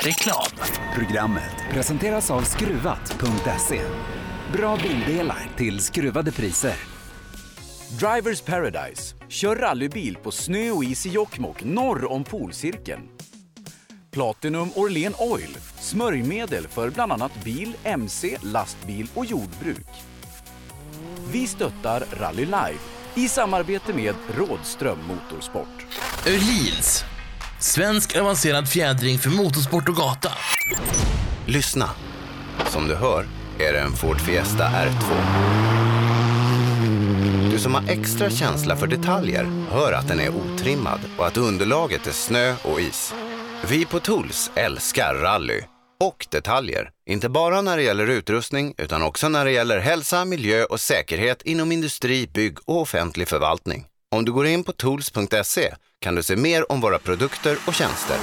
Reklam. Programmet presenteras av Skruvat.se. Bra bildelar till skruvade priser. Drivers Paradise. Kör rallybil på snö och is i Jokkmokk norr om polcirkeln. Platinum Orlen Oil. Smörjmedel för bland annat bil, mc, lastbil och jordbruk. Vi stöttar Rally Life i samarbete med Rådström Motorsport. Öhlins. Svensk avancerad fjädring för motorsport och gata. Lyssna. Som du hör är det en Ford Fiesta R2. Du som har extra känsla för detaljer hör att den är otrimmad och att underlaget är snö och is. Vi på Tools älskar rally och detaljer. Inte bara när det gäller utrustning utan också när det gäller hälsa, miljö och säkerhet inom industri, bygg och offentlig förvaltning. Om du går in på tools.se kan du se mer om våra produkter och tjänster.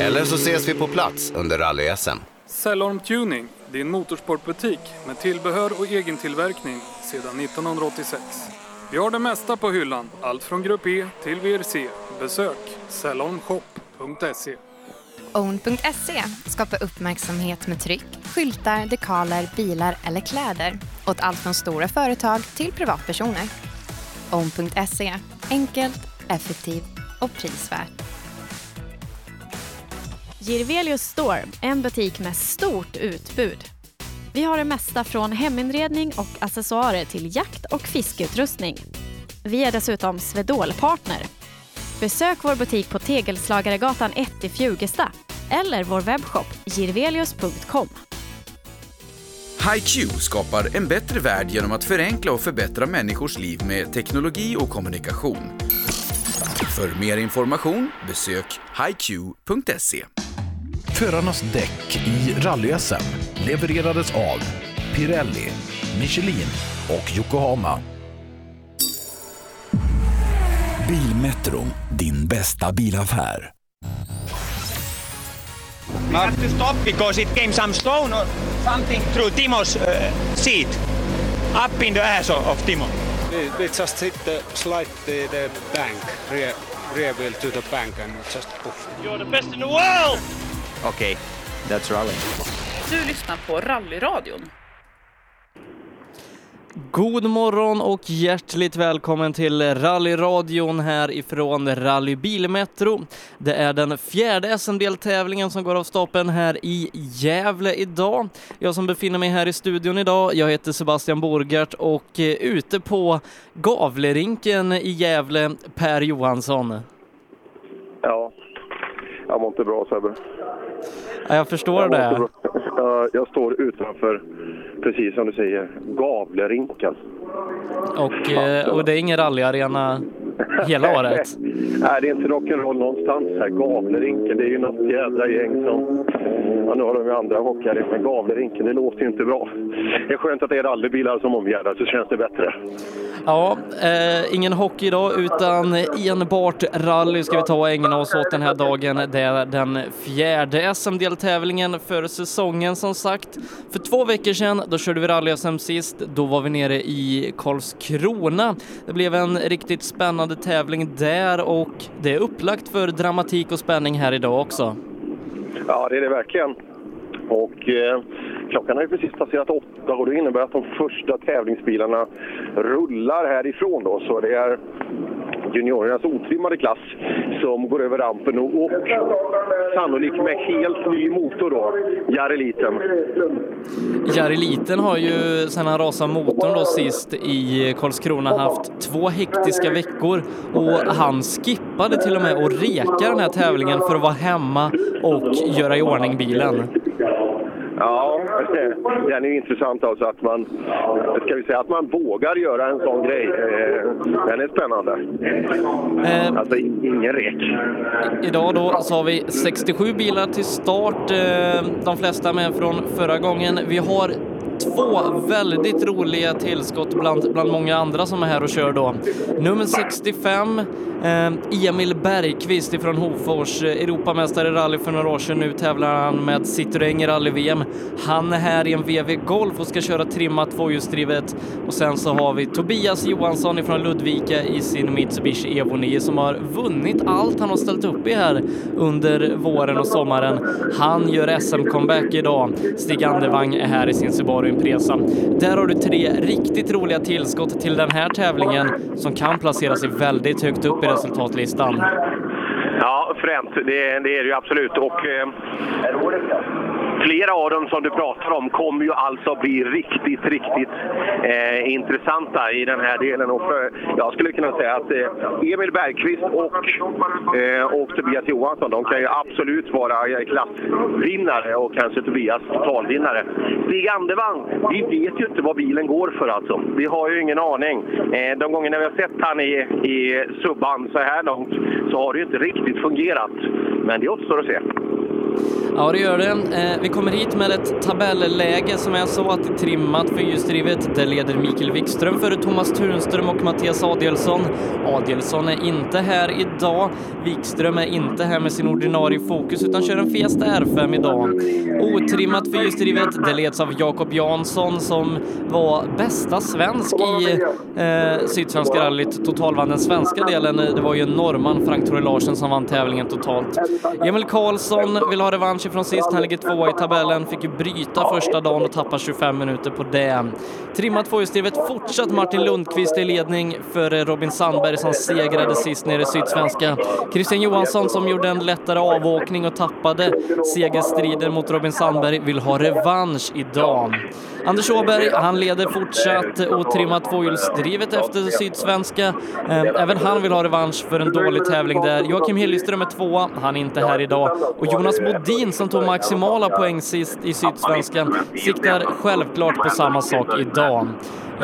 Eller så ses vi på plats under rally-SM. Cellorm Tuning, din motorsportbutik med tillbehör och egen tillverkning sedan 1986. Vi har det mesta på hyllan, allt från Grupp E till VRC. Besök cellormshop.se. Own.se skapar uppmärksamhet med tryck, skyltar, dekaler, bilar eller kläder åt allt från stora företag till privatpersoner. Own.se enkelt, effektivt och prisvärt. Girvelius Store, en butik med stort utbud. Vi har det mesta från heminredning och accessoarer till jakt och fiskeutrustning. Vi är dessutom Swedol-partner. Besök vår butik på Tegelslagaregatan 1 i Fjugesta eller vår webbshop girvelius.com. HiQ skapar en bättre värld genom att förenkla och förbättra människors liv med teknologi och kommunikation. För mer information besök hiq.se. Förarnas däck i rally-SM levererades av Pirelli, Michelin och Yokohama. Bilmetro, din bästa bilaffär. We had to stop because it came some stone or something through Timo's uh, seat, up in the ass of Timo. We, we just hit the slide the, the bank, rear, rear wheel to the bank and just poof. You're the best in the world! Okay, that's rally. Du lyssnar på Rallyradion. God morgon och hjärtligt välkommen till rallyradion här ifrån Rally Bilmetro. Det är den fjärde SM-deltävlingen som går av stapeln här i Gävle idag. Jag som befinner mig här i studion idag, jag heter Sebastian Borgart och eh, ute på Gavlerinken i Gävle, Per Johansson. Ja, jag mår inte bra Sebbe. Ja, jag förstår jag det. Jag, jag står utanför, precis som du säger, Gavlerinken. Och, eh, och det är ingen rallyarena hela året? Nej, det är inte rock'n'roll någonstans här. Gavlerinken, det är ju något jädra gäng som... Ja, nu har de ju andra hockeyarenor, men Gavlerinken, det låter ju inte bra. Det är skönt att det är rallybilar som omgärdar, så känns det bättre. Ja, eh, ingen hockey idag utan enbart rally ska vi ta och ägna oss åt den här dagen. Det är den fjärde SM-deltävlingen för säsongen som sagt. För två veckor sedan, då körde vi rally-SM sist. Då var vi nere i Karlskrona. Det blev en riktigt spännande spännande tävling där och det är upplagt för dramatik och spänning här idag också. Ja, det är det verkligen. Och eh, klockan har ju precis passerat åtta och det innebär att de första tävlingsbilarna rullar härifrån då. Så det är juniorernas otrimmade klass som går över rampen och, och sannolikt med helt ny motor då, Jareliten. Jareliten har ju sedan han rasade motorn då sist i Karlskrona haft två hektiska veckor och han skippade till och med att reka den här tävlingen för att vara hemma och göra i ordning bilen. Ja, den är ju intressant alltså att man, ska vi säga att man vågar göra en sån grej. Eh, Den är spännande. Alltså ingen rek. Idag då så har vi 67 bilar till start, eh, de flesta med från förra gången. Vi har två väldigt roliga tillskott bland, bland många andra som är här och kör då. Nummer 65, eh, Emil Bergqvist ifrån Hofors, eh, Europamästare i rally för några år sedan. Nu tävlar han med Citroën i rally-VM. Han är här i en VW Golf och ska köra trimmat tvåhjulsdrivet. Och sen så har vi Tobias Johansson ifrån Ludvika i sin Mitsubishi Evo 9 som har vunnit allt han har ställt upp i här under våren och sommaren. Han gör SM-comeback idag. Stig Andervang är här i sin Subaru Impresa. Där har du tre riktigt roliga tillskott till den här tävlingen som kan placera sig väldigt högt upp i resultatlistan. Ja, fränt. Det, det är det ju absolut. Och, eh, flera av dem som du pratar om kommer ju alltså bli riktigt, riktigt eh, intressanta i den här delen. Och för, jag skulle kunna säga att eh, Emil Bergqvist och, eh, och Tobias Johansson, de kan ju absolut vara eh, klassvinnare och kanske Tobias totalvinnare. Stig Andevang, vi vet ju inte vad bilen går för alltså. Vi har ju ingen aning. Eh, de gångerna vi har sett han i, i subban så här långt så har det ju inte riktigt fungerat. Men det återstår att se. Ja, det gör det. Eh, vi kommer hit med ett tabelläge som är så att det är trimmat fyrhjulsdrivet. det leder Mikael Wikström före Thomas Tunström och Mattias Adielsson. Adielsson är inte här idag. Wikström är inte här med sin ordinarie fokus utan kör en Fiesta R5 idag. Otrimmat fyrhjulsdrivet, det leds av Jakob Jansson som var bästa svensk i eh, Sydsvenska rallyt, totalvann den svenska delen. Det var ju en norrman, Frank Tore Larsen, som vann tävlingen totalt. Emil Karlsson vill ha revansch ifrån sist. Han ligger tvåa i tabellen, fick ju bryta första dagen och tappa 25 minuter på det. Trimmat tvåhjulsdrivet fortsatt Martin Lundqvist i ledning för Robin Sandberg som segrade sist nere i Sydsvenska. Christian Johansson som gjorde en lättare avåkning och tappade segerstriden mot Robin Sandberg vill ha revansch idag. Anders Åberg, han leder fortsatt otrimmat tvåhjulsdrivet efter Sydsvenska. Ehm, även han vill ha revansch för en dålig tävling där. Joakim Hilleström är tvåa, han är inte här idag. Och Jonas Bodin som tog maximala poäng sist i Sydsvenskan siktar självklart på samma sak idag.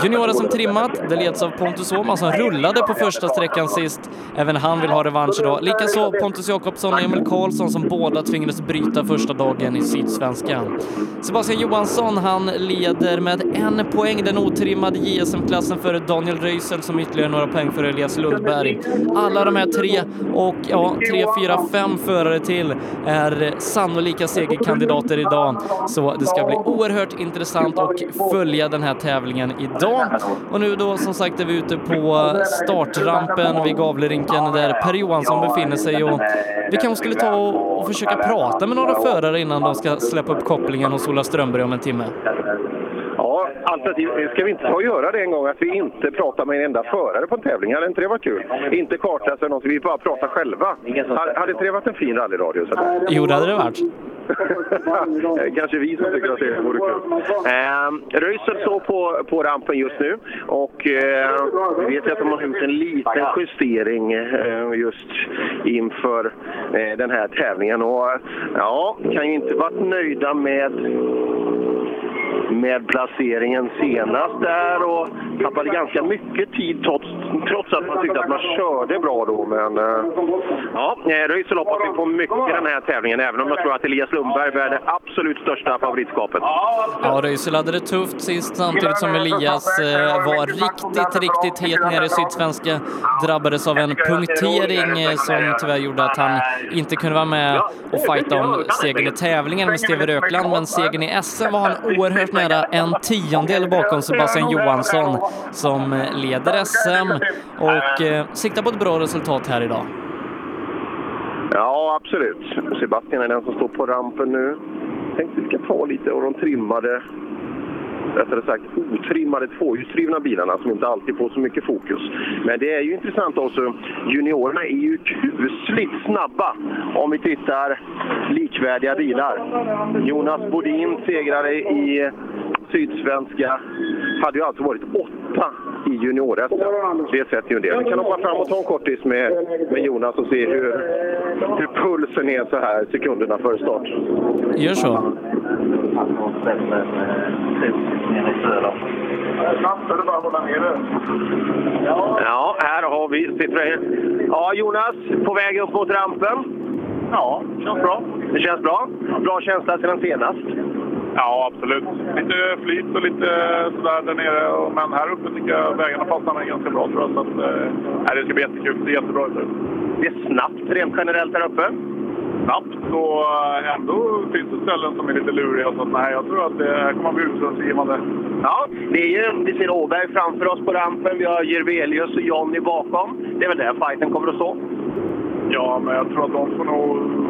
Juniorer som trimmat, det leds av Pontus Åhman som rullade på första sträckan sist. Även han vill ha revansch idag. Likaså Pontus Jakobsson och Emil Karlsson som båda tvingades bryta första dagen i Sydsvenskan. Sebastian Johansson, han leder med en poäng den otrimmade JSM-klassen före Daniel Röisel som ytterligare några poäng för Elias Lundberg. Alla de här tre och ja, tre, fyra, fem förare till är sannolika segerkandidater idag. Så det ska bli oerhört intressant att följa den här tävlingen idag. Och nu då som sagt är vi ute på startrampen vid Gavlerinken där Per Johansson befinner sig och vi kanske skulle ta och, och försöka prata med några förare innan de ska släppa upp kopplingen hos Ola Strömberg om en timme. Ja, alternativ, ska vi inte ta och göra det en gång att vi inte pratar med en enda förare på en tävling? Hade inte det varit kul? Inte kartläsa eller något, vi bara pratar själva. Hade inte det varit en fin rallyradio? Jo, det hade det varit. Eh, kanske vi som tycker att det vore kul. Eh, Röisel står på, på rampen just nu och eh, vi vet ju att de har gjort en liten justering eh, just inför eh, den här tävlingen. Och ja, kan ju inte varit nöjda med med placeringen senast där och tappade ganska mycket tid trots, trots att man tyckte att man körde bra då. Men eh, ja, Röisel hoppas vi på mycket i den här tävlingen även om jag tror att Elias Lundberg bär det absolut största favoritskapet. Ja, Röisel hade det tufft sist samtidigt som Elias eh, var riktigt, riktigt het nere i Sydsvenska. Drabbades av en punktering eh, som tyvärr gjorde att han inte kunde vara med och fighta om segern i tävlingen med Steve Rökland. Men segern i SM var han oerhört nära en tiondel bakom Sebastian Johansson som leder SM och eh, siktar på ett bra resultat här idag. Ja, absolut. Sebastian är den som står på rampen nu. Tänkte vi ska ta lite av de trimmade, rättare sagt otrimmade tvåhjulsdrivna bilarna som inte alltid får så mycket fokus. Men det är ju intressant också. Juniorerna är ju kusligt snabba om vi tittar likvärdiga bilar. Jonas Bodin segrade i Sydsvenska. Hade ju alltså varit åtta i junior Det sätter ju en del. Vi kan hoppa fram och ta en kortis med, med Jonas och se hur, hur pulsen är så här sekunderna före start. Gör så. Ja, här har vi Citroën. Ja, Jonas, på väg upp mot rampen. Ja, känns bra. Det känns bra? Bra känsla sedan senast? Ja, absolut. Lite flyt och lite sådär där nere. Men här uppe tycker jag vägarna passar mig ganska bra tror jag. Så att, nej, det ska bli jättekul. Det ser jättebra ut. Det är snabbt rent generellt där uppe. Snabbt och eh, ändå finns det ställen som är lite luriga. Så att, nej, jag tror att det kommer att bli utslagsgivande. Ja, det är ju, vi ser Åberg framför oss på rampen. Vi har Jirvelius och Jonny bakom. Det är väl där fighten kommer att stå. Ja, men jag tror att de får nog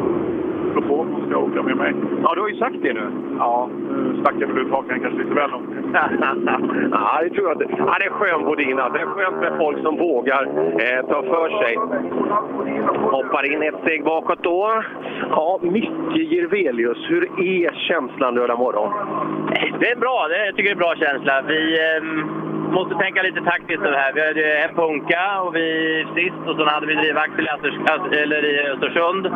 slå på om de ska åka med mig. Ja, du har ju sagt det nu. Ja, nu stack jag väl ut hakan kanske lite väl långt. ja, det tror jag inte. Ja, det är skön Bodin. alltså. Det är skönt med folk som vågar eh, ta för sig. Hoppar in ett steg bakåt då. Ja, Micke Jirvelius, hur är känslan lördag morgon? Det är bra. Det, jag tycker det är en bra känsla. Vi ehm, måste tänka lite taktiskt det här. Vi hade en punka och vi sist och sen hade vi drivaxel i, Östers- eller i Östersund.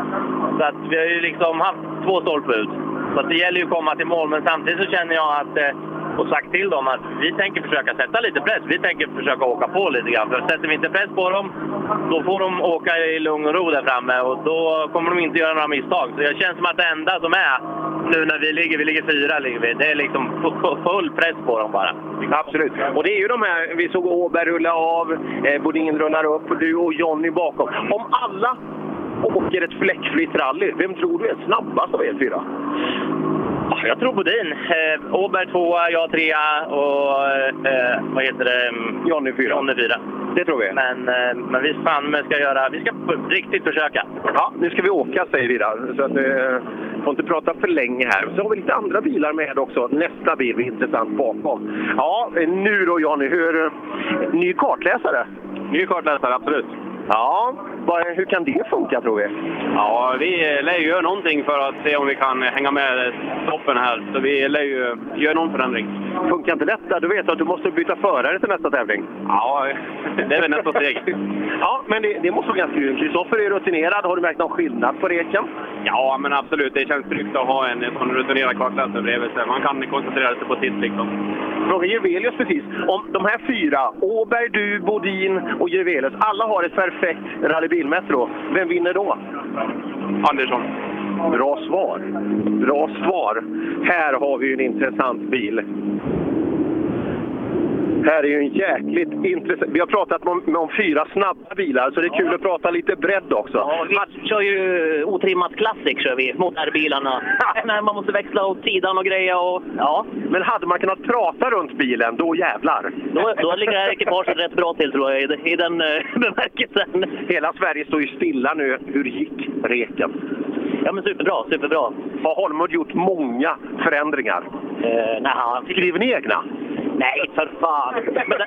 Så att vi har ju liksom haft två stolput. Så det gäller ju att komma till mål. Men samtidigt så känner jag att eh, och sagt till dem att vi tänker försöka sätta lite press. Vi tänker försöka åka på lite grann. För sätter vi inte press på dem, då får de åka i lugn och ro där framme och då kommer de inte göra några misstag. Så det känns som att det enda som är nu när vi ligger, vi ligger fyra, ligger vi, det är liksom full press på dem bara. Absolut. Och det är ju de här, vi såg Åberg rulla av, eh, Bodin rullar upp och du och Jonny bakom. Om alla åker ett fläckfritt rally, vem tror du är snabbast av er fyra? Ja, Jag tror Bodin. Eh, Åberg tvåa, jag trea och eh, vad heter det? Jonny fyra. Jonny fyra. Det tror vi. Men, eh, men vi fan ska göra, vi ska riktigt försöka. Ja, nu ska vi åka säger vi där. Så att, eh, får inte prata för länge här. Så har vi lite andra bilar med också. Nästa bil är intressant bakom. Ja, eh, nu då Jonny, hur... eh, Ny kartläsare? Ny kartläsare, absolut. Ja, hur kan det funka tror vi? Ja, vi lär ju göra någonting för att se om vi kan hänga med toppen här. Så vi lär ju göra någon förändring. Funkar inte detta, du vet att du måste byta förare till nästa tävling. Ja, det är väl nästa steg. Ja, men det, det måste vara ganska kul. Kristoffer är rutinerad. Har du märkt någon skillnad på reken? Ja, men absolut. Det känns tryggt att ha en sån rutinerad kartläsare bredvid sig. Man kan koncentrera sig på sitt liksom. Fråga Jirvelius precis. Om de här fyra, Åberg, du, Bodin och Jirvelius, alla har ett perfekt rallybilmetro. Vem vinner då? Andersson. Bra svar. Bra svar. Här har vi ju en intressant bil. Här är ju en jäkligt intressant... Vi har pratat om, om fyra snabba bilar, så det är kul att prata lite bredd också. Ja, vi kör ju otrimmat Classic kör vi mot R-bilarna. Men man måste växla åt sidan och greja och ja. Men hade man kunnat prata runt bilen, då jävlar! Då, då ligger det här ekipaget rätt bra till tror jag i, i den eh, bemärkelsen. Hela Sverige står ju stilla nu. Hur gick reken? Ja men superbra, superbra. Har Holmud gjort många förändringar? Eh, nej, han... Skriver ni egna? Nej, för fan. Men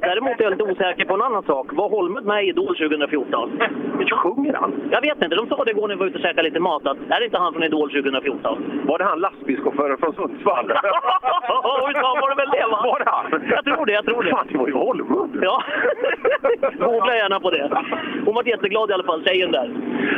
däremot är jag lite osäker på en annan sak. Var Holmud med i Idol 2014? Sjunger han? Jag vet inte. De sa det igår när vi var ute och käkade lite mat att är det inte han från Idol 2014? Var det han lastbilschauffören från Sundsvall? Oj, sa var det väl det va? Var det han? Jag tror det, jag tror det. Fan, det var ju Holmud! Ja. Googla gärna på det. Hon var jätteglad i alla fall, tjejen där.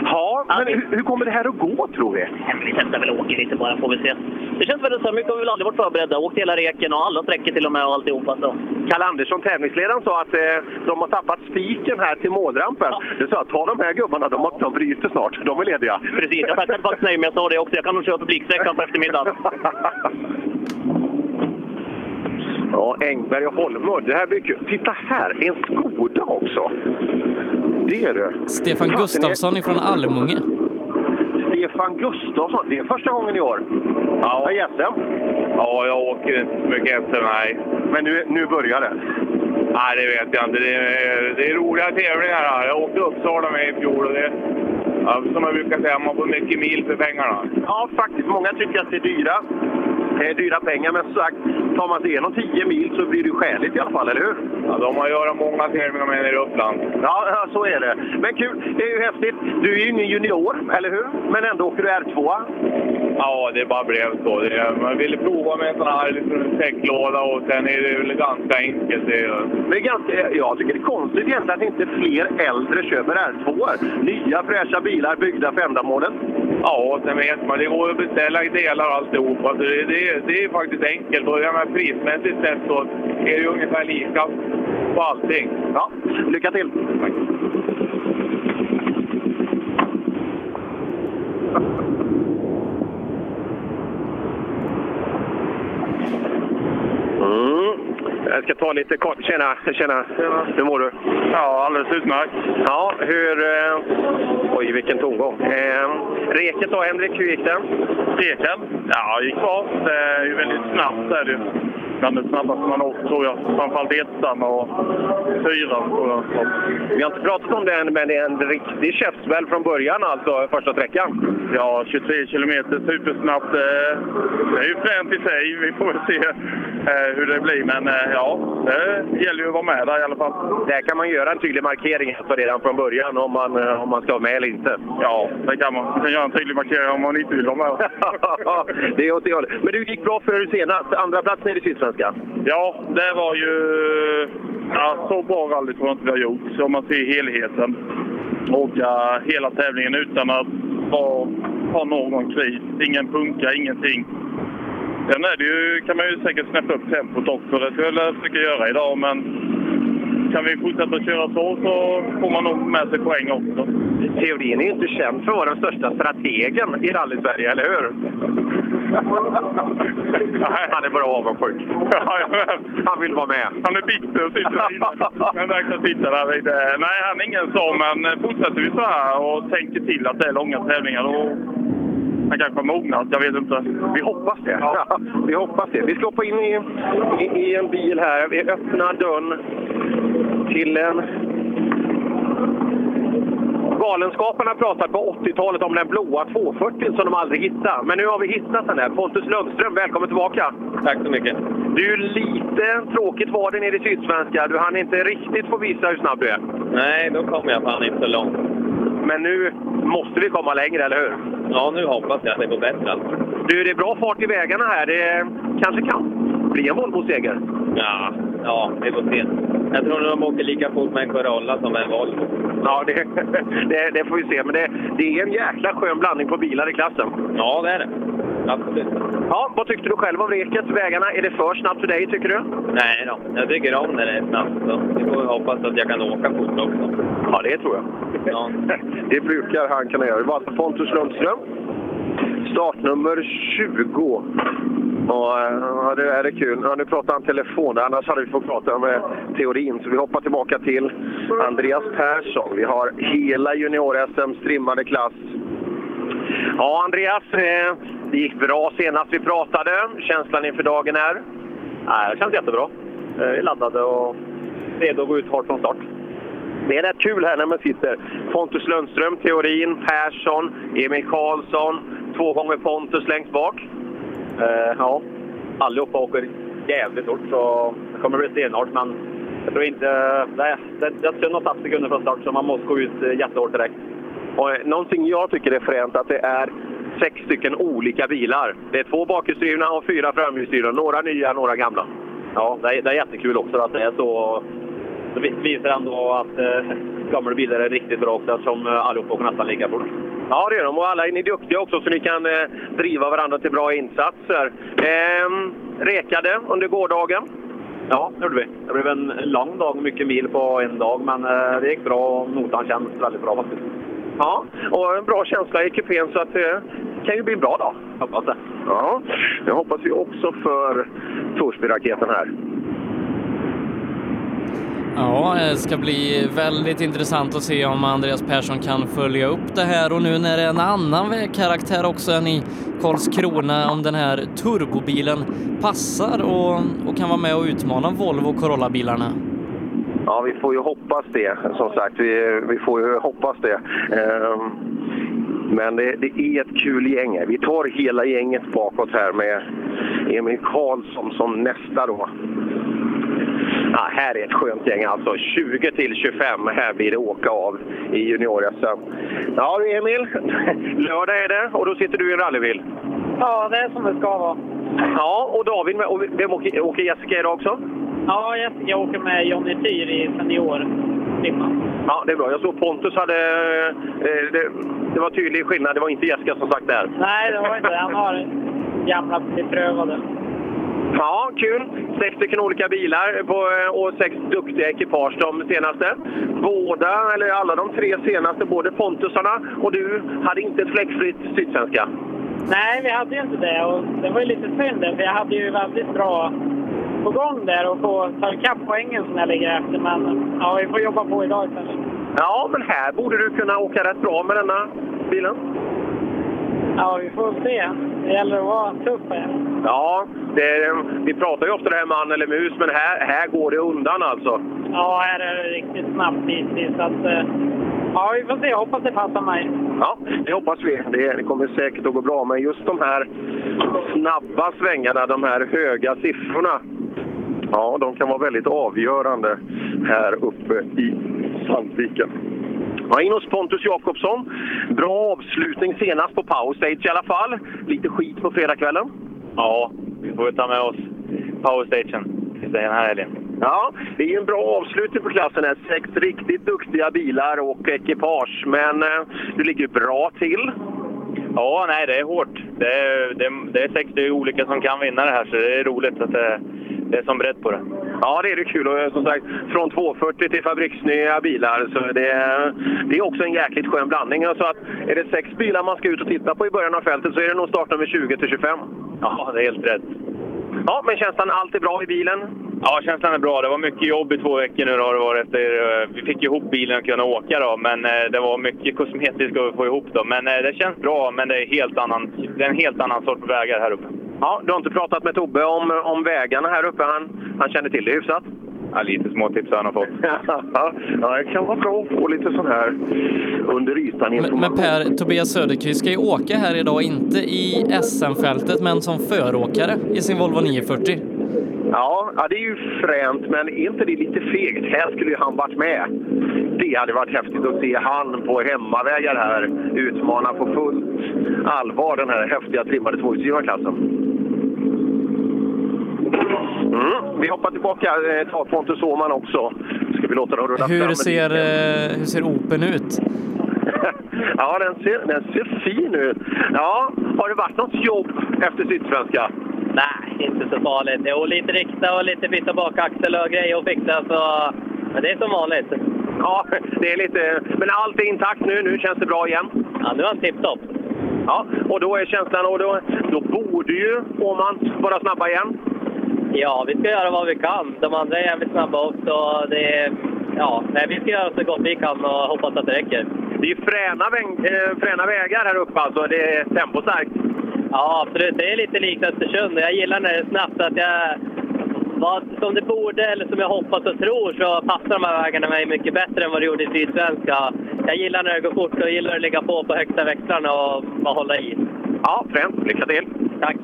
Ja, men hur, hur kommer det här att gå tror vi? Vi testar väl och åker lite bara får vi se. Det känns väl så mycket har vi väl aldrig varit förberedda. Åkt hela reken och alla sträckor till och med och alltihopa. Så. Kalle Andersson, tävlingsledaren, sa att eh, de har tappat spiken här till målrampen. Du sa att ta de här gubbarna, de, har- de bryter snart. De är lediga. Precis, jag tackade faktiskt nej, men jag sa det också. Jag kan nog köra publiksträckan på eftermiddagen. Ja, Engberg och Holmud. Det här blir kul. Titta här, en Skoda också. Det är det. Stefan Gustafsson ifrån Almunge. Stefan Gustafsson. Det är första gången i år. Ja. I SM. Ja, jag åker inte så mycket SM, nej. Men nu, nu börjar det? Nej, det vet jag inte. Det är, det är roliga tävlingar här. Jag åkte Uppsala med i fjol och det, ja, som jag brukar säga, man får mycket mil för pengarna. Ja, faktiskt. Många tycker att det är dyra. Det är dyra pengar, men som sagt, tar man sig igenom 10 mil så blir det ju skäligt i alla fall, eller hur? Ja, de har göra många tävlingar med nere i Uppland. Ja, så är det. Men kul, det är ju häftigt. Du är ju ingen junior, eller hur? Men ändå åker du R2. Ja, det bara blev så. Man ville prova med en sån här liten säcklåda och sen är det väl ganska enkelt. Det, Det är ganska, jag tycker det är konstigt egentligen att inte fler äldre köper R2. Nya fräscha bilar byggda för ändamålet. Ja, och sen vet man, det går att beställa delar alltihopa. Så det, det, det är faktiskt enkelt. Börjar man prismässigt sett så är det ungefär lika på allting. Ja, lycka till! Tack. Mm. Jag ska ta lite kort. Tjena, tjena. Hur mår du? Ja, alldeles utmärkt. Ja, hur... Eh... Oj, vilken tongång. Eh... Reket då, Henrik, hur gick det? Reken? Ja, det gick bra. Det är ju väldigt snabbt är det ju. Bland det snabbaste man åkt tror jag. Framförallt ettan och fyran tror jag. Vi har inte pratat om det än, men det är en riktig käftsmäll från början alltså, första sträckan. Ja, 23 kilometer supersnabbt. eh, Det är ju fränt i sig. Vi får väl se eh, hur det blir. Men eh, ja, det gäller ju att vara med där i alla fall. Där kan man göra en tydlig markering alltså redan från början om man, om man ska vara med eller inte. Ja, det kan man. Man kan göra en tydlig markering om man inte vill vara med. det är åt det hållet. Men du gick bra för senast. Andra plats nere i Sydsvenskan. Ja, det var ju... Ja, så bra rally tror jag inte vi har gjort, så om man ser helheten. Åka hela tävlingen utan att vara, ha någon kris. Ingen punka, ingenting. Sen är det ju, kan man ju säkert snäppa upp tempot också. Det ska jag försöka göra idag, men kan vi fortsätta köra så så får man nog med sig poäng också. Theorin är ju inte känd för att vara den största strategen i rally-Sverige, eller hur? Han är bara avundsjuk. Han vill vara med. Han är bitter och sitter där inne. Men verkar sitta där vid... Nej, han är ingen så, men fortsätter vi så här och tänker till att det är långa tävlingar då han kanske har mognat, jag vet inte. Vi hoppas det. Ja. vi hoppas det. Vi ska hoppa in i, i, i en bil här. Vi öppnar dörren till en... Galenskaparna pratade på 80-talet om den blåa 240 som de aldrig hittade. Men nu har vi hittat den här. Pontus Lundström, välkommen tillbaka! Tack så mycket. Du, lite tråkigt var det nere i Sydsvenska. Du hann inte riktigt få visa hur snabb du är. Nej, då kom jag fan inte så långt. Men nu måste vi komma längre, eller hur? Ja, nu hoppas jag att det går bättre. Alltså. Du, det är bra fart i vägarna här. Det kanske kan bli en Volvo-seger. Ja, ja, vi får se. Jag tror nog de åker lika fort med en Corolla som med en Volvo. Ja, det, det, det får vi se. Men det, det är en jäkla skön blandning på bilar i klassen. Ja, det är det. Absolut. Ja, vad tyckte du själv om reket? Vägarna, är det för snabbt för dig, tycker du? Nej då, jag tycker om när det är snabbt. Så vi får hoppas att jag kan åka fort också. Ja, det tror jag. Ja. det brukar han kunna göra. Det var alltså Pontus Lundström. Startnummer 20. Och, eh, ja, det är kul. Ja, nu pratar han telefon, annars hade vi fått prata med eh, teorin. Så vi hoppar tillbaka till Andreas Persson. Vi har hela junior-SM strimmade klass. Ja, Andreas, eh, det gick bra senast vi pratade. Känslan inför dagen är? Nej, det känns jättebra. Vi är laddade och redo att gå ut hårt från start. Det är rätt kul här när man sitter. Pontus Lundström, Teorin, Persson, Emil Karlsson, två gånger Pontus längst bak. Uh, ja, allihopa åker jävligt hårt så det kommer bli stenhårt. Men jag tror inte... Nej, det, det är synd att tappa sekunder från start så man måste gå ut eh, jättehårt direkt. Och eh, någonting jag tycker är fränt att det är sex stycken olika bilar. Det är två bakhjulsdrivna och fyra framhjulsdrivna. Några nya, några gamla. Ja, det är, det är jättekul också att det är så. Det visar ändå att eh, gamla bilar är riktigt bra också eftersom eh, allihopa åker nästan lika fort. Ja, det är de. Och alla är ni duktiga också så ni kan eh, driva varandra till bra insatser. Eh, rekade under gårdagen. Ja, det gjorde vi. Det blev en lång dag, mycket mil på en dag, men eh, det gick bra och notan känns väldigt bra faktiskt. Ja, och en bra känsla i kupén så att det kan ju bli en bra dag. Hoppas det. Ja, det hoppas vi också för Torsby-raketen här. Ja, det ska bli väldigt intressant att se om Andreas Persson kan följa upp det här och nu när det är en annan vägkaraktär också än i Karlskrona, om den här turbobilen passar och, och kan vara med och utmana Volvo Corolla-bilarna. Ja, vi får ju hoppas det. Som sagt, vi, vi får ju hoppas det. Ehm, men det, det, är ett kul gäng. Vi tar hela gänget bakåt här med Emil Karlsson som nästa då. Ja, här är ett skönt gäng alltså. 20 till 25. Här blir det åka av i junior-SM. Ja du Emil, lördag är det och då sitter du i en rallybil. Ja, det är som det ska vara. Ja, och David, och vem åker, åker Jessica idag också? Ja, Jessica åker med Johnny Tyr i senior Ja, det är bra. Jag såg Pontus hade... Eh, det, det, var tydlig skillnad. Det var inte Jessica som sagt där. Nej, det var inte. Han har gamla beprövade. Ja, kul. Sex stycken olika bilar på, och sex duktiga ekipage de senaste. Båda, eller alla de tre senaste, både Pontusarna och du, hade inte ett fläckfritt Sydsvenska. Nej, vi hade ju inte det och det var ju lite synd för jag hade ju väldigt bra på gång där och få ta ikapp poängen som jag ligger efter. Men ja, vi får jobba på idag istället. Ja, men här borde du kunna åka rätt bra med denna bilen. Ja, vi får se. Det gäller att vara tuff här. Ja, det, vi pratar ju ofta det här man eller mus, men här, här går det undan alltså. Ja, här är det riktigt snabbt att, eh, ja, vi får se. Jag hoppas det passar mig. Ja, det hoppas vi. Det, det kommer säkert att gå bra, men just de här snabba svängarna, de här höga siffrorna, ja, de kan vara väldigt avgörande här uppe i Sandviken. Ja, in hos Pontus Jakobsson. Bra avslutning senast på powerstage i alla fall. Lite skit på fredagskvällen. Ja, vi får ta med oss powerstagen den här helgen. Ja, det är ju en bra avslutning på klassen här. Sex riktigt duktiga bilar och ekipage, men eh, du ligger bra till. Ja, nej, det är hårt. Det är, det, det är sex det är olika som kan vinna det här, så det är roligt att det, det är som bredd på det. Ja, det är det kul. Och som sagt, från 240 till fabriksnya bilar. Så det, är- det är också en jäkligt skön blandning. Så att är det sex bilar man ska ut och titta på i början av fältet så är det nog startnummer 20 till 25. Ja, det är helt rätt. Ja, men känslan allt är bra i bilen? Ja, känslan är bra. Det var mycket jobb i två veckor nu har det varit efter. eh, Vi fick ihop bilen och kunna åka då, men eh, det var mycket kosmetiskt att få ihop då. Men eh, det känns bra, men det är, helt annan, det är en helt annan sorts vägar här uppe. Ja, du har inte pratat med Tobbe om, om vägarna här uppe? Han, han känner till det hyfsat? Ja, lite småtips har han fått. ja, ja, det kan vara bra att få lite sån här under ytan Men, men Per, Tobias Söderqvist ska ju åka här idag, inte i SM-fältet, men som föråkare i sin Volvo 940. Ja, ja, det är ju fränt, men är inte det lite fegt? Här skulle ju han varit med. Det hade varit häftigt att se han på hemmavägar här utmana på fullt allvar den här häftiga trimmade tvåhjulsdrivna klassen. Mm. Vi hoppar tillbaka, eh, tar Pontus Åhman också. Ska vi låta dem rulla Hur ser, eh, hur ser Open ut? Ja, den ser, den ser fin ut. Ja, har det varit något jobb efter Sydsvenska? Nej, inte så farligt. Jo, lite rikta och lite byta bakaxel och grejer att fixa. Så... Men det är som vanligt. Ja, det är lite... Men allt är intakt nu. Nu känns det bra igen. Ja, nu är han tipptopp. Ja, och då är känslan... Och då, då borde ju Åhman vara snabba igen. Ja, vi ska göra vad vi kan. De andra är jävligt snabba också. Det. Ja, nej, vi ska göra så gott vi kan och hoppas att det räcker. Det är fräna, eh, fräna vägar här uppe alltså. Det är tempostarkt. Ja, absolut. Det är lite likt Östersund. Jag gillar när det är snabbt. Att jag, vad, som det borde, eller som jag hoppas och tror, så passar de här vägarna mig mycket bättre än vad det gjorde i Sydsvenska. Jag gillar när det går fort och gillar att ligga på på högsta växlarna och bara hålla i. Ja, fränt. Lycka till! Tack!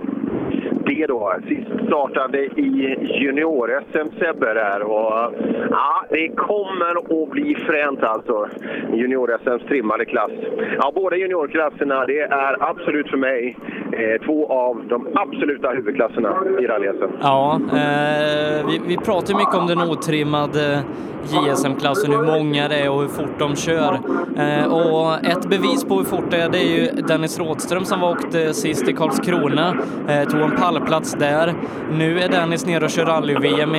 B då, sist startade i junior-SM Sebbe där. Och, ja, det kommer att bli fränt alltså. Junior-SMs trimmade klass. Ja, båda juniorklasserna, det är absolut för mig eh, två av de absoluta huvudklasserna i rally Ja, eh, vi, vi pratar ju mycket om den otrimmade eh, JSM-klassen, hur många det är och hur fort de kör. Eh, och ett bevis på hur fort det är, det är ju Dennis Rådström som var åkte sist i Karlskrona, eh, tog en pallplats där. Nu är Dennis nere och kör rally-VM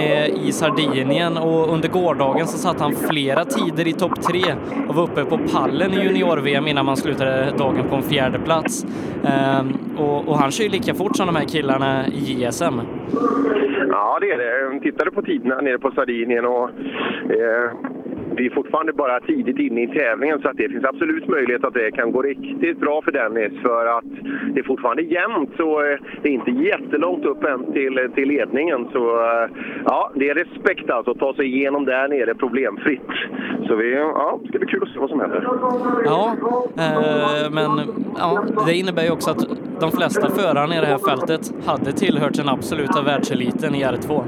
i Sardinien och under gårdagen så satt han flera tider i topp tre och var uppe på pallen i junior-VM innan man slutade dagen på en fjärde plats. Eh, och, och han kör ju lika fort som de här killarna i JSM. Ja, det är det. Jag tittade på tiderna nere på Sardinien och eh, vi är fortfarande bara tidigt inne i tävlingen så att det finns absolut möjlighet att det kan gå riktigt bra för Dennis för att det är fortfarande jämnt så eh, det är inte jättelångt upp än till, till ledningen. Så eh, ja, det är respekt alltså att ta sig igenom där nere problemfritt. Så vi, ja, det ska bli kul att se vad som händer. Ja, eh, men ja, det innebär ju också att de flesta förarna i det här fältet hade tillhört den absoluta världseliten i R2.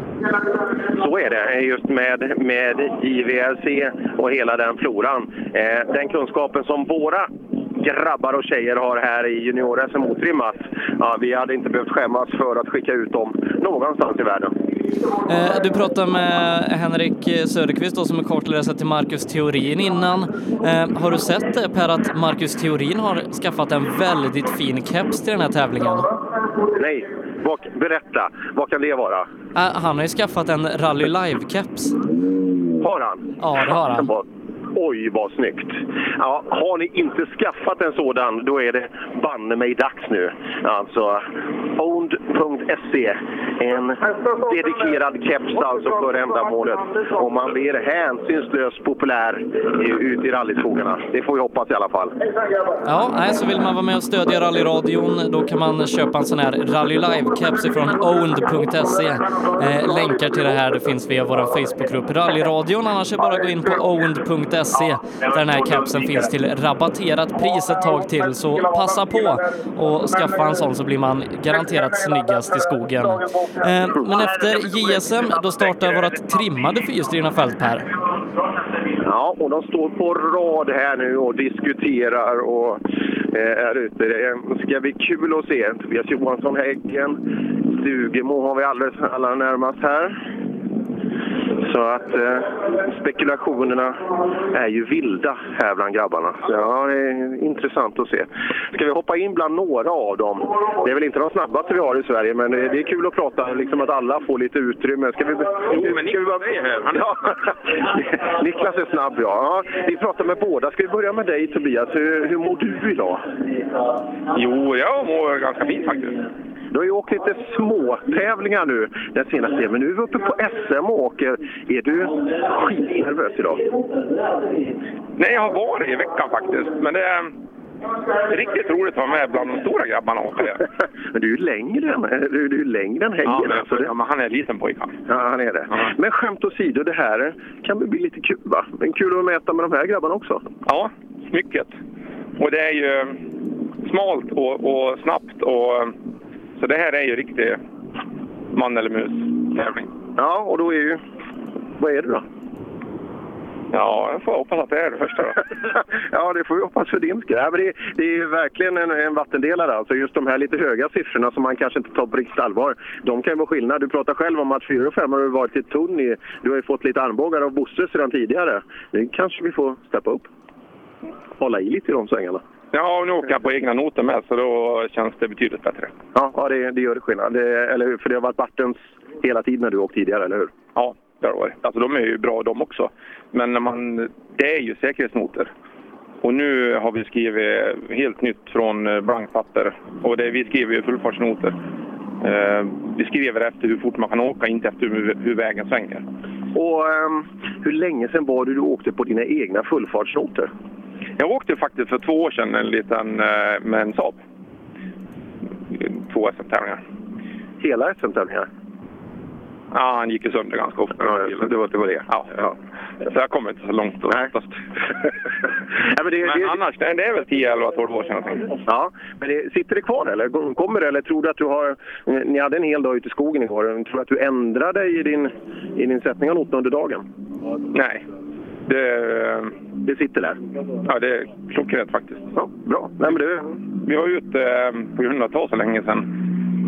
Så är det just med, med IVRC och hela den floran. Eh, den kunskapen som våra grabbar och tjejer har här i junior-SM otrimmat. Ja, vi hade inte behövt skämmas för att skicka ut dem någonstans i världen. Eh, Du pratade med Henrik Söderqvist då, som är kartläsare till Marcus Theorin innan. Eh, Har du sett det Per att Marcus Theorin har skaffat en väldigt fin keps till den här tävlingen? Nej, vad, berätta. Vad kan det vara? Eh, Han har ju skaffat en Rally Live-keps. Har han? Ja, det har han. Oj, vad snyggt! Ja, har ni inte skaffat en sådan, då är det banne mig dags nu. Alltså, owned.se. En dedikerad keps alltså för ändamålet. Och man blir hänsynslöst populär ute i rallyskogarna. Det får vi hoppas i alla fall. Ja, nej, så vill man vara med och stödja rallyradion då kan man köpa en sån här Rally Live-keps ifrån owned.se. Eh, länkar till det här det finns via vår Facebookgrupp Rallyradion. Annars är det bara att gå in på owned.se där den här kepsen finns till rabatterat pris ett tag till. Så passa på och skaffa en sån så blir man garanterat snyggast i skogen. Eh, men efter JSM då startar vårt trimmade fyrhjulsdrivna fält Per. Ja, och de står på rad här nu och diskuterar och eh, är ute. Det ska bli kul att se. Tobias Johansson, Häggen, Stugemo har vi alldeles allra närmast här. Så att eh, spekulationerna är ju vilda här bland grabbarna. Ja, det är intressant att se. Ska vi hoppa in bland några av dem? Det är väl inte de snabbaste vi har i Sverige, men det är kul att prata, liksom att alla får lite utrymme. Ska vi, jo, men Niklas är här. Ja. Niklas är snabb, ja. ja. Vi pratar med båda. Ska vi börja med dig, Tobias? Hur, hur mår du idag? Jo, jag mår ganska fint faktiskt. Du har ju åkt lite små tävlingar nu den senaste tiden, men nu är vi uppe på SM och åker. Är du skitnervös idag? Nej, jag har varit i veckan faktiskt. Men det är riktigt roligt att vara med bland de stora grabbarna och åka det. Men du är ju längre än, du, du är längre än Häggen. Ja, men, alltså det- ja, men han är en liten pojke han. Ja, han är det. Men skämt åsido, det här kan väl bli lite kul va? Men kul att mäta med de här grabbarna också. Ja, mycket. Och det är ju smalt och, och snabbt. Och, så det här är ju riktig man eller mus-tävling. Ja, och då är ju... Vad är det då? Ja, jag får hoppas att det är det första då. ja, det får vi hoppas för din skull. Ja, men det, det är verkligen en, en vattendelare. Alltså just de här lite höga siffrorna som man kanske inte tar på riktigt allvar, de kan ju vara skillnad. Du pratar själv om att 4 och 5 har du varit i tunn i. Du har ju fått lite armbågar av Bosse sedan tidigare. Nu kanske vi får steppa upp. Hålla i lite i de svängarna. Ja, nu åker jag på egna noter med så då känns det betydligt bättre. Ja, ja det, det gör det skillnad. Det, eller hur? För det har varit Bartens hela tiden när du åkt tidigare, eller hur? Ja, det har det. Alltså de är ju bra de också. Men när man, det är ju säkerhetsnoter. Och nu har vi skrivit helt nytt från eh, blankpapper. Och det, vi skriver ju fullfartsnoter. Eh, vi skriver efter hur fort man kan åka, inte efter hur, hur vägen svänger. Och ehm, hur länge sedan var det du åkte på dina egna fullfartsnoter? Jag åkte faktiskt för två år sedan en liten, eh, med en Saab. Två SM-tävlingar. Hela SM-tävlingar? Ja, han gick ju sönder ganska ofta. Ja, det var det. Var det. Ja. Ja. Så jag kommer inte så långt oftast. Ja, men det, Men det, annars, det är väl 10, 11, 12 år sedan. Ja, men det, sitter det kvar eller? Kommer det? Eller tror du att du har... Ni hade en hel dag ute i skogen igår. Tror du att du ändrade i din, i din sättning av noterna under dagen? Nej. Det, det sitter där? Ja, det är klockrent faktiskt. Ja, bra. Nej, men det... Vi var ute eh, på var så länge sedan.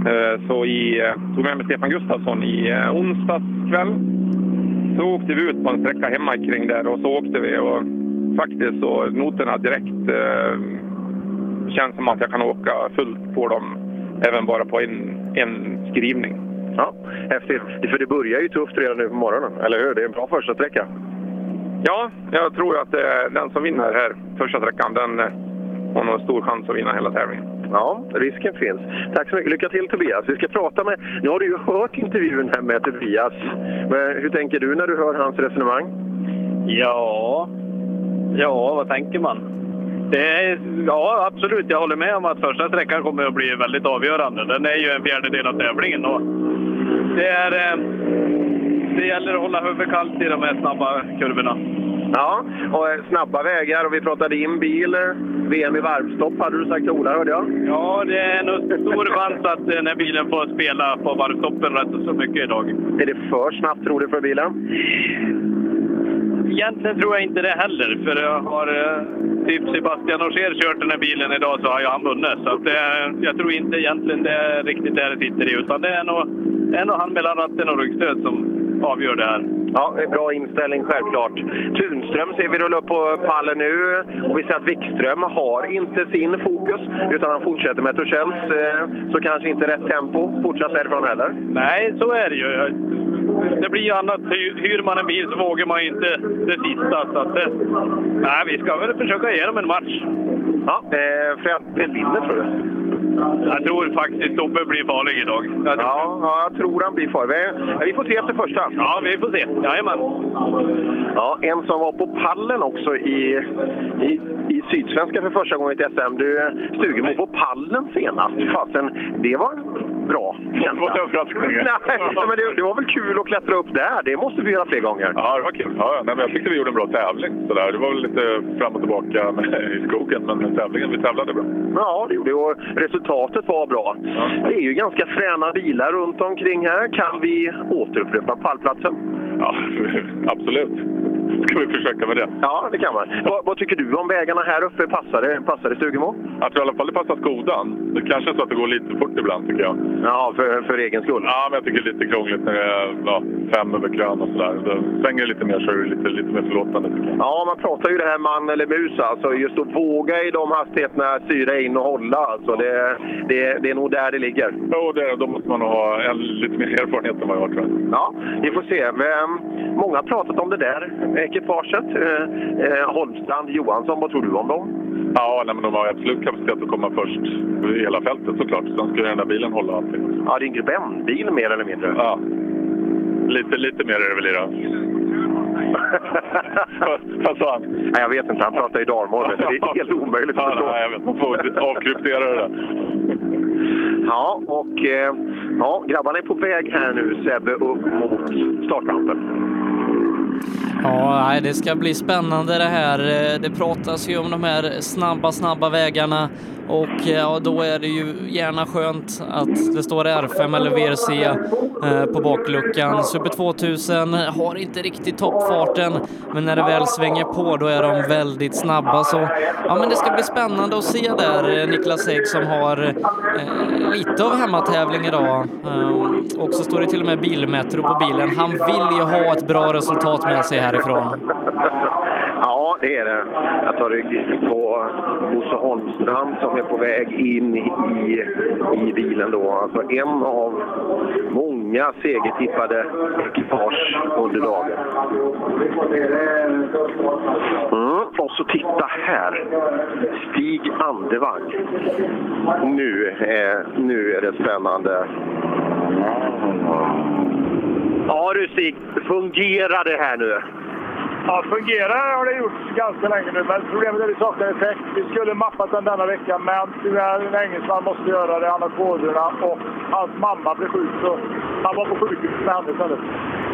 Eh, Så i, eh, tog med mig Stefan Gustafsson i eh, onsdags kväll. Så åkte vi ut på en sträcka hemma kring där och så åkte vi och faktiskt så noterna direkt eh, känns som att jag kan åka fullt på dem även bara på en, en skrivning. Ja, häftigt. För det börjar ju tufft redan nu på morgonen, eller hur? Det är en bra första sträcka. Ja, jag tror att eh, den som vinner här första sträckan, den eh, har nog stor chans att vinna hela tävlingen. Ja, risken finns. Tack så mycket. Lycka till Tobias. Vi ska prata med... Nu har du ju hört intervjun här med Tobias. Men hur tänker du när du hör hans resonemang? Ja, ja vad tänker man? Det är, ja, absolut. Jag håller med om att första sträckan kommer att bli väldigt avgörande. Den är ju en fjärdedel av tävlingen. Och det, är, eh, det gäller att hålla huvudet kallt i de här snabba kurvorna. Ja, och eh, snabba vägar och vi pratade in bil. eh, VM i varvstopp hade du sagt till Ola, hörde jag. Ja, det är nog stor chans att eh, den här bilen får spela på varvtoppen rätt så mycket idag. Är det för snabbt tror du för bilen? Egentligen tror jag inte det heller, för jag har eh, typ Sebastian Ogier kört den här bilen idag så har jag han vunnit. Så att jag tror inte egentligen det är riktigt där det sitter i, utan det är nog, det är nog han mellan ratten och ryggstöd som, avgör det här. Ja, bra inställning självklart. Tunström ser vi rulla upp på pallen nu och vi ser att Wikström har inte sin fokus utan han fortsätter med Torssells, eh, så kanske inte rätt tempo. Fortsatt därifrån heller. Nej, så är det ju. Det blir ju annat. Hy- Hyr man en bil så vågar man inte det sista. Så att, nej, vi ska väl försöka ge dem en match. Ja, eh, Fred, vem vinner tror du? Jag tror faktiskt Tobbe blir farlig idag. Jag Ja, ja, jag tror han blir farlig. Vi- Vi får se efter första. Ja, vi får se. Jajamän. Ja, en som var på pallen också i, i, i Sydsvenska för första gången i ett SM. Du, Stugemo på pallen senast. Fasen, det var bra. Det var en överraskning. Nej, men det, det var väl kul att klättra upp där. Det måste vi göra fler gånger. Ja, det var kul. Ja, ja. nej, men jag tyckte vi gjorde en bra tävling. Sådär. Det var väl lite fram och tillbaka i skogen, men tävlingen, vi tävlade bra. Ja, det gjorde vi. Och resultatet var bra. Det är ju ganska fräna bilar runt omkring här. Kan vi återupprepa pallplatsen? Ja, absolut. Ska vi försöka med det? Ja, det kan man. Vad, vad tycker du om vägarna här uppe? Passar det, passar det Stugemo? Jag tror i alla fall det passar skodan. Det kanske är så att det går lite fort ibland tycker jag. Ja, för, för egen skull? Ja, men jag tycker det är lite krångligt när det är ja, fem över krön och sådär. Svänger det lite mer så är det lite, lite mer förlåtande tycker jag. Ja, man pratar ju det här man eller mus alltså. Just att våga i de hastigheterna styra in och hålla. Alltså, det, det, det är nog där det ligger. Jo, det, då måste man nog ha en, lite mer erfarenhet än vad jag har tror jag. Ja, vi får se. Men, många har pratat om det där ekipaget. Eh, eh, Holmstrand, Johansson, vad tror du om dem? Ja, nej, men de har absolut kapacitet att komma först i hela fältet såklart. Sen ska den där bilen hålla allting. Ja, det är en grupp M-bil mer eller mindre. Ja. Lite, lite mer är det väl i det. Vad sa han? Nej, jag vet inte, han pratar i dalmål. Det är helt omöjligt att Ja, förstå. nej, jag vet, man får avkryptera det där. Ja, och eh, ja, grabbarna är på väg här nu, Sebbe, upp mot startrampen. Ja, det ska bli spännande det här. Eh, det pratas ju om de här snabba, snabba vägarna och eh, ja, då är det ju gärna skönt att det står R5 eller VRC eh, på bakluckan. Super 2000 har inte riktigt toppfarten, men när det väl svänger på då är de väldigt snabba. Så ja, men det ska bli spännande att se där eh, Niklas Hägg som har eh, lite av hemmatävling idag. Eh, och så står det till och med bilmetro på bilen. Han vill ju ha ett bra resultat med sig härifrån. Ja, det är det. Jag tar rygg på Bosse Holmstrand som är på väg in i, i bilen då. Alltså en av många segertippade ekipage under dagen. Mm. Och så titta här. Stig Andevang. Nu är, nu är det spännande. Ja du Stig, fungerar det här nu? Ja, fungerar har det gjort ganska länge nu, men problemet är att vi saknar effekt. Vi skulle mappat den denna vecka, men tyvärr en engelsman måste göra det. Han har koderna och hans mamma blev sjuk, så han var på sjukhus med henne istället.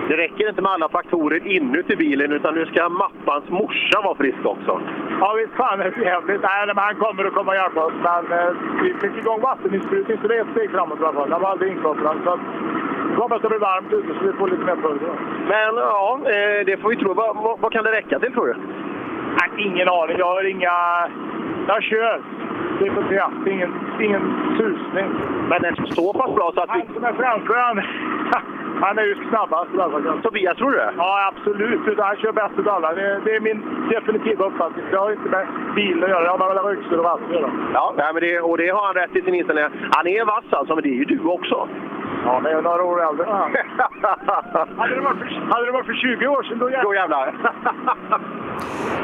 Det räcker inte med alla faktorer inuti bilen utan nu ska mappans morsa vara frisk också. Ja, visst fan är det jävligt. Nej, men han kommer att komma och hjälpa oss, men eh, vi fick igång vatteninsprutning, så det är ett steg framåt i alla fall. Den var aldrig inkopplad. Så hoppas det blir varmt ute så vi får lite mer pulver. Men ja, eh, det får vi tro. Vad, vad, vad kan det räcka till tror du? Nej, ingen aning. Jag har inga... Jag kör. Vi får se. Det Ingen, ingen susning. Men den så pass bra så att vi... Han som är framför, han, han är ju snabbast. alla. Tobias, tror du det? Ja, absolut. Han kör bäst av alla. Det, det är min definitiva uppfattning. Det har inte med bilen att göra. Det har med ryggstöd och vatten att göra. Ja, nej, men det, och det har han rätt i sin inställning. Han är vass alltså, men det är ju du också. Ja, men jag är några år äldre än han. hade, det varit för, hade det varit för 20 år sedan, då jävlar. Då jävlar.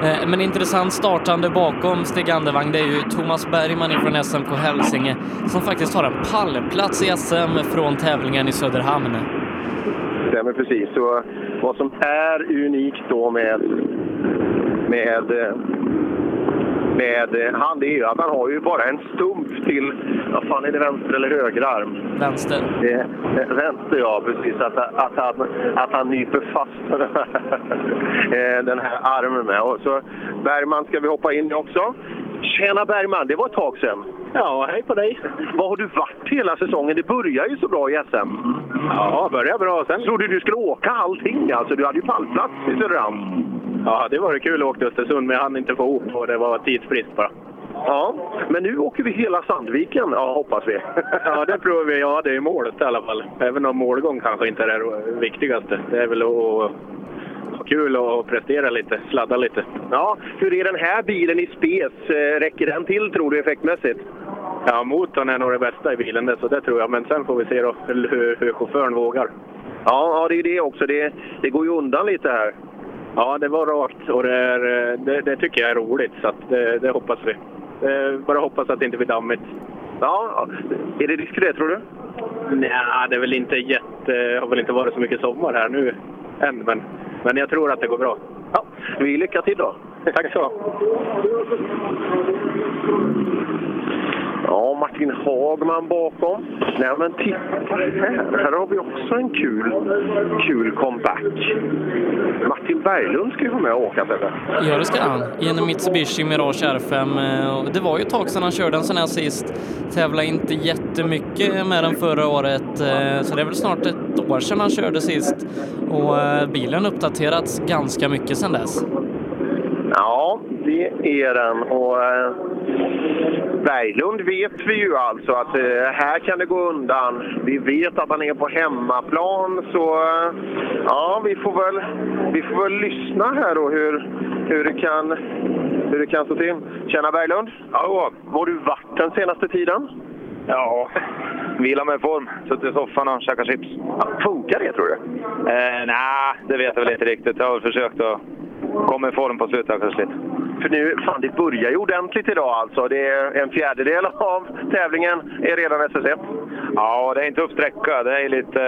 Eh, Men intressant startande bakom Stig Andevang, det är ju Thomas Bergman ifrån SMK Hälsinge som faktiskt har en pallplats i SM från tävlingen i Söderhamn. Stämmer precis. Så vad som är unikt då med, med, eh, med eh, han, det är ju att han har ju bara en stump till, vad fan är det, vänster eller högerarm? Vänster. Det, eh, vänster ja, precis. Att, att, han, att han nyper fast den här, eh, den här armen med. Och så Bergman ska vi hoppa in i också. Tjena Bergman, det var ett tag sedan. Ja, hej på dig. Var har du varit hela säsongen? Det börjar ju så bra i SM. Ja, börjar bra. Sen Trodde du skulle åka allting alltså? Du hade ju pallplats i Söderhamn. Ja, det var kul att åka till Östersund, men jag hann inte få ihop och det var tidsbrist bara. Ja, men nu åker vi hela Sandviken, ja, hoppas vi. Ja, det provar vi. Ja, det är målet i alla fall. Även om målgång kanske inte är det viktigaste. Det är väl att ha kul och prestera lite, sladda lite. Ja, hur är den här bilen i spes? Eh, Räcker den till tror du effektmässigt? Ja, motorn är nog det bästa i bilen, det, så det tror jag. Men sen får vi se då hur, hur chauffören vågar. Ja, ja, det är det också. Det, det går ju undan lite här. Ja, det var rakt och det, är, det, det tycker jag är roligt, så det, det hoppas vi. Bara hoppas att det inte blir dammigt. Ja, är det risk för det tror du? Nej, det är väl inte jätte... har väl inte varit så mycket sommar här nu än, men, men jag tror att det går bra. Ja, vi lycka till då. Tack så Ja, Martin Hagman bakom. Nej, men titta här. Här har vi också en kul, kul comeback. Martin Berglund ska ju vara med och åka, eller? Ja, det ska han. I en Mitsubishi Mirage R5. Eh, det var ju ett tag sedan han körde en sån här sist. Tävlade inte jättemycket med den förra året, eh, så det är väl snart ett år sedan han körde sist. Och eh, bilen har uppdaterats ganska mycket sedan dess. Ja, det är den. Och eh, Berglund vet vi ju alltså att eh, här kan det gå undan. Vi vet att han är på hemmaplan, så eh, ja, vi får väl, vi får väl lyssna här då hur, hur, det kan, hur det kan stå till. Tjena Berglund! Ja, Var du varit den senaste tiden? Ja, vila med form. Suttit i soffan och käkat chips. funkar det tror du? Eh, Nej, det vet jag väl inte riktigt. Jag har väl försökt att komma i form på slutet lite. För nu, fan det börjar ju ordentligt idag alltså. Det är en fjärdedel av tävlingen är redan SS1. Ja, det är en tuff sträcka. Det är lite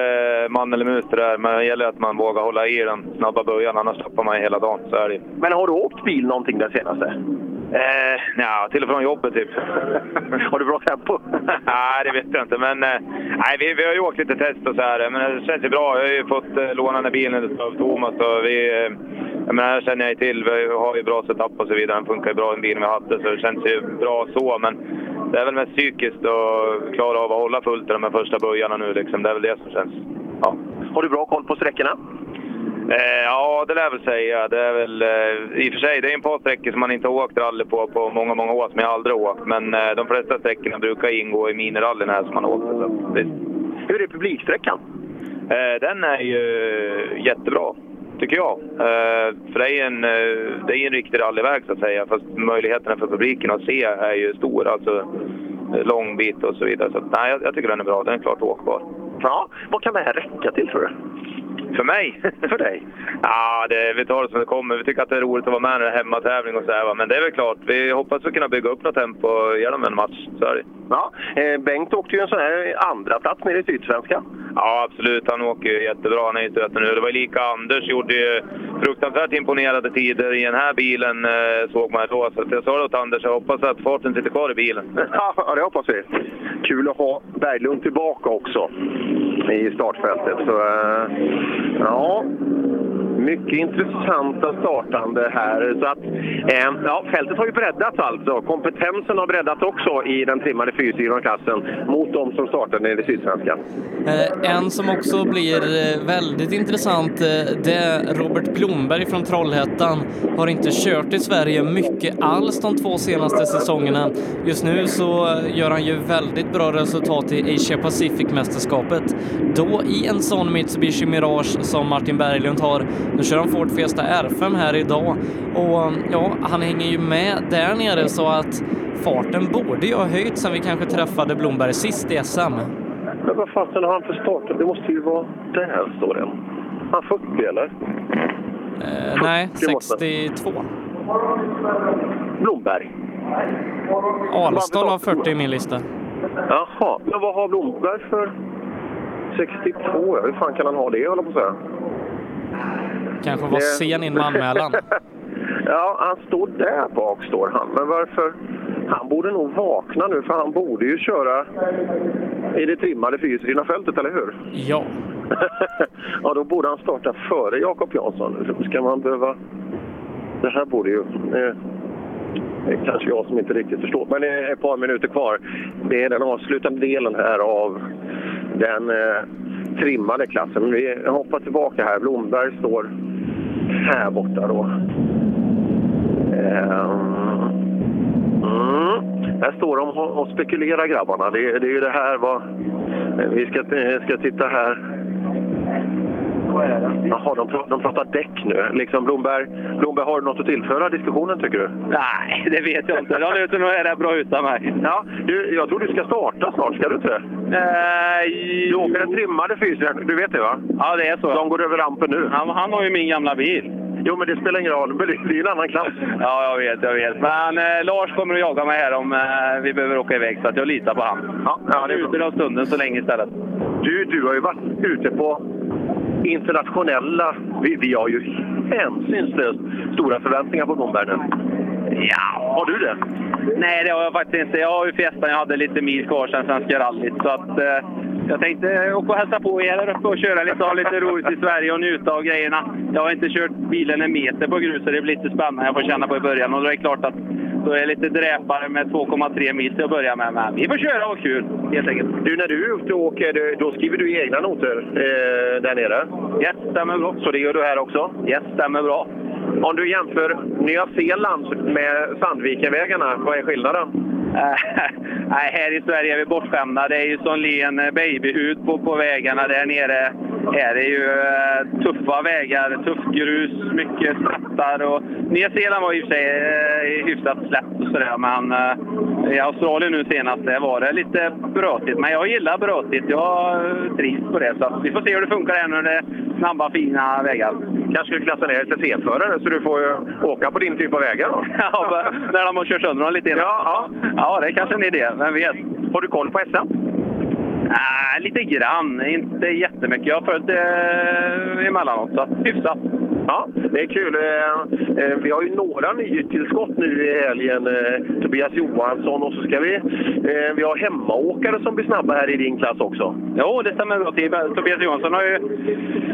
eh, man eller mus det där. Men det gäller att man vågar hålla i den snabba början, annars tappar man hela dagen. Så är det. Men har du åkt bil någonting den senaste? Eh, ja, till och från jobbet typ. har du bra tempo? nej, det vet jag inte. Men eh, nej, vi, vi har ju åkt lite test och så här. Men det känns ju bra. Jag har ju fått eh, låna den här bilen av Thomas. Och vi, eh, jag menar, det känner jag till. Vi har ju bra setup och så vidare. Den funkar ju bra den bilen vi hade. Så det känns ju bra så. Men det är väl mest psykiskt att klara av att hålla fullt i de här första börjarna nu. Liksom. Det är väl det som känns. Ja. Har du bra koll på sträckorna? Eh, ja, det lär jag väl säga. Det är väl, eh, I och för sig, det är en par sträckor som man inte har åkt rally på på många, många år, som jag aldrig har åkt. Men eh, de flesta sträckorna brukar ingå i minirallyn här som man åkt. Så. Hur är publiksträckan? Eh, den är ju jättebra, tycker jag. Eh, för det är, en, eh, det är en riktig rallyväg så att säga. Fast möjligheterna för publiken att se är ju stor. Alltså eh, lång bit och så vidare. Så nej, jag, jag tycker den är bra. Den är klart åkbar. Ja, vad kan det här räcka till tror du? För mig? För dig? Ja, det, vi tar det som det kommer. Vi tycker att det är roligt att vara med i en hemmatävling och så här, va. Men det är väl klart, vi hoppas att kunna bygga upp något tempo genom en match. Så är det. Ja, eh, Bengt åkte ju en sån här andra plats nere i Sydsvenskan. Ja, absolut. Han åker ju jättebra. Han är ju nu. Det var lika Anders gjorde ju fruktansvärt imponerade tider i den här bilen, eh, såg man då. Så jag sa det åt Anders, jag hoppas att farten sitter kvar i bilen. Ja, det hoppas vi. Kul att ha Berglund tillbaka också i startfältet. Så, eh, ja, mycket intressanta startande här. Så att, eh, ja, fältet har ju breddats alltså. Kompetensen har breddats också i den trimmade fyrhjulsklassen mot de som startade i Sydsvenskan. Eh, En som också blir eh, väldigt intressant, eh, det är Robert Blomberg från Trollhättan. Har inte kört i Sverige mycket alls de två senaste säsongerna. Just nu så eh, gör han ju väldigt bra resultat i Asia Pacific-mästerskapet. Då i en sån Mitsubishi Mirage som Martin Berglund har. Nu kör han Ford Fiesta R5 här idag och ja, han hänger ju med där nere så att farten borde ju ha höjt sen vi kanske träffade Blomberg sist i SM. Men vad fasen har han för start? Det måste ju vara... Där står den. Han 40 eller? Eh, nej, 62. Blomberg. Alstad har 40 i min lista. Jaha, men vad har Blomberg för 62? Ja, hur fan kan han ha det, håller på att säga? Kanske var sen in med anmälan. Ja, han står där bak, står han. Men varför? Han borde nog vakna nu, för han borde ju köra i det trimmade fyrhjulsdrivna fältet, eller hur? Ja. ja, då borde han starta före Jakob Jansson. Ska man behöva... Det här borde ju... Eh, det är kanske jag som inte riktigt förstår, men det är ett par minuter kvar. Det är den avslutande delen här av den eh, trimmade klassen. Vi hoppar tillbaka här. Blomberg står här borta då. Ehm, mm. Här står de och och spekulerar grabbarna. Det, det är ju det här vad... Vi ska, eh, ska titta här. Jaha, de, pra- de pratar däck nu. Liksom Blomberg, Blomberg, har du något att tillföra diskussionen tycker du? Nej, det vet jag inte. De är nog rätt bra utan mig. Ja, du, jag tror du ska starta snart, ska du inte det? Du åker den trimmade fysen, du vet det va? Ja, det är så. De går över rampen nu. Han, han har ju min gamla bil. Jo, men det spelar ingen roll. Det det är ju en annan klass. Ja, jag vet, jag vet. Men eh, Lars kommer att jaga mig här om eh, vi behöver åka iväg, så att jag litar på han. Ja, ja, det är Ute av stunden så länge istället. Du, du har ju varit ute på internationella... Vi, vi har ju hänsynslöst stora förväntningar på Blomberg nu. Ja. Har du det? Nej, det har jag faktiskt inte. Jag har ju Fiestan, jag hade lite mil kvar sen Svenska rallyt. Så att, eh, jag tänkte åka och hälsa på er där uppe och köra lite, ha lite roligt i Sverige och njuta av grejerna. Jag har inte kört bilen en meter på grus så det blir lite spännande. Jag får känna på i början. Och då är det klart att då är jag lite dräpare med 2,3 mil till att börja med. Men vi får köra och ha kul, helt enkelt. Du, när du är ute och åker, då skriver du egna noter eh, där nere? Yes, stämmer bra. Så det gör du här också? Yes, stämmer bra. Om du jämför Nya Zeeland med Sandvikenvägarna, vad är skillnaden? Nej, här i Sverige är vi bortskämda. Det är ju som len babyhud på, på vägarna där nere. Här är ju eh, tuffa vägar, tuff grus, mycket skrattar. Och Nya Zeeland var i och för sig eh, hyfsat släppt och sådär, men eh, i Australien nu senast där var det lite brötigt. Men jag gillar brötigt. Jag eh, trivs på det. Så vi får se hur det funkar här när det är snabba, fina vägar. Kanske skulle klassa ner till C-förare så du får åka på din typ av vägar då? ja, när de har kört sönder dem lite innan. Ja, ja ja, det är kanske en idé. Vem vet? Har du koll på SM? Äh, lite grann. Inte jättemycket. Jag har följt det emellanåt, så hyfsat. Ja, det är kul. Eh, eh, Vi har ju några nytillskott nu i helgen. Eh, Tobias Johansson och så ska vi... Vi har hemmaåkare som blir snabba här i din klass också. Jo, det stämmer bra. Tobias Johansson har ju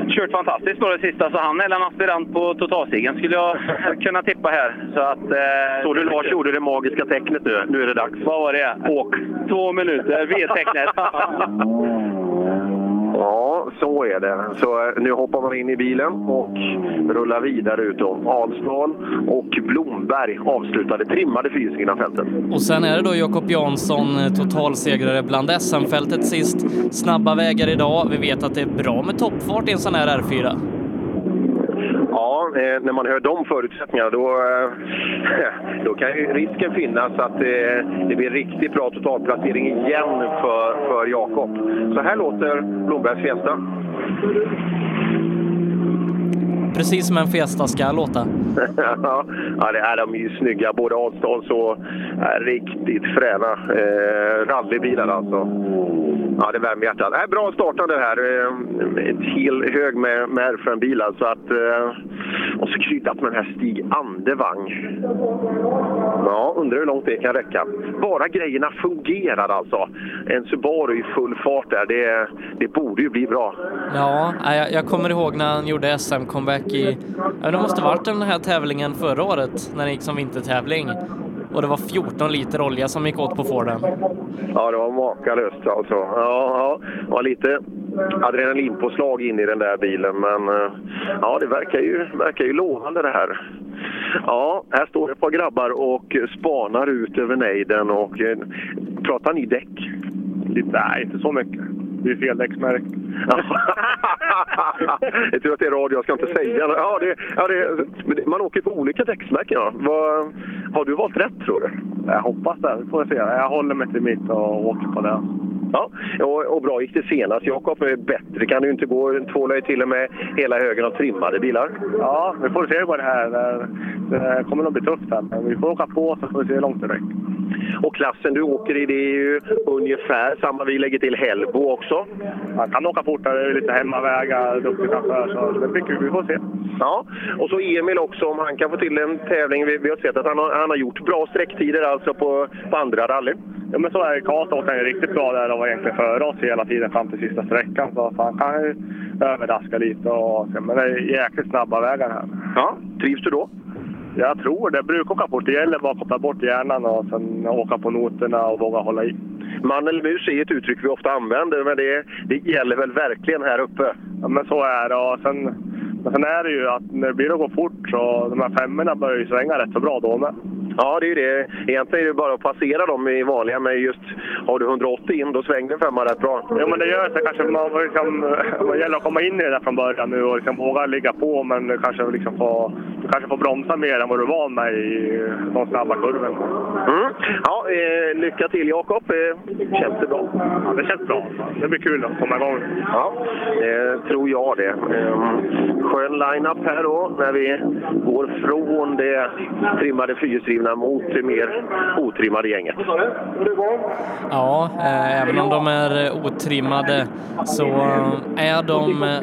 kört fantastiskt på det sista, så han är en aspirant på totalsegern skulle jag kunna tippa här. Så att, eh, Så du Lars gjorde det magiska tecknet nu. Nu är det dags. Vad var det? Åk! Två minuter, V-tecknet. Ja, så är det. Så eh, nu hoppar man in i bilen och rullar vidare utom då. Alsdal och Blomberg avslutade trimmade fysikerna fältet. Och sen är det då Jakob Jansson, eh, totalsegrare bland SM-fältet sist. Snabba vägar idag. Vi vet att det är bra med toppfart i en sån här R4. Ja, eh, när man hör de förutsättningarna då, eh, då kan ju risken finnas att det, det blir riktigt bra totalplacering igen för, för Jakob. Så här låter Blombergs Fiesta. Precis som en Fiesta ska låta. ja, det är de är ju snygga. Både Alstals och är riktigt fräna eh, rallybilar alltså. Ja, det värmer hjärtat. Äh, bra startande här. Eh, ett hel hög med, med R5-bilar. Så att, eh, och så kryddat med den här Stig Andevang. Ja, undrar hur långt det kan räcka. Bara grejerna fungerar alltså. En Subaru i full fart där, det, det borde ju bli bra. Ja, jag, jag kommer ihåg när han gjorde SM-comeback i... Ja, det måste varit den här tävlingen förra året när det gick som vintertävling. Och det var 14 liter olja som gick åt på Forden. Ja, det var makalöst alltså. Ja, ja, det var lite adrenalinpåslag in i den där bilen, men eh, ja, det verkar ju, verkar ju lovande det här. Ja, här står ett par grabbar och spanar ut över nejden och eh, pratar ni däck? Nej, inte så mycket. Det är fel däcksmärke. jag tror att det är radio, jag ska inte säga. Ja, det, ja, det, det- man åker på olika däcksmärken. Ja. Har du valt rätt tror du? Jag hoppas det. Får se. Jag håller mig till mitt och åker på det. Ja, och, bra gick det senast. Jakob, eh, bättre kan det ju inte gå. Tvålar ju till och med hela högen av trimmade bilar. Ja, vi får se vad det här det, kommer nog bli tufft här. Men vi får åka på så får vi se hur långt det räcker. Och klassen du åker i, det är ju ungefär samma. Vi lägger till Hellbo också. Man kan åka fortare, lite hemmavägar, duktig chaufför. Så det blir kul, vi får se. Ja, och så Emil också om han kan få till en tävling. Vi, vi har sett att han har, han har gjort bra sträcktider alltså på, på andra rallyn. Ja, men så är det. Karlstad åkte han ju riktigt bra där och var egentligen före oss hela tiden fram till sista sträckan. Så han kan ju överraska lite. Och, men det är jäkligt snabba vägar här. Ja, trivs du då? Jag tror det. Jag brukar åka fort. Det gäller bara att koppla bort hjärnan och sen åka på noterna och våga hålla i. Man eller mus är ett uttryck vi ofta använder, men det, det gäller väl verkligen här uppe? Ja, men så är det. Och sen, men sen är det ju att när det blir att gå fort så de här femmorna börjar ju svänga rätt så bra då med. Ja, det är ju det. Egentligen är det bara att passera dem i vanliga, men just har du 180 in, då svänger en femma rätt bra. Jo, men det gör det. Kanske man, liksom, det gäller att komma in i det där från början nu och liksom våga ligga på, men kanske liksom få, du kanske får bromsa mer än vad du är van med i de snabba kurvorna. Mm. Ja, eh, lycka till Jakob. Eh, känns det bra? Ja, det känns bra. Det blir kul att komma igång. Ja, det tror jag det. Eh, skön line-up här då, när vi går från det trimmade fyrhjulsdrivna mot det mer otrimmade gänget. Ja, eh, även om de är otrimmade så är de eh,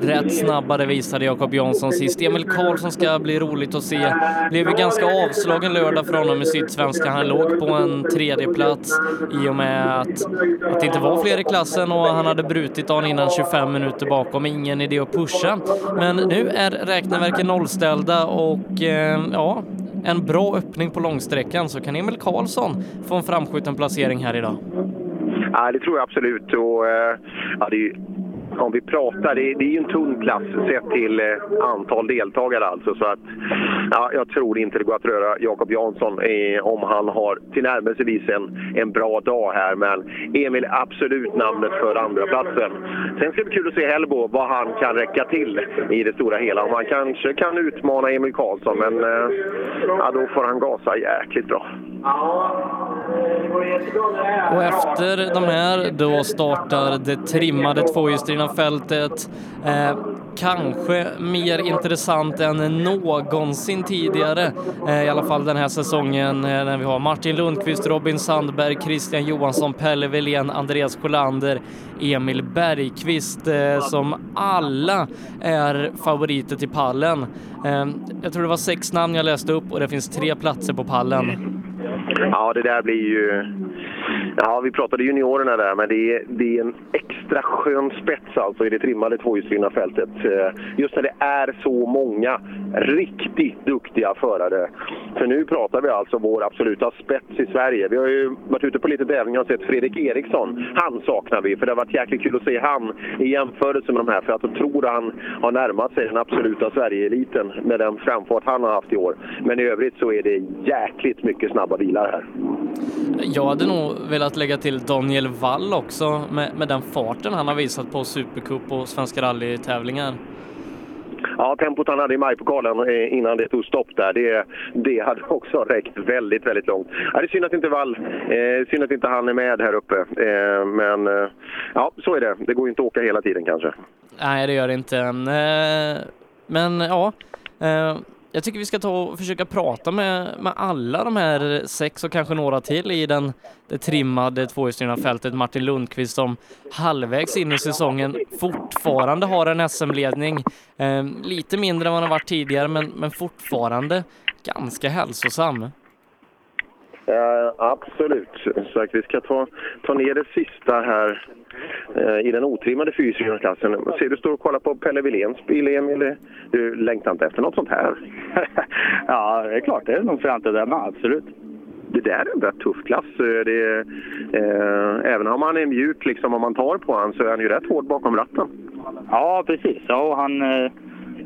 rätt snabba, det visade Jakob Jansson sist. Emil Karlsson ska bli roligt att se. Blev ju ganska avslagen lördag för honom i Sydsvenska. Han låg på en tredje plats i och med att, att det inte var fler i klassen och han hade brutit dagen innan 25 minuter bakom. Ingen idé att pusha. Men nu är räkneverken nollställda och eh, ja, en bra öppning på långsträckan så kan Emil Karlsson få en framskjuten placering här idag. Ja, det tror jag absolut. Och, eh, ja, det är ju, om vi pratar, det är, det är ju en tunn klass sett till eh, antal deltagare alltså. Så att, ja, jag tror inte det går att röra Jakob Jansson eh, om han har tillnärmelsevis en, en bra dag här. Men Emil är absolut namnet för andra platsen. Sen ska det bli kul att se Helbo, vad han kan räcka till i det stora hela. Om han kanske kan utmana Emil Karlsson, men eh, ja, då får han gasa jäkligt bra. Och efter de här då startar det trimmade tvåhjulsdrivna fältet. Eh, kanske mer intressant än någonsin tidigare. Eh, I alla fall den här säsongen eh, när vi har Martin Lundqvist, Robin Sandberg, Christian Johansson, Pelle Wilén, Andreas Kollander, Emil Bergqvist eh, som alla är favoriter till pallen. Eh, jag tror det var sex namn jag läste upp och det finns tre platser på pallen. Ja, det där blir ju... Ja, vi pratade juniorerna där, men det är, det är en extra skön spets alltså i det trimmade tvåhjulsdrivna fältet. Eh, just när det är så många riktigt duktiga förare. För nu pratar vi alltså vår absoluta spets i Sverige. Vi har ju varit ute på lite tävlingar och sett Fredrik Eriksson. Han saknar vi, för det har varit jäkligt kul att se han i jämförelse med de här. För att jag tror han har närmat sig den absoluta Sverige-eliten med den framfart han har haft i år. Men i övrigt så är det jäkligt mycket snabba bilar här. Jag hade nog velat lägga till Daniel Wall också med, med den farten han har visat på Supercup och Svenska rallytävlingar. Ja, tempot han hade i majpokalen eh, innan det tog stopp där, det, det hade också räckt väldigt, väldigt långt. Ja, det är synd att inte Wall, eh, synd att inte han är med här uppe. Eh, men eh, ja, så är det. Det går ju inte att åka hela tiden kanske. Nej, det gör det inte. Eh, Men ja, eh, jag tycker vi ska ta och försöka prata med, med alla de här sex och kanske några till i den, det trimmade tvåhjulsdrivna fältet. Martin Lundqvist som halvvägs in i säsongen fortfarande har en SM-ledning. Eh, lite mindre än vad han har varit tidigare, men, men fortfarande ganska hälsosam. Eh, absolut. Så att vi ska ta, ta ner det sista här eh, i den otrimmade fyrhjulsdrivna Ser du står och kollar på Pelle Wiléns bil, Emil. Du längtar inte efter något sånt här? ja, det är klart. Det är nog framtid där med, absolut. Det där är en rätt tuff klass. Eh, Det är, eh, även om han är mjuk, liksom, om man tar på honom, så är han ju rätt hård bakom ratten. Ja, precis. Ja, och han, eh,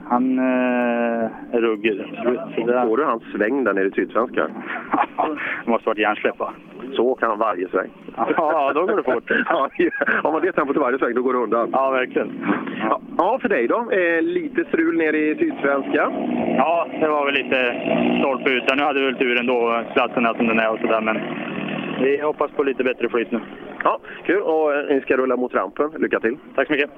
han eh, ruggig. Såg du hans sväng där nere i Sydsvenska? det måste varit hjärnsläpp, va? Så kan han varje sväng. Ja, då går det fort. ja, om man det tempot i varje sväng, då går det undan. Ja, verkligen. Ja, ja för dig då? Eh, lite strul nere i Sydsvenska. Ja, det var väl lite stolpe ut. där. Nu hade vi väl tur ändå, platsen är som den är och sådär, men vi hoppas på lite bättre flyt nu. Ja, kul. Och eh, ni ska rulla mot rampen. Lycka till. Tack så mycket.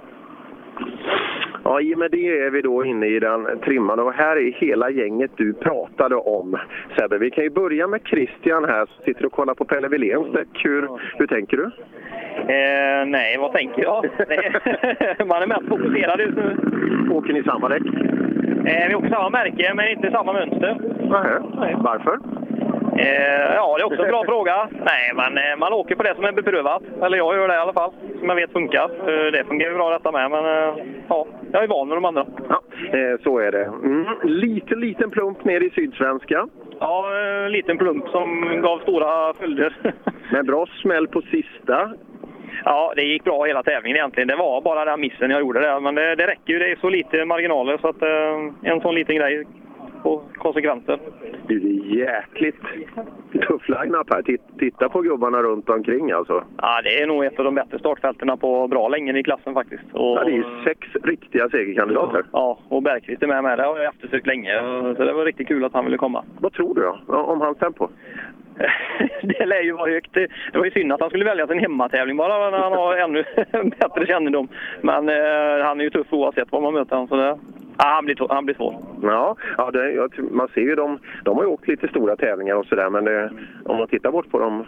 Ja, i och med det är vi då inne i den trimmade och här är hela gänget du pratade om. Sebbe, vi kan ju börja med Christian här som sitter och kollar på Pelle Wiléns däck. Hur, hur tänker du? Eh, nej, vad tänker jag? Man är mest fokuserad just nu. Åker ni samma däck? Eh, vi åker samma märke, men inte samma mönster. Nej. Varför? Eh, ja, det är också en bra fråga. Nej, men eh, man åker på det som är beprövat. Eller jag gör det i alla fall, som jag vet funkar. Eh, det fungerar ju bra detta med, men eh, ja, jag är van med de andra. Ja, så är det. Mm. Liten, liten plump ner i Sydsvenska. Ja, en liten plump som gav stora följder. Med bra smäll på sista. Ja, det gick bra hela tävlingen egentligen. Det var bara den missen jag gjorde där. Men det, det räcker ju. Det är så lite marginaler så att eh, en sån liten grej på konsekvenser. Du, det är jäkligt tuff line-up här. Titt- Titta på gubbarna runt omkring alltså. Ja, det är nog ett av de bättre startfältena på bra länge i klassen faktiskt. Och, Ja, det är ju sex riktiga segerkandidater. Ja, och Bergqvist är med med. Det har jag eftersökt länge. Så det var riktigt kul att han ville komma. Vad tror du då? Om hans tempo? det lär ju vara högt. Det det var ju synd att han skulle välja sin hemmatävling bara när han har ännu bättre kännedom. Men eh, han är ju tuff oavsett var man möter honom. Så det, ja, han, blir, han blir svår. Ja, ja det, man ser ju dem. De har ju åkt lite stora tävlingar och sådär, men det, om man tittar bort på dem,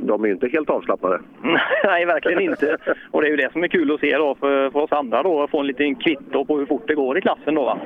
de är ju inte helt avslappnade. Nej, verkligen inte. Och det är ju det som är kul att se då för, för oss andra då, att få en liten kvitto på hur fort det går i klassen då. Va?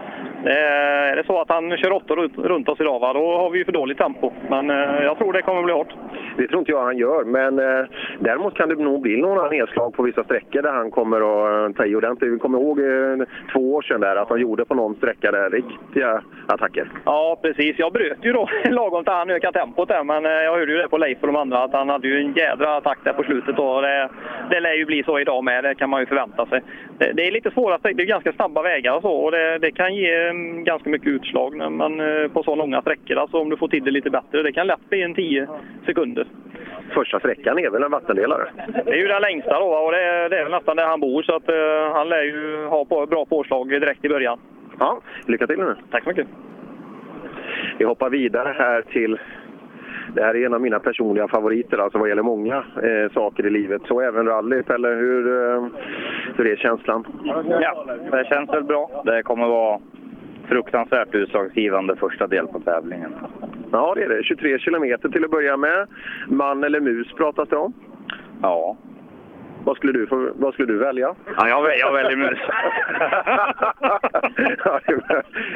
Eh, är det så att han kör åtta runt, runt oss idag, va, då har vi ju för dåligt tempo. Men eh, jag tror det kommer bli hårt. Det tror inte jag han gör, men eh, däremot kan det nog bli några nedslag på vissa sträckor där han kommer att eh, ta i ordentligt. Vi kommer ihåg eh, två år sedan där att han gjorde på någon sträcka där riktiga attacker. Ja, precis. Jag bröt ju då lagom till han ökade tempot där, men eh, jag hörde ju det på Leif och de andra att han hade ju en jädra attack där på slutet. Och Det, det lär ju bli så idag med, det kan man ju förvänta sig. Det, det är lite svåra sträckor, det är ganska snabba vägar och så och det, det kan ge mm, ganska mycket utslag när man, eh, på så långa sträckor. Alltså om du får till det lite bättre. Det kan lätt bli en 10 sekunder. Första sträckan är väl en vattendelare? Det är ju den längsta då och det, är- det är väl nästan där han bor så att eh, han lär ju ha på, bra påslag direkt i början. Ja, lycka till nu. Tack så mycket. Vi hoppar vidare här till det här är en av mina personliga favoriter alltså vad gäller många eh, saker i livet. Så även rallyt, eller hur, eh, hur är känslan? Ja, det känns väl bra. Det kommer vara fruktansvärt utslagsgivande första del på tävlingen. Ja, det är det. 23 kilometer till att börja med. Man eller mus pratas det om. Ja. Vad skulle du, vad skulle du välja? Ja, jag, jag väljer mus. ja,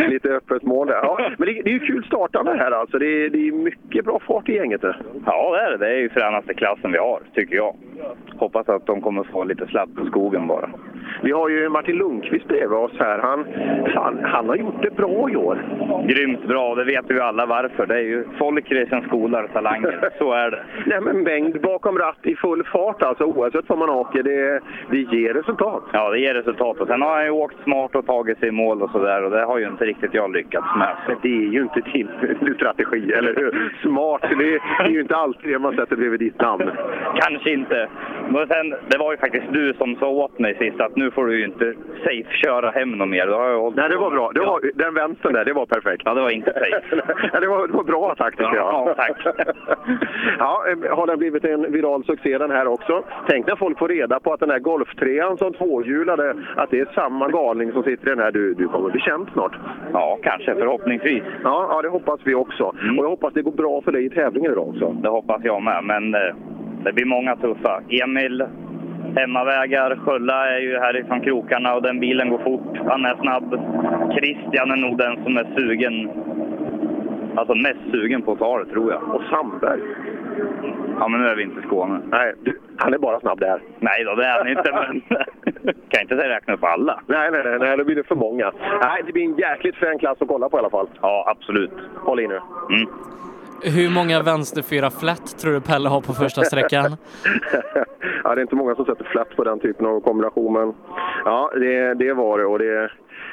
lite öppet mål där. Ja, men det, det är ju kul startande här alltså. Det är, det är mycket bra fart i gänget. där. Ja, det är det. Det är ju fränaste klassen vi har, tycker jag. Hoppas att de kommer få lite sladd på skogen bara. Vi har ju Martin Lundqvist bredvid oss här. Han, han, han har gjort det bra i år. Grymt bra, det vet vi alla varför. Det är ju folkrace som skolar talanger. Så är det. Nej, men mängd bakom ratt i full fart alltså. Oavsett vad man åker, det, det ger resultat. Ja, det ger resultat. Och sen har han ju åkt smart och tagit sig i mål och sådär. Och det har ju inte riktigt jag lyckats med. Så. Det är ju inte din strategi, eller hur? Smart, det, det är ju inte alltid det man sätter bredvid ditt namn. Kanske inte. Men sen, det var ju faktiskt du som sa åt mig sist att nu får du ju inte safe köra hem något mer. Då har jag hållit Nej, det var bra. Det var, den vänstern där, det var perfekt. Ja, det var inte safe. Ja, det, var, det var bra attack tycker jag. Ja, tack. ja, eh, har den blivit en viral succé den här också? Tänk när folk får reda på att den här golftrean som tvåhjulade, att det är samma galning som sitter i den här. Du, du kommer bli känd snart. Ja, kanske. Förhoppningsvis. Ja, ja det hoppas vi också. Och jag hoppas det går bra för dig i tävlingen idag också. Det hoppas jag med. Men eh, det blir många tuffa. Emil, hemmavägar. Skölla är ju härifrån krokarna och den bilen går fort. Han är snabb. Christian är nog den som är sugen. Alltså mest sugen på att ta det, tror jag. Och Sandberg. Ja, men nu är vi inte i Skåne. Nej, du, han är bara snabb där. Nej då, det är han inte. Men kan inte säga räkna upp alla. Nej, nej, nej, nej, då blir det för många. Nej, det blir en jäkligt frän klass att kolla på i alla fall. Ja, absolut. Håll i nu. Mm. Hur många vänsterfyra flätt tror du Pelle har på första sträckan? ja, det är inte många som sätter flätt på den typen av kombination, men ja, det, det var det och det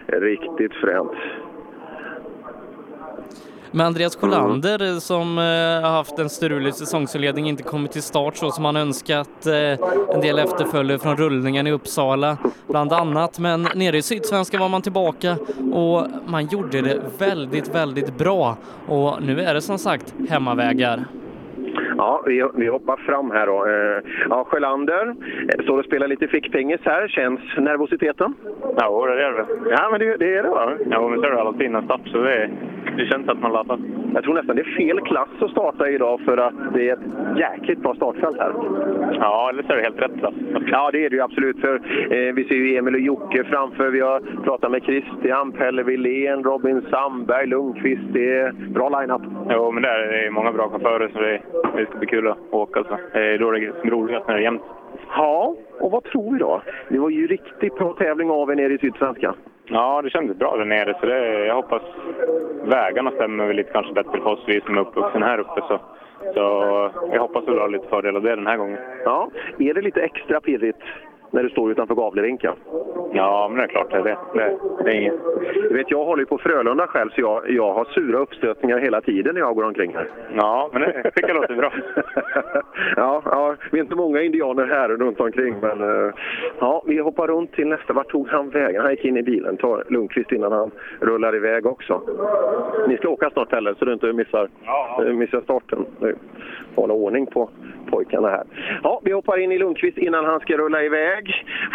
är riktigt fränt. Med Andreas Sjölander eh, som eh, har haft en strulig säsongsinledning inte kommit till start så som han önskat. Eh, en del efterföljare från rullningen i Uppsala bland annat. Men nere i Sydsvenska var man tillbaka och man gjorde det väldigt, väldigt bra. Och nu är det som sagt hemmavägar. Ja, vi, vi hoppar fram här då. Eh, Ja, Sjölander eh, står och spelar lite fickpingis här. Känns nervositeten? Ja, det är det. Ja, men det, det är det va? Ja, men så är det alltid innan start, så det, det känns att man laddar. Jag tror nästan det är fel klass att starta idag för att det är ett jäkligt bra startfält här. Ja, eller så är det helt rätt klass. Ja, det är det ju absolut. För eh, vi ser ju Emil och Jocke framför. Vi har pratat med Christian, Pelle Wilén, Robin Sandberg, Lundqvist. Det är bra line-up. Jo, men det är, det är många bra chaufförer, så det, det ska bli kul att åka. Så. Det är då det är roligast när det är jämnt. Ja, och vad tror vi då? Det var ju riktigt bra tävling av er nere i Sydsvenska. Ja, det kändes bra där nere, så det, jag hoppas vägarna stämmer väl lite kanske bättre för oss, vi som är uppvuxna här uppe. Så, så jag hoppas att vi har lite fördel av det den här gången. Ja, är det lite extra pirrigt när du står utanför Gavlevinken. Ja, men det är klart. Det, det, det är inget. Du vet, jag håller ju på Frölunda själv så jag, jag har sura uppstötningar hela tiden när jag går omkring här. Ja, men det tycker jag låter bra. ja, ja, vi är inte många indianer här runt omkring men uh, ja, vi hoppar runt till nästa. Vart tog han vägen? Han gick in i bilen. tar Lundqvist innan han rullar iväg också. Ni ska åka snart heller så du inte missar, ja. missar starten. Hålla ordning på pojkarna här. Ja, vi hoppar in i Lundqvist innan han ska rulla iväg.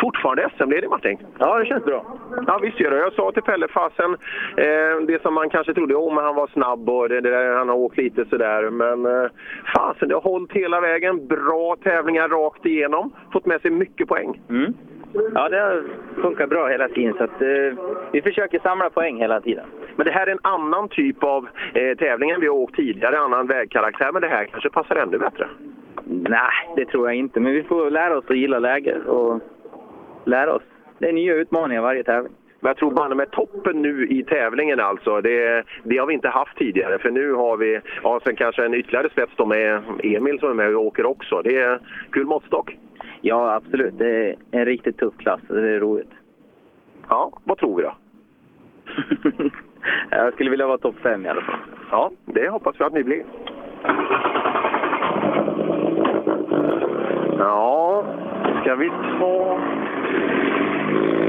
Fortfarande SM-ledig Martin? Ja, det känns bra. Ja, visst gör det. Jag sa till Pelle fasen, eh, det som man kanske trodde, oh, men han var snabb och det, det han har åkt lite sådär. Men eh, fasen, det har hållit hela vägen. Bra tävlingar rakt igenom. Fått med sig mycket poäng. Mm. Ja, det har funkat bra hela tiden. Så att, eh, vi försöker samla poäng hela tiden. Men det här är en annan typ av eh, tävling än vi har åkt tidigare, annan vägkaraktär. Men det här kanske passar ännu bättre? Nej, det tror jag inte. Men vi får lära oss att gilla läget och lära oss. Det är nya utmaningar varje tävling. Men jag tror banne med toppen nu i tävlingen alltså, det, det, har vi inte haft tidigare. För nu har vi, ja sen kanske en ytterligare spets då med Emil som är med och åker också. Det är kul måttstock. Ja, absolut. Det är en riktigt tuff klass. Det är roligt. Ja, vad tror vi då? jag skulle vilja vara topp fem i alla fall. Ja, det hoppas vi att ni blir. Ja, ska vi ta...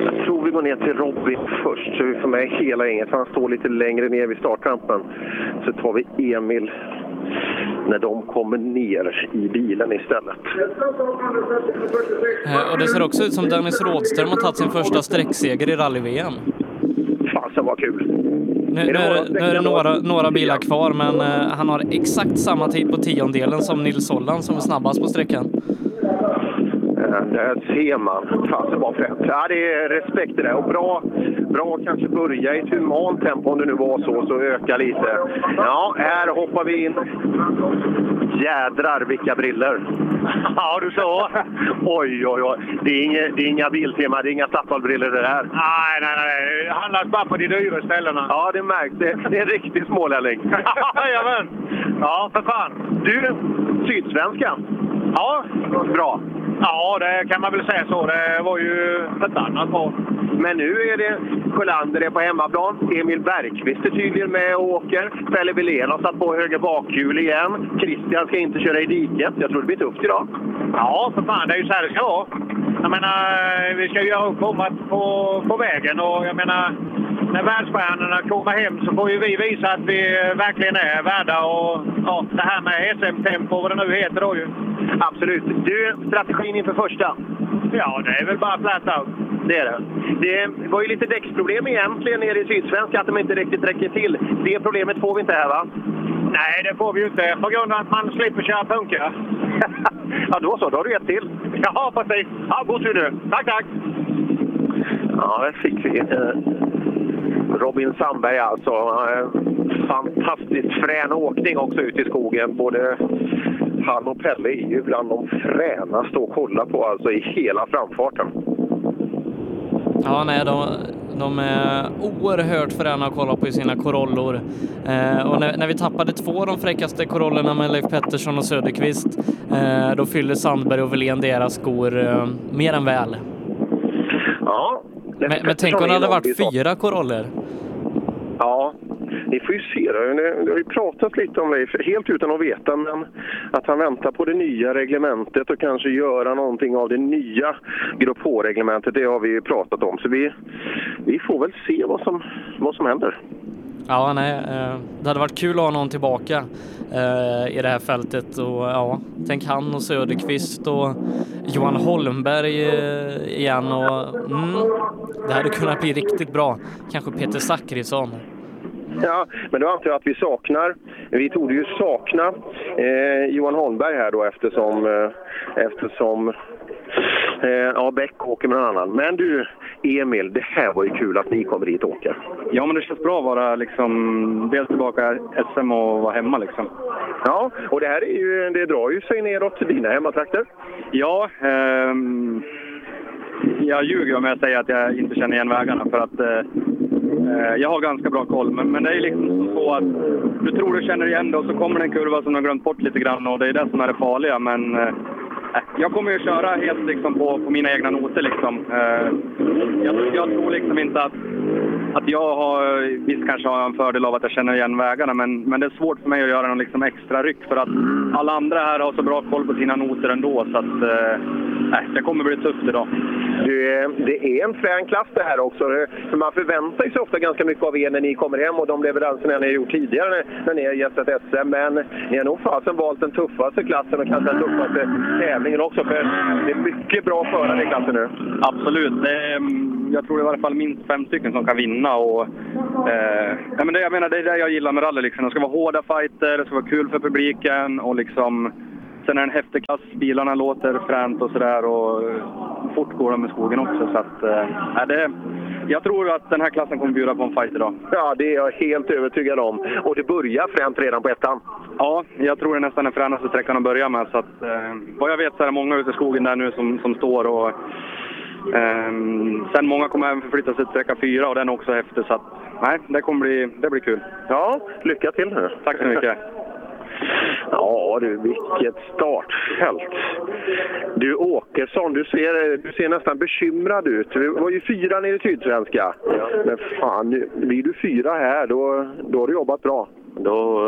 Jag tror vi går ner till Robin först, så vi får med hela gänget. Han står lite längre ner vid startrampen. Så tar vi Emil när de kommer ner i bilen istället. Eh, och det ser också ut som Dennis Rådström har tagit sin första sträckseger i rally-VM. Fasen vad kul! Nu, är, nu är det några, några bilar kvar, men uh, han har exakt samma tid på tiondelen som Nils Holland som är snabbast på sträckan. Där ser man. Fasen vad fränt. Ja, det är respekt det där. Och bra, bra kanske börja i ett humant tempo om det nu var så, så öka lite. Ja, här hoppar vi in. Jädrar vilka briller Ja, du så. oj, oj, oj. Det är, inga, det är inga biltema, det är inga Statoil-briller det där. Nej, nej, nej. Det handlas bara på de dyra ställena. Ja, det märks. Det, det är en riktig smålänning. Jajamän! Ja, för fan. Du, Sydsvenskan. Ja. Bra. Ja, det kan man väl säga så. Det var ju förbannat bra. Men nu är det Sjölander är på hemmaplan. Emil Bergqvist är tydligen med och åker. Pelle Wilén har satt på höger bakhjul igen. Christian ska inte köra i diket. Jag tror det blir tufft idag. Ja, för fan. Det är ju så här det ska vara. Jag menar, vi ska göra upp om att på, på vägen och jag menar, när världsstjärnorna kommer hem så får ju vi visa att vi verkligen är värda och ja, det här med SM-tempo, vad det nu heter då ju. Absolut. Du, strategin inför första? Ja, det är väl bara flat out. Det är det. Det var ju lite däcksproblem egentligen nere i Sydsvenska, att de inte riktigt räcker till. Det problemet får vi inte här va? Nej, det får vi ju inte på grund av att man slipper köra punka. ja, då så. Då har du ett till. Ja, precis. Ja, god tur nu. Tack, tack! Ja, där fick vi Robin Sandberg alltså. Fantastiskt frän åkning också ut i skogen. Både han och Pelle är ju bland de fränaste att kolla på alltså i hela framfarten. Ja, nej, de, de är oerhört fräna att kolla på i sina korollor. Eh, och när, när, vi tappade två av de fräckaste korollorna med Leif Pettersson och Söderqvist, eh, då fyller Sandberg och Wilén deras skor eh, mer än väl. Ja. Men, men tänk om det hade varit fyra koroller. Ja, ni får ju se. Det Vi har ju pratat lite om det, helt utan att veta, men att han väntar på det nya reglementet och kanske göra någonting av det nya Grupp H-reglementet, det har vi ju pratat om. Så vi, vi får väl se vad som, vad som händer. Ja, nej, eh, det hade varit kul att ha någon tillbaka eh, i det här fältet och ja, tänk han och Söderqvist och Johan Holmberg eh, igen och mm, det hade kunnat bli riktigt bra. Kanske Peter Zackrisson. Ja, men då antar jag att vi saknar, vi tog ju sakna eh, Johan Holmberg här då eftersom, eh, eftersom eh, ja, Bäck åker med någon annan. Men du, Emil, det här var ju kul att ni kommer hit och åker. Ja, men det känns bra att vara liksom, dels tillbaka SM och vara hemma liksom. Ja, och det här är ju, det drar ju sig neråt dina hemmatrakter. Ja, ehm, jag ljuger om jag säger att jag inte känner igen vägarna för att eh, Eh, jag har ganska bra koll, men, men det är liksom så att du tror du känner igen det och så kommer det en kurva som du har glömt bort lite grann och det är det som är det farliga. Men eh, jag kommer ju köra helt liksom på, på mina egna noter. Liksom. Eh, jag, jag tror liksom inte att, att jag har, visst kanske har en fördel av att jag känner igen vägarna, men, men det är svårt för mig att göra någon liksom extra ryck för att alla andra här har så bra koll på sina noter ändå. Så att, eh, det kommer bli tufft idag. Du, eh, det är en frän klass det här också. För man förväntar sig ofta ganska mycket av er när ni kommer hem och de leveranserna ni har gjort tidigare när, när ni har gästat SM. Men ni har nog fasen valt den tuffaste klassen och kanske den tuffaste tävlingen också. För det är mycket bra förare i klassen nu. Absolut. Är, mm, jag tror det är i alla fall minst fem stycken som kan vinna. Och, eh, ja, men det, jag menar, det är det jag gillar med rally. Liksom. Det ska vara hårda fighter, det ska vara kul för publiken och liksom Sen är det en häftig klass, bilarna låter fränt och sådär och fort går de i skogen också. Så att, äh, det, jag tror att den här klassen kommer bjuda på en fight idag. Ja, det är jag helt övertygad om. Och det börjar fränt redan på ettan. Ja, jag tror det är nästan den fränaste sträckan att börja med. Så att, eh, vad jag vet så är det många ute i skogen där nu som, som står och Um, sen många kommer även förflytta sig till sträcka fyra och den är också häftig. Så att, nej, det kommer bli, det blir kul. Ja, lycka till nu. Tack så mycket. Ja du, vilket startfält. Du Åkesson, du ser, du ser nästan bekymrad ut. Du var ju fyra nere i Sydsvenska. Ja. Men fan, blir du fyra här, då, då har du jobbat bra. Då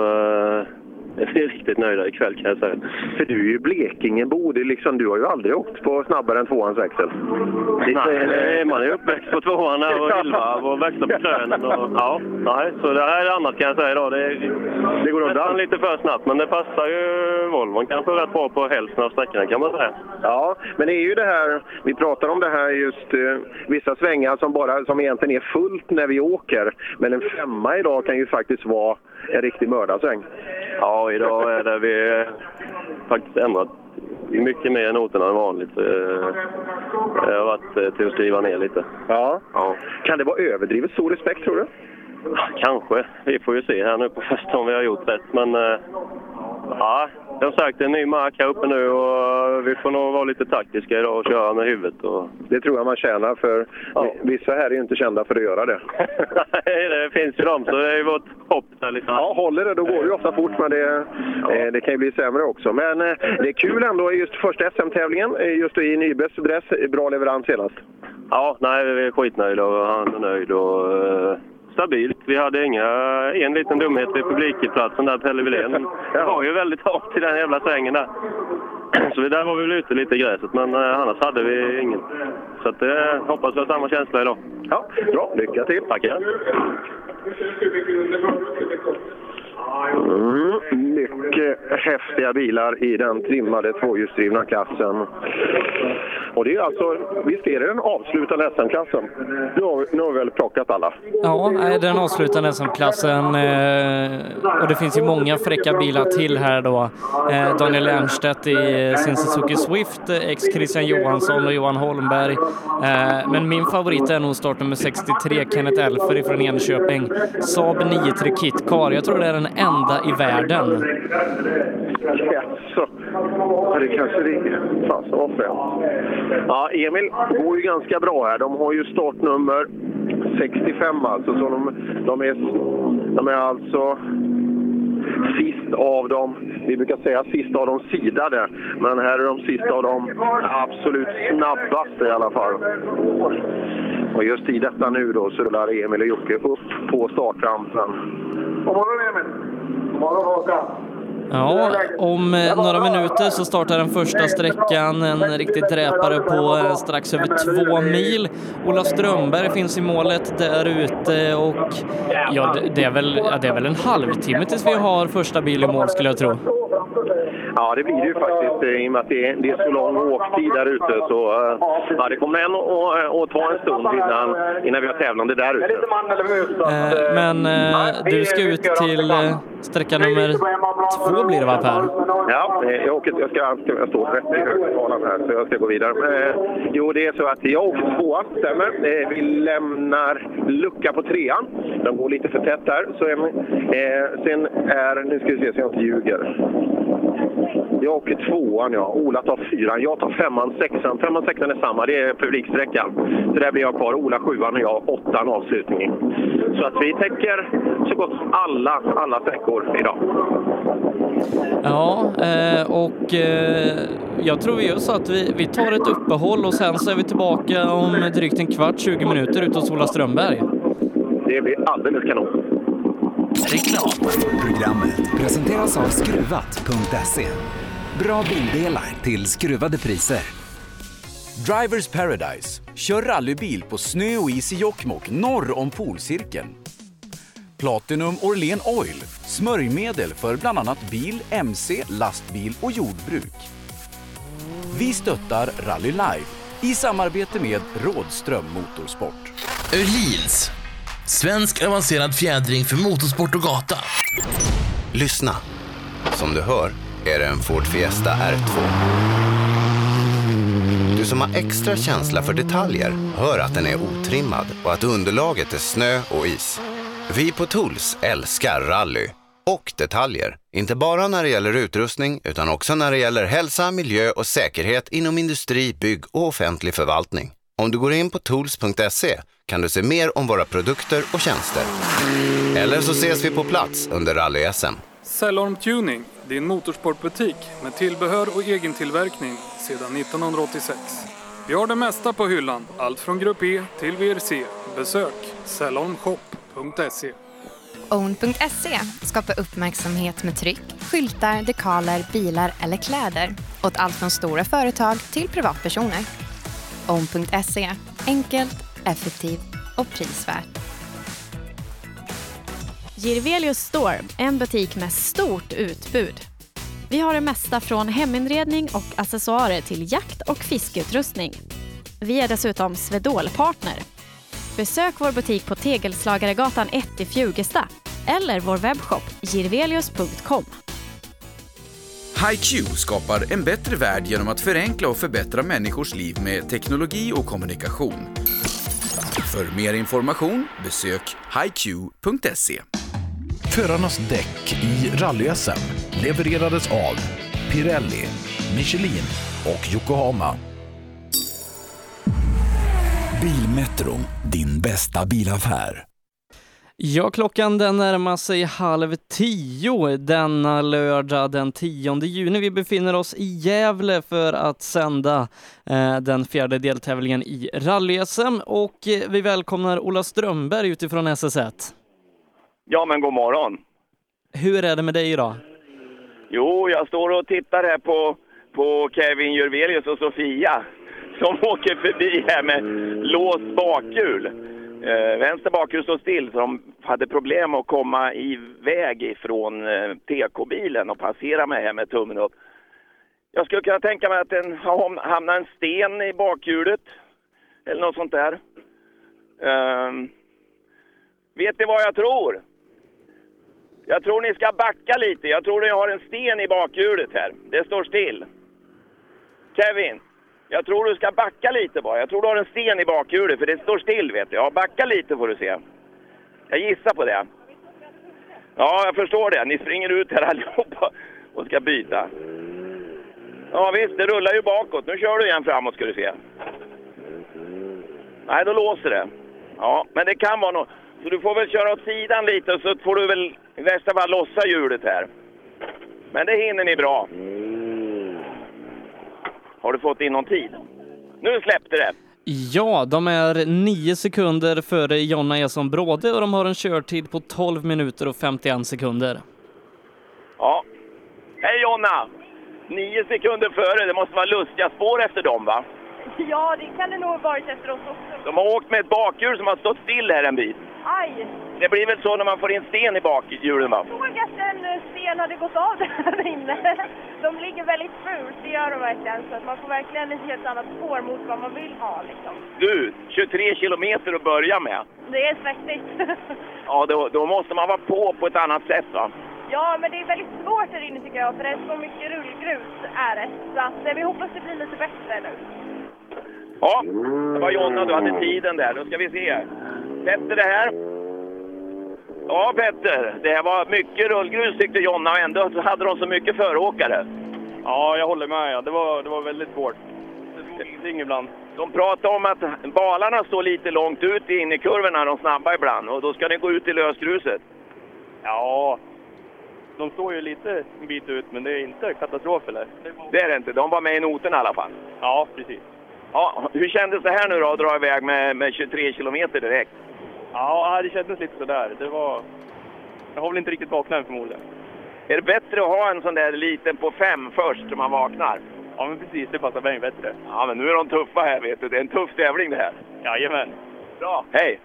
uh, är vi riktigt nöjda ikväll kan jag säga. För du är ju Blekingebbo. Liksom, du har ju aldrig åkt på snabbare än tvåans växel. Nej, man är uppväxt på tvåan och illvarv och växlar på krönen. Och, ja, nej, så det här är annat kan jag säga idag. Det, det går undan lite för snabbt, men det passar ju Volvon kanske rätt bra på hälften av sträckorna kan man säga. Ja, men det är ju det här, vi pratar om det här just uh, vissa svängar som, bara, som egentligen är fullt när vi åker. Men en femma idag kan ju faktiskt vara en riktig mördarsväng. Ja, idag är det vi faktiskt ändrat mycket mer noterna än vanligt. Det har varit till att skriva ner lite. Ja. ja. Kan det vara överdrivet stor respekt tror du? Kanske. Vi får ju se här nu på första om vi har gjort rätt. Men ja, det är en ny mark här uppe nu och vi får nog vara lite taktiska idag och köra med huvudet. Och... Det tror jag man tjänar, för ja. vissa här är ju inte kända för att göra det. Nej, det finns ju de, så det är ju vårt hopp. Där liksom. Ja, håller det då går det ju ofta fort, men det, ja. eh, det kan ju bli sämre också. Men eh, det är kul ändå, just första SM-tävlingen, just i Nybes dress, bra leverans senast. Ja, nej, vi är skitnöjda och han är nöjd. Och, eh stabilt. Vi hade inga, en liten dumhet vid publikplatsen där, Pelle Wilén. Det var ju väldigt hårt i den jävla svängen där. Så där var vi väl ute lite i gräset, men eh, annars hade vi ingen. Så att, eh, hoppas vi har samma känsla idag. Ja, bra. Lycka till! Tackar! Mm, mycket häftiga bilar i den trimmade tvåhjulsdrivna klassen. Och det är alltså, visst är det den avslutande SM-klassen? Nu, har, nu har vi väl plockat alla? Ja, är den avslutande SM-klassen. Eh, och det finns ju många fräcka bilar till här då. Eh, Daniel Ernstedt i sin Suzuki Swift, ex Christian Johansson och Johan Holmberg. Eh, men min favorit är nog startnummer 63, Kenneth Elfer från Enköping. Saab 93 Kit Car. Jag tror det är den enda i världen. Jaså? Ja, det kanske det är. Fasen vad fränt. Ja, Emil går ju ganska bra här. De har ju startnummer 65 alltså. Så de, de, är, de är alltså sist av dem, vi brukar säga sist av de sidade, men här är de sist av de absolut snabbaste i alla fall. Och just i detta nu då så rullar Emil och Jocke upp på startrampen. God morgon Emil! God morgon Håkan! Ja, om eh, några minuter så startar den första sträckan, en riktig dräpare på eh, strax över två mil. Ola Strömberg finns i målet där ute och ja, det är, väl, ja, det är väl en halvtimme tills vi har första bil i mål skulle jag tro. Ja, det blir det ju faktiskt eh, i och med att det är, det är så lång åktid där ute. Så, ja, det kommer än att ta en stund innan, innan vi har tävlande där ute. Eh, men eh, du ska ut till sträcka nummer två blir det va Per? Ja, eh, jag, åker, jag ska, jag står rätt i högtalaren här så jag ska gå vidare. Eh, jo, det är så att jag åker tvåa, stämmer. Eh, vi lämnar lucka på trean. De går lite för tätt där. Så, sen är, nu ska vi se så jag inte ljuger. Jag åker tvåan, ja. Ola tar fyran. Jag tar femman, sexan. Femman, sexan är samma. Det är publiksträckan. Så där blir jag kvar. Ola sjuan och jag åttan avslutningen. Så att vi täcker så gott som alla, alla sträckor idag. Ja, eh, och eh, jag tror vi gör så att vi, vi tar ett uppehåll och sen så är vi tillbaka om drygt en kvart, 20 minuter ute hos Ola Strömberg. Det blir alldeles kanon. Reklam. Programmet presenteras av Skruvat.se. Bra bildelar till skruvade priser. Drivers Paradise. Kör rallybil på snö och is i Jokkmokk norr om polcirkeln. Platinum Orlen Oil. Smörjmedel för bland annat bil, mc, lastbil och jordbruk. Vi stöttar Rally Live i samarbete med Rådström Motorsport. Öhlins. Svensk avancerad fjädring för motorsport och gata. Lyssna. Som du hör är det en Ford Fiesta R2. Du som har extra känsla för detaljer hör att den är otrimmad och att underlaget är snö och is. Vi på Tools älskar rally och detaljer. Inte bara när det gäller utrustning utan också när det gäller hälsa, miljö och säkerhet inom industri, bygg och offentlig förvaltning. Om du går in på tools.se kan du se mer om våra produkter och tjänster. Eller så ses vi på plats under rally-SM. Cellorm Tuning, din motorsportbutik med tillbehör och egen tillverkning sedan 1986. Vi har det mesta på hyllan, allt från Grupp E till VRC. Besök Cellorm Shop. Own.se skapar uppmärksamhet med tryck, skyltar, dekaler, bilar eller kläder åt allt från stora företag till privatpersoner. Own.se enkelt, effektivt och prisvärt. Girvelius Store, en butik med stort utbud. Vi har det mesta från heminredning och accessoarer till jakt och fiskeutrustning. Vi är dessutom Swedol-partner. Besök vår butik på Tegelslagaregatan 1 i Fjugesta eller vår webbshop girvelius.com. HiQ skapar en bättre värld genom att förenkla och förbättra människors liv med teknologi och kommunikation. För mer information besök hiq.se. Förarnas däck i rally-SM levererades av Pirelli, Michelin och Yokohama. Bilmetro, din bästa bilaffär. Ja, klockan den närmar sig halv tio denna lördag den 10 juni. Vi befinner oss i Gävle för att sända eh, den fjärde deltävlingen i rally-SM och eh, vi välkomnar Ola Strömberg utifrån SS1. Ja, men god morgon. Hur är det med dig idag? Jo, jag står och tittar här på, på Kevin Jurvelius och Sofia som åker förbi här med låst bakhjul. Eh, vänster bakhjul står still så de hade problem att komma iväg ifrån eh, TK-bilen och passera mig här med tummen upp. Jag skulle kunna tänka mig att den hamnar en sten i bakhjulet eller något sånt där. Eh, vet ni vad jag tror? Jag tror ni ska backa lite. Jag tror ni har en sten i bakhjulet här. Det står still. Kevin, jag tror du ska backa lite bara. Jag tror du har en sten i bakhjulet, för det står still vet du. Ja, backa lite får du se. Jag gissar på det. Ja, jag förstår det. Ni springer ut här allihopa och ska byta. Ja visst, det rullar ju bakåt. Nu kör du igen framåt ska du se. Nej, då låser det. Ja, men det kan vara något. Så du får väl köra åt sidan lite så får du väl i värsta fall lossa hjulet här. Men det hinner ni bra. Har du fått in någon tid? Nu släppte det. Ja, de är nio sekunder före Jonna Eson Bråde och de har en körtid på 12 minuter och 51 sekunder. Ja. Hej Jonna! Nio sekunder före. Det måste vara lustiga spår efter dem va? Ja, det kan det nog ha varit efter oss också. De har åkt med ett bakhjul som har stått still här en bit. Aj! Det blir väl så när man får in sten i bakhjulen va? Jag såg att en sten hade gått av där inne. De ligger väldigt fult, det gör de verkligen. Så att man får verkligen ett helt annat spår mot vad man vill ha liksom. Du, 23 kilometer att börja med. Det är svettigt. Ja, då, då måste man vara på på ett annat sätt va? Ja, men det är väldigt svårt här inne tycker jag, för det är så mycket rullgrus är det. Så att eh, vi hoppas det blir lite bättre nu. Ja, det var Jonna, du hade tiden där. Då ska vi se. Petter det här. Ja, Petter. Det här var mycket rullgrus tyckte Jonna och ändå hade de så mycket föråkare. Ja, jag håller med. Det var, det var väldigt svårt. Det ingenting ibland. De pratar om att balarna står lite långt ut in i kurvorna, de snabba ibland. Och då ska ni gå ut i lösgruset. Ja, de står ju lite en bit ut, men det är inte katastrof eller? Det är det inte. De var med i noterna i alla fall. Ja, precis. Ja, hur kändes det här nu då, att dra iväg med, med 23 kilometer direkt? Ja, det kändes lite sådär. Det var... Jag har väl inte riktigt vaknat än förmodligen. Är det bättre att ha en sån där liten på fem först så man vaknar? Ja, men precis. Det passar mig bättre. Ja, men nu är de tuffa här vet du. Det är en tuff tävling det här. Jajamän. Bra. Hej!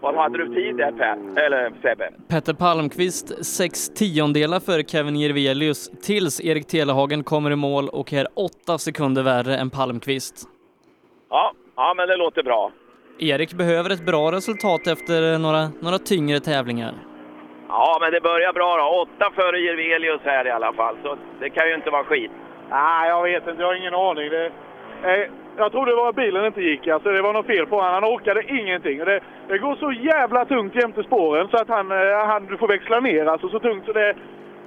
Vad hade du tid där Per? Eller Sebbe? Petter Palmqvist sex tiondelar före Kevin Jirvelius tills Erik Telehagen kommer i mål och är åtta sekunder värre än Palmqvist. Ja, ja men det låter bra. Erik behöver ett bra resultat efter några, några tyngre tävlingar. Ja, men det börjar bra då. Åtta före Jirvelius här i alla fall, så det kan ju inte vara skit. Nej, jag vet inte. Jag har ingen aning. Det, eh, jag trodde det var att bilen inte gick. Alltså, det var något fel på honom. Han orkade ingenting. Det, det går så jävla tungt jämte spåren så att han, eh, han du får växla ner alltså, så tungt så det,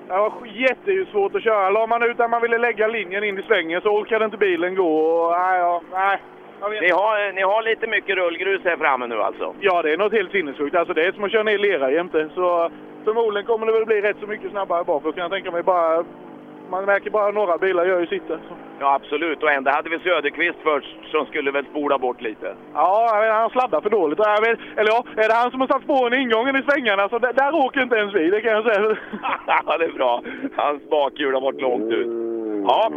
det var jättesvårt att köra. La man ut där man ville lägga linjen in i svängen så orkade inte bilen gå. Och, nej, ja, nej. Ni har, ni har lite mycket rullgrus här framme nu alltså? Ja, det är något helt sinnessjukt. Alltså, det är som att köra ner lera jämte. Så förmodligen kommer det väl bli rätt så mycket snabbare bakåt kan jag tänka mig. Bara, man märker bara några bilar gör ju sitt där. Så. Ja, absolut. Och ändå hade vi Söderqvist först som skulle väl spola bort lite. Ja, vet, han sladdar för dåligt. Vet, eller ja, är det han som har satt spåren i ingången i svängarna så där, där åker inte ens vi, det kan jag säga. ja, det är bra. Hans bakhjul har varit långt ut. Ja.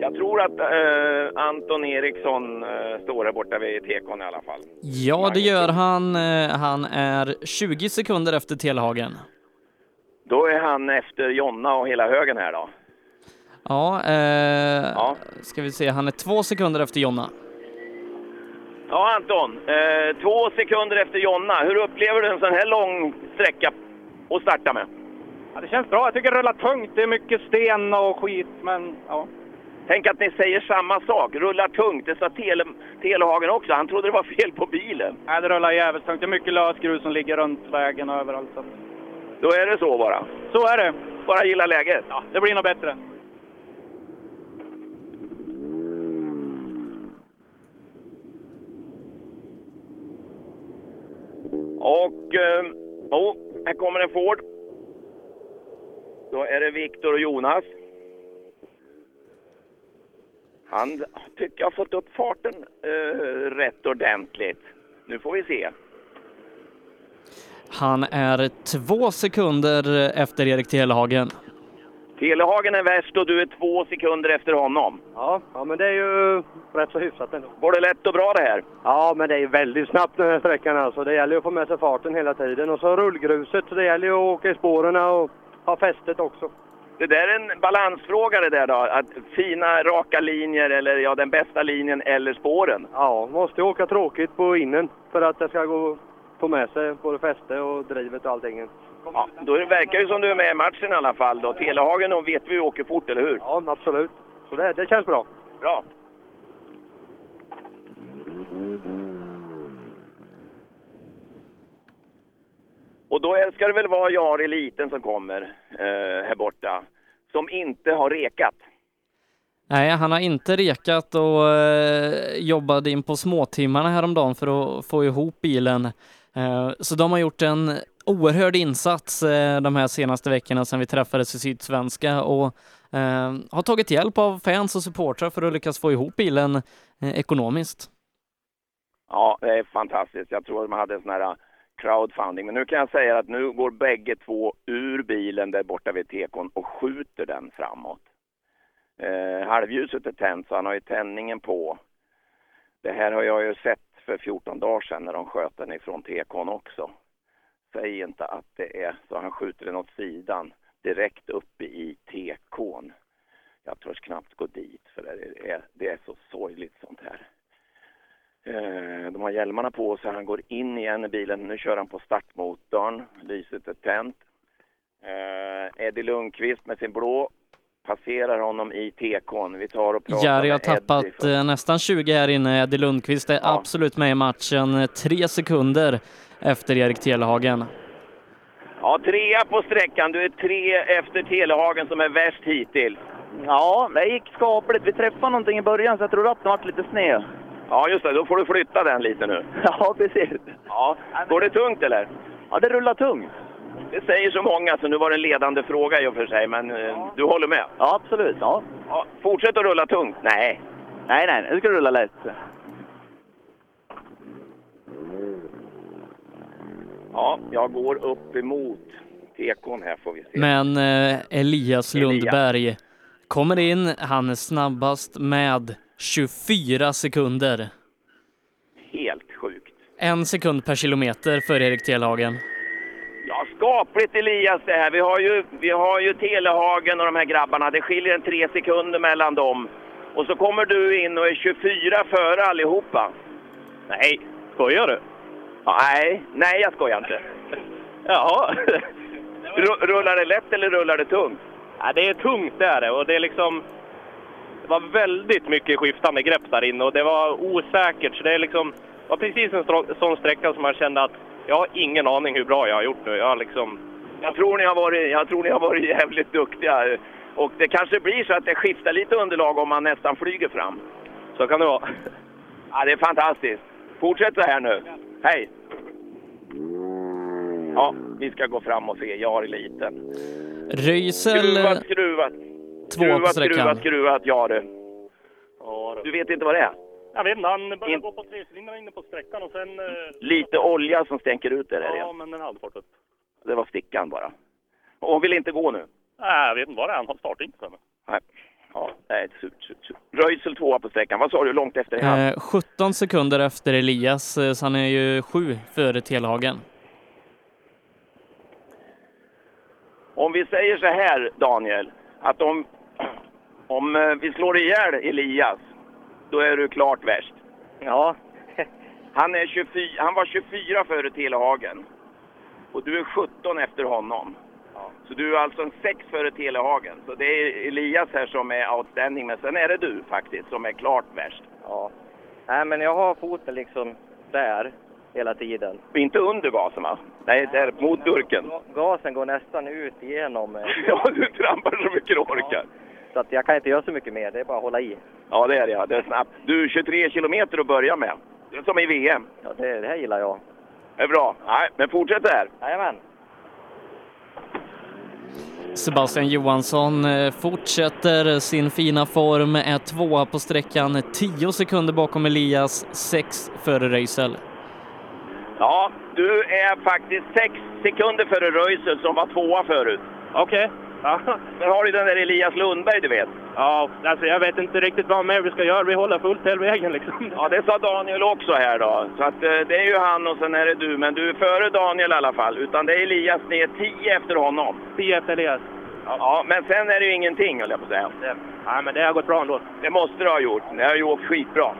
Jag tror att eh, Anton Eriksson eh, står här borta vid tekon i alla fall. Ja, det gör han. Eh, Han är 20 sekunder efter Telehagen. Då är han efter Jonna och hela högen här då. Ja, eh, ska vi se, han är två sekunder efter Jonna. Ja, Anton. Eh, två sekunder efter Jonna. Hur upplever du en sån här lång sträcka att starta med? Ja, det känns bra. Jag tycker det rullar tungt. Det är mycket sten och skit, men ja. Tänk att ni säger samma sak. Rullar tungt. Det sa Tele, Telehagen också. Han trodde det var fel på bilen. Nej, det rullar jävligt tungt. Det är mycket lösgrus som ligger runt vägen och överallt. Så. Då är det så bara. så är det. Bara gilla läget. Ja, det blir nog bättre. Och... Eh, oh, här kommer en Ford. Då är det Viktor och Jonas. Han tycker jag har fått upp farten eh, rätt ordentligt. Nu får vi se. Han är två sekunder efter Erik Telehagen. Telehagen är värst och du är två sekunder efter honom. Ja, ja, men det är ju rätt så hyfsat ändå. Går det lätt och bra det här? Ja, men det är väldigt snabbt den här sträckan alltså. Det gäller ju att få med sig farten hela tiden. Och så rullgruset, så det gäller ju att åka i spåren och ha fästet också. Det där är en balansfråga det där då. Att fina raka linjer eller ja, den bästa linjen eller spåren. Ja, måste åka tråkigt på innen för att det ska gå få med sig både fäste och drivet och allting. Ja, då det verkar ju som du är med i matchen i alla fall då. Telehagen och vet vi åker fort, eller hur? Ja, absolut. Så det, det känns bra. Bra. Och då ska det väl vara Jari Liten som kommer eh, här borta. Som inte har rekat. Nej, han har inte rekat och eh, jobbade in på småtimmarna häromdagen för att få ihop bilen. Eh, så de har gjort en oerhörd insats eh, de här senaste veckorna sedan vi träffades i Sydsvenska och eh, har tagit hjälp av fans och supportrar för att lyckas få ihop bilen eh, ekonomiskt. Ja, det är fantastiskt. Jag tror att de hade en sån här crowdfunding. Men nu kan jag säga att nu går bägge två ur bilen där borta vid tekon och skjuter den framåt. Eh, halvljuset är tänt så han har ju tändningen på. Det här har jag ju sett för 14 dagar sedan när de sköt den ifrån tekon också. Säg inte att det är så han skjuter den åt sidan direkt uppe i tekon. Jag törs knappt gå dit för det är, det är så sorgligt sånt här. Eh, De har hjälmarna på sig, han går in igen i bilen. Nu kör han på startmotorn, lyset är tänt. Eh, Eddie Lundqvist med sin blå passerar honom i tekon. Vi tar och pratar Jari har tappat eh, nästan 20 här inne. Eddie Lundqvist är absolut med i matchen, tre sekunder efter Erik Telehagen. Ja, trea på sträckan. Du är tre efter Telehagen som är värst hittills. Ja, det gick skapligt. Vi träffade någonting i början så jag tror att det varit lite sned. Ja, just det. Då får du flytta den lite nu. Ja, precis. Ja. Går det tungt eller? Ja, det rullar tungt. Det säger så många, så nu var det en ledande fråga i och för sig, men eh, du håller med? Ja, absolut. Ja. Ja, fortsätt att rulla tungt. Nej. Nej, nej, nu ska du rulla lätt. Ja, jag går upp emot tekon här får vi se. Men eh, Elias Lundberg kommer in. Han är snabbast med 24 sekunder. Helt sjukt. En sekund per kilometer för Erik Telhagen. Ja, skapligt Elias det här. Vi har ju, vi har ju Telehagen och de här grabbarna. Det skiljer en tre sekunder mellan dem. Och så kommer du in och är 24 före allihopa. Nej, skojar du? Ja, nej, nej jag skojar inte. Jaha. Ru- Rullar det lätt eller rullar det tungt? Ja, det är tungt det är det och det är liksom... Det var väldigt mycket skiftande grepp där inne och det var osäkert. Så det är liksom, var precis en sån sträcka som man kände att jag har ingen aning hur bra jag har gjort nu. Jag liksom... Jag tror ni har varit, jag tror ni har varit jävligt duktiga. Och det kanske blir så att det skiftar lite underlag om man nästan flyger fram. Så kan det vara. Ja, det är fantastiskt. Fortsätt så här nu. Hej! Ja, vi ska gå fram och se. Jag har liten. Röisel Skruvat, skruvat. Två på Skruvat, sträckan. skruvat, skruvat. Ja du. Du vet inte vad det är? Jag vet inte, han började gå på trecylindrar inne på sträckan och sen... eh, Lite olja som stänker ut det där Ja, igen. men den hade fart upp. Det var stickan bara. Och hon vill inte gå nu. Nej, jag vet inte vad det är. Han har startat inte för mig. Nej. Ja, nej, surt, surt, surt. Röisel tvåa på sträckan. Vad sa du, långt efter han? Eh, 17 sekunder efter Elias, eh, så han är ju sju före Telhagen. Om vi säger så här, Daniel, att om, om eh, vi slår ihjäl Elias, då är du klart värst. Ja. Han, är 24, han var 24 före Telehagen och du är 17 efter honom. Så du är alltså en 6 före Telehagen. Så det är Elias här som är outstanding, men sen är det du faktiskt som är klart värst. Ja. Nej, men jag har foten liksom där hela tiden. Inte under gasen va? Nej, där mot burken. Gasen går nästan ut igenom. eh, Ja, du trampar så mycket du orkar. Så att jag kan inte göra så mycket mer. Det är bara att hålla i. Ja, det är det ja. Det är snabbt. Du, 23 kilometer att börja med. Det är som i VM. Ja, det, det här gillar jag. Det är bra. Nej, men fortsätt där. Jajamän. Sebastian Johansson eh, fortsätter sin fina form, är tvåa på sträckan, 10 sekunder bakom Elias, 6 före Röisel. Ja, du är faktiskt 6 sekunder före Röisel som var tvåa förut. Okej. Ja. Sen har du den där Elias Lundberg, du vet. ja, alltså jag vet inte riktigt vad mer vi ska göra. Vi håller fullt hela vägen liksom. Ja, det sa Daniel också här då. Så att eh, det är ju han och sen är det du. Men du är före Daniel i alla fall. Utan det är Elias, är 10 efter honom. 10 efter Elias. Ja, men sen är det ju ingenting höll jag på att säga. Nej, men det har gått bra ändå. Det måste du ha gjort. Det har ju åkt skitbra.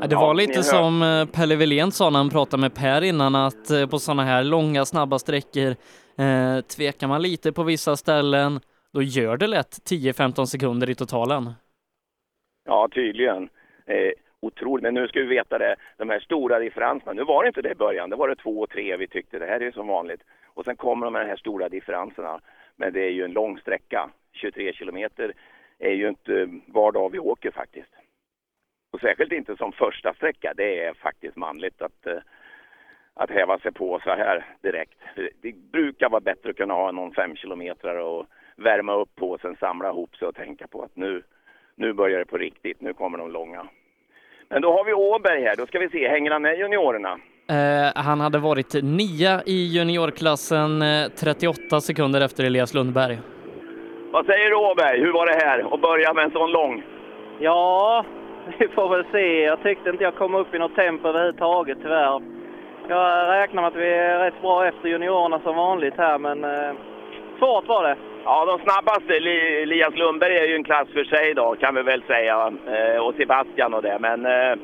Ja, Det Ja, var ni lite som eh, Pelle Wilén sa när han pratade med Per innan att eh, på sådana här långa snabba sträckor eh, tvekar man lite på vissa ställen, då gör det lätt 10-15 sekunder i totalen. Ja, tydligen. Eh, otroligt. Men nu ska vi veta det, de här stora differenserna. Nu var det inte det i början. Det var det två och tre vi tyckte. Det här är som vanligt. Och sen kommer de här stora differenserna. Men det är ju en lång sträcka. 23 kilometer är ju inte var dag vi åker faktiskt. Och särskilt inte som första sträcka. Det är faktiskt manligt att, eh, att häva sig på så här direkt. Det brukar vara bättre att kunna ha någon fem kilometer och värma upp på och sen samla ihop sig och tänka på att nu, nu börjar det på riktigt. Nu kommer de långa. Men då har vi Åberg här. Då ska vi se, hänger han med juniorerna? Eh, han hade varit nia i juniorklassen, eh, 38 sekunder efter Elias Lundberg. Vad säger du Åberg? Hur var det här att börja med en sån lång? Ja, vi får väl se. Jag tyckte inte jag kom upp i något tempo överhuvudtaget tyvärr. Jag räknar med att vi är rätt bra efter juniorerna som vanligt här, men eh, svårt var det. Ja, de snabbaste, Li- Elias Lundberg är ju en klass för sig då, kan vi väl säga. Eh, och Sebastian och det. Men eh,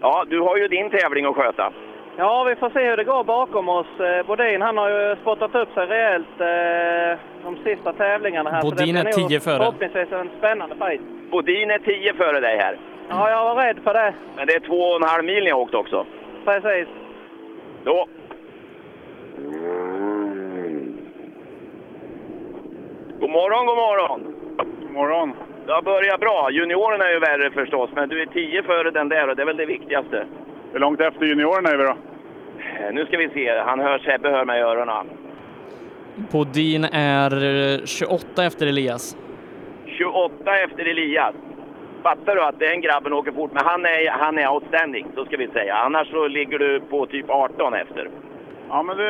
ja, du har ju din tävling att sköta. Ja, vi får se hur det går bakom oss. Eh, Bodin han har ju spottat upp sig rejält eh, de sista tävlingarna här. så det Bodin är nog 10 före. Förhoppningsvis en spännande fight. Bodin är 10 före dig här. Ja, jag var rädd för det. Men det är två och en halv mil ni har åkt också. Precis. Då. God morgon, god morgon. God morgon. Det har börjat bra. Juniorerna är ju värre förstås, men du är 10 före den där och det är väl det viktigaste. Hur långt efter juniorerna är vi då? Eh, Nu ska vi se, han hör Sebbe hör mig i öronen. Bodin är eh, 28 efter Elias. 28 efter Elias. Fattar du att den grabben åker fort? Men han är, han är outstanding, så ska vi säga. Annars så ligger du på typ 18 efter. Ja, men det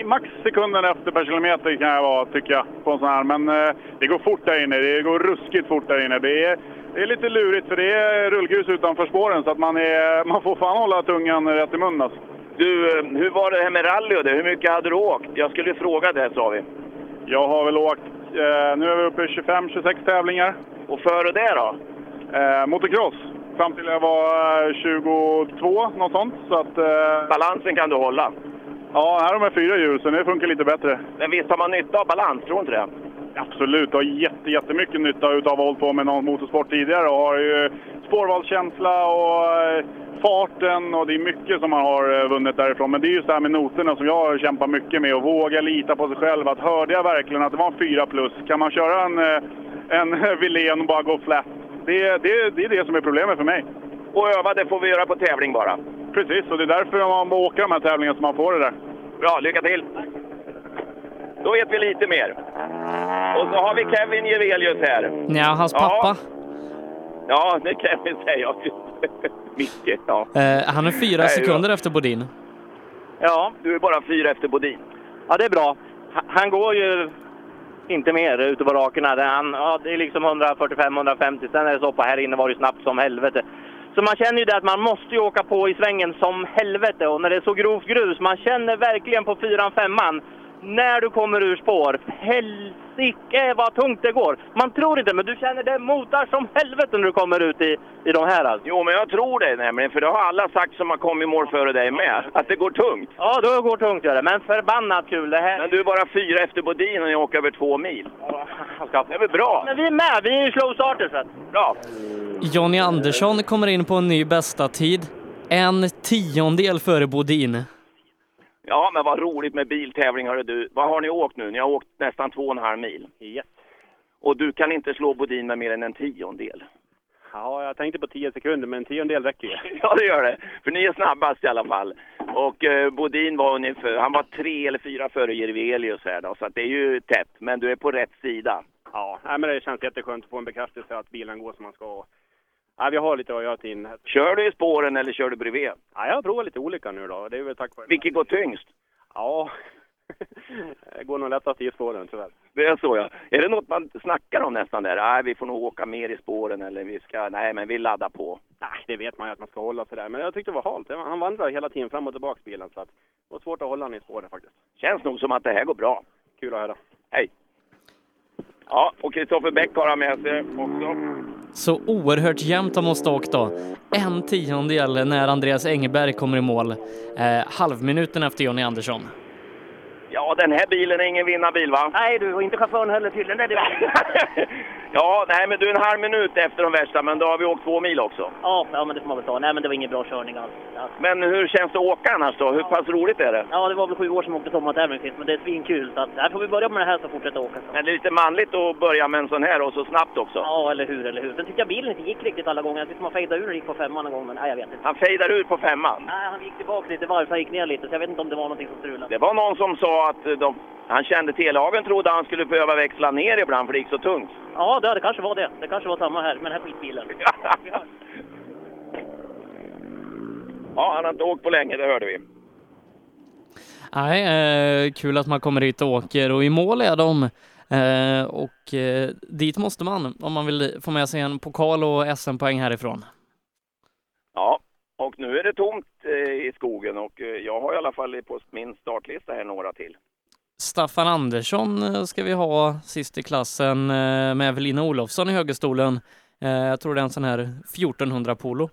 är max sekunden efter per kilometer kan jag vara, tycker jag, på en sån här. Men eh, det går fort där inne. Det går ruskigt fort där inne. Det är, det är lite lurigt för det är rullgrus utanför spåren så att man, är, man får fan hålla tungan rätt i mun alltså. Du, eh, hur var det här med rally och det? Hur mycket hade du åkt? Jag skulle fråga det, sa vi. Jag har väl åkt, nu är vi uppe i 25-26 tävlingar. Och före det då? Eh, motocross. Fram till jag var eh, 22, något sånt. Så att, eh, Balansen kan du hålla? Ja, här har man fyra hjul så det funkar lite bättre. Men visst har man nytta av balans, tror inte det? Absolut, jag har jätte, jättemycket nytta av att ha hållit på med någon motorsport tidigare och har ju spårvalskänsla och eh, farten och det är mycket som man har eh, vunnit därifrån. Men det är just det här med noterna som jag har kämpat mycket med och våga lita på sig själv. Att hörde jag verkligen att det var en 4 plus, kan man köra en, eh, en Wilén och bara gå flat? Det, det, det är det som är problemet för mig. Och öva, det får vi göra på tävling bara. Precis, och det är därför man åker de här tävlingarna så man får det där. Bra, lycka till! Då vet vi lite mer. Och så har vi Kevin Jevelius här. Ja, hans pappa. Ja, det kan vi säga. Micke, ja. Eh, han är fyra sekunder efter Bodin. Ja, du är bara fyra efter Bodin. Ja, det är bra. Han går ju inte mer ute på rakerna. Det, han, ja, det är liksom 145-150. Sen är det på här inne var det snabbt som helvete. Så man känner ju det att man måste åka på i svängen som helvete. Och när det är så grovt grus, man känner verkligen på fyran, femman när du kommer ur spår. Helsike vad tungt det går! Man tror inte, men du känner det motar som helvete när du kommer ut i, i de här alltså. Jo, men jag tror det nämligen, för det har alla sagt som har kommit i mål före dig med, att det går tungt. Ja, då går tungt gör det, men förbannat kul det här. Men du är bara fyra efter Bodin och ni åker över två mil. Det är väl bra? Men vi är med, vi är ju slow starters. Bra! Jonny Andersson kommer in på en ny bästa tid. En tiondel före Bodin. Ja, men vad roligt med biltävling, hörru du. Vad har ni åkt nu? Ni har åkt nästan två och en halv mil. Yes. Och du kan inte slå Bodin med mer än en tiondel. Ja, jag tänkte på 10 sekunder, men en tiondel räcker ju. Ja, det gör det. För ni är snabbast i alla fall. Och eh, Bodin var ungefär, han var tre eller fyra före Jirvelius här då, så att det är ju tätt. Men du är på rätt sida. Ja, nej, men det känns jätteskönt att få en bekräftelse att bilen går som man ska. Ja, vi har lite att göra till in. Kör du i spåren eller kör du bredvid? Ja, jag har provat lite olika nu då. Det är väl tack vare Vilket går tyngst? Ja, det går nog lättast i spåren tyvärr. Det är så ja. Är det något man snackar om nästan där? Nej, vi får nog åka mer i spåren eller vi ska, nej men vi laddar på. Nej, det vet man ju att man ska hålla sig där. Men jag tyckte det var halt. Han vandrar hela tiden fram och tillbaka bilen så att det var svårt att hålla honom i spåren faktiskt. Känns nog som att det här går bra. Kul att höra. Hej! Ja, och Kristoffer Bäck har han med sig också. Så oerhört jämnt de måste ha åkt då. En tiondel när Andreas Engeberg kommer i mål. Eh, halvminuten efter Jonny Andersson. Ja, den här bilen är ingen vinnarbil va? Nej du, och inte chauffören heller tydligen. Det är det. Ja, nej men du är en halv minut efter de värsta, men då har vi åkt två mil också. Ja, ja, men det får man väl ta. Nej, men det var ingen bra körning alls. Ja. Men hur känns det att åka annars då? Hur pass roligt är det? Ja, det var väl sju år som åkte sommartävling sist, men det är svinkul. Så att, här får vi börja med det här så fortsätta åka. Så. Men det är lite manligt att börja med en sån här och så snabbt också. Ja, eller hur, eller hur. Sen tyckte jag bilen inte gick riktigt alla gånger. Jag tyckte man fejdade ur och gick på femman någon gång, men nej, jag vet inte. Han fejdar ur på femman. Nej, han gick tillbaka lite varv, så han gick ner lite. Så jag vet inte om det var någonting som strulade. Det var någon som sa att de, han kände telehagen trodde han skulle behöva växla ner ibland för det gick så tungt. Ja, det, det kanske var det. Det kanske var samma här med den här skitbilen. Ja, han har inte åkt på länge, det hörde vi. Nej, eh, kul att man kommer hit och åker och i mål är de. Eh, och eh, dit måste man om man vill få med sig en pokal och SM-poäng härifrån. Ja, och nu är det tomt eh, i skogen och eh, jag har i alla fall på min startlista här några till. Staffan Andersson eh, ska vi ha sist i klassen eh, med Evelina Olofsson i högerstolen. Eh, jag tror det är en sån här 1400 Polo.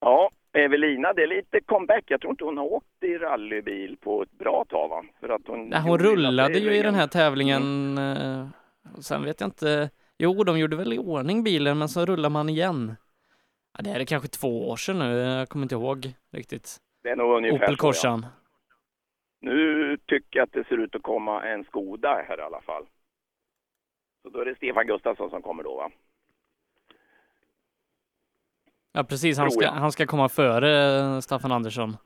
Ja, Evelina, det är lite comeback. Jag tror inte hon har åkt i rallybil på ett bra tag va? För att hon, Nej, hon rullade ju i den här tävlingen. och Sen vet jag inte. Jo, de gjorde väl i ordning bilen, men så rullar man igen. Ja, det här är kanske två år sedan nu. Jag kommer inte ihåg riktigt. Det är nog ungefär Opel så, ja. Nu tycker jag att det ser ut att komma en Skoda här i alla fall. Så då är det Stefan Gustafsson som kommer då va? Ja, precis. Han ska, han ska komma före eh, Staffan Andersson.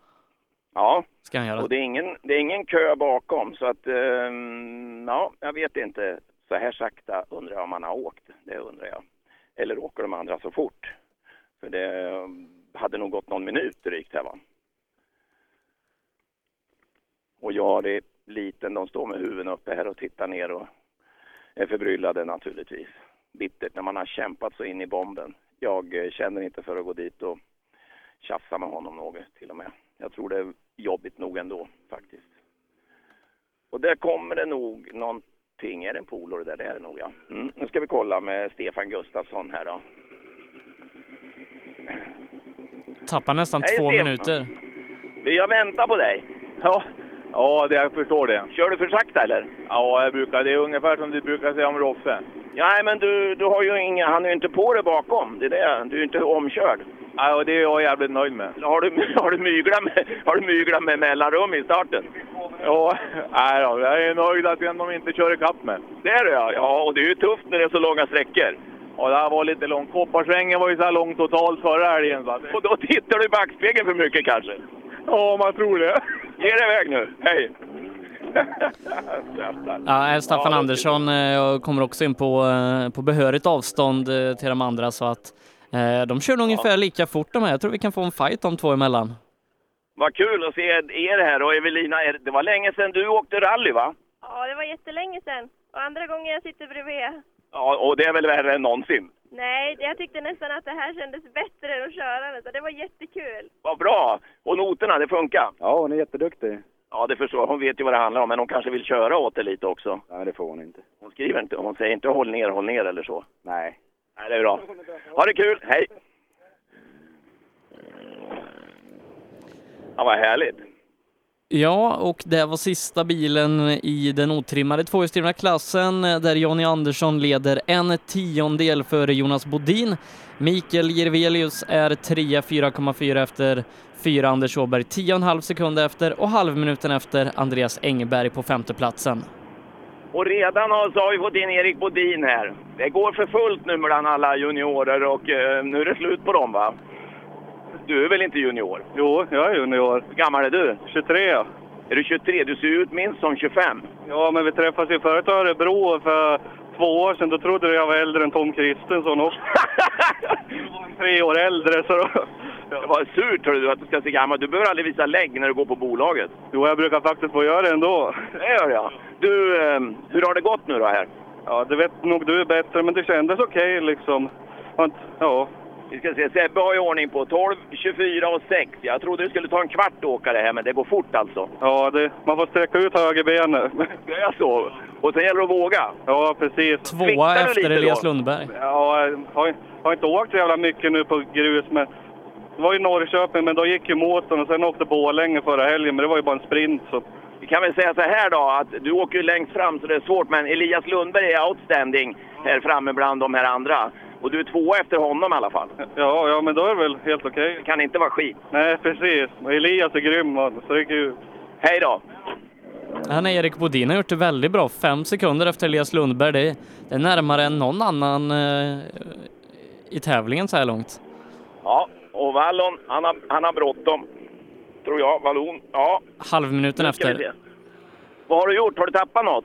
Ja, Ska han göra. och det är ingen, det är ingen kö bakom så att, ehm, ja, jag vet inte. Så här sakta undrar jag om han har åkt. Det undrar jag. Eller åker de andra så fort? För det eh, hade nog gått någon minut drygt här va. Och jag är liten, de står med huvuden uppe här och tittar ner och är förbryllade naturligtvis. Bittert när man har kämpat så in i bomben. Jag eh, känner inte för att gå dit och tjafsa med honom något till och med. Jag tror det är jobbigt nog ändå faktiskt. Och där kommer det nog någonting. Är det en polare där? Det är det nog ja. Mm. Nu ska vi kolla med Stefan Gustafsson här då. Tappar nästan Hej, två Stefan. minuter. Jag väntar på dig. Ja, ja det, jag förstår det. Kör du för sakta eller? Ja, jag brukar, det är ungefär som du brukar säga om Roffe. Nej, men du, du har ju inga, han är ju inte på dig bakom. Det är det. Du är inte omkörd. Ja, och det är jag jävligt nöjd med. Har du, har du myglat med, har du myglat med mellanrum i starten? Ja, nej då, jag är nöjd att de inte kör ikapp med. Det är du ja. Ja, och det är ju tufft när det är så långa sträckor. Ja, det här var lite långt. Kopparsvängen var ju så här långt totalt förra helgen. Och då tittar du i backspegeln för mycket kanske? Ja, man tror det. Ge dig iväg nu. Hej! Ja, Staffan Ja, Andersson eh, kommer också in på, eh, på behörigt avstånd eh, till de andra så att de kör nog ungefär lika fort de här. Jag tror vi kan få en fight de två emellan. Vad kul att se er här och Evelina. Det var länge sedan du åkte rally va? Ja, det var jättelänge sedan. Och andra gången jag sitter bredvid. Ja, och det är väl värre än någonsin. Nej, jag tyckte nästan att det här kändes bättre än att köra det, så det var jättekul. Vad bra! Och noterna, det funkar? Ja, hon är jätteduktig. Ja, det förstår jag. Hon vet ju vad det handlar om, men hon kanske vill köra åt det lite också. Nej, det får hon inte. Hon skriver inte, hon säger inte håll ner, håll ner eller så. Nej. Nej, det är bra. Ha det kul, hej! Ja, vad härligt. Ja, och det var sista bilen i den otrimmade tvåhjulsdrivna klassen eh, där Jonny Andersson leder en tiondel före Jonas Bodin. Mikael Jirvelius är trea 4,4 efter fyra Anders Åberg 10,5 sekunder efter och halvminuten efter Andreas Engberg på femteplatsen. Och redan har, så har vi fått in Erik Bodin här. Det går för fullt nu mellan alla juniorer och eh, nu är det slut på dem va? Du är väl inte junior? Jo, jag är junior. Hur gammal är du? 23 ja. Är du 23? Du ser ut minst som 25. Ja, men vi träffades ju förut i Örebro för två år sedan. Då trodde jag var äldre än Tom Kristensson också. Tre år äldre så då... Det var surt du att du ska se gammal Du behöver aldrig visa lägg när du går på bolaget. Jo, jag brukar faktiskt få göra det ändå. Det gör jag. Du, eh, hur har det gått nu då här? Ja, det vet nog du bättre, men det kändes okej liksom. Och, Ja. Vi ska se, Sebbe har ju ordning på 12, 24 och 6. Jag trodde det skulle ta en kvart att åka det här, men det går fort alltså. Ja, det, man får sträcka ut högerbenet. Det är så? Och sen gäller det att våga? Ja, precis. Tvåa efter Elias då? Lundberg. Ja, jag har, har inte åkt så jävla mycket nu på grus, men det var ju Norrköping, men då gick ju motorn och sen åkte Borlänge förra helgen, men det var ju bara en sprint så. Vi kan väl säga så här då, att du åker ju längst fram så det är svårt, men Elias Lundberg är outstanding här framme bland de här andra. Och du är tvåa efter honom i alla fall. Ja, ja men då är det väl helt okej. Det kan inte vara skit. Nej, precis. Elias är grym, man. så det är kul. Hej då! Han är Erik Bodin har gjort det väldigt bra. Fem sekunder efter Elias Lundberg. Det är, det är närmare än någon annan eh, i tävlingen så här långt. Ja, och Wallon, han har, han har bråttom. Tror jag. Wallon, ja. Halvminuten efter. Vad har du gjort? Har du tappat något?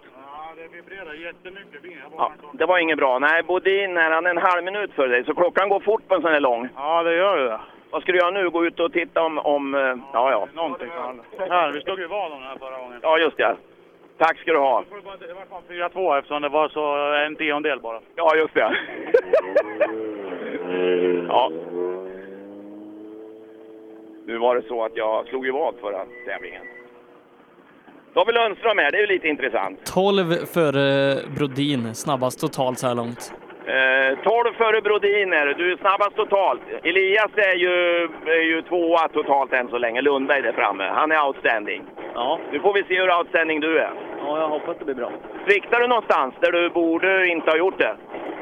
Ja, det vibrerar jättemycket. Ja, det var inget bra. Nej, Bodin är en halv minut för dig, så klockan går fort på en sån här lång. Ja, det gör det. Vad ska du göra nu? Gå ut och titta om... om eh, ja, ja. Någonting Här, vi stod ju vad om den här förra gången. Ja, just det. Tack ska du ha. Det var 4-2 eftersom det var så en tiondel bara. Ja, just det. ja. Nu var det så att jag slog ju vad förra tävlingen. Vi Lundström här, det är ju lite intressant. 12 före Brodin, snabbast totalt så här långt. Eh, 12 före Brodin är. Du är snabbast totalt. Elias är ju, är ju tvåa totalt än så länge. Lundberg där framme. Han är outstanding. Ja. Nu får vi se hur outstanding du är. Ja, jag hoppas det blir bra. Sviktar du någonstans där du borde inte ha gjort det?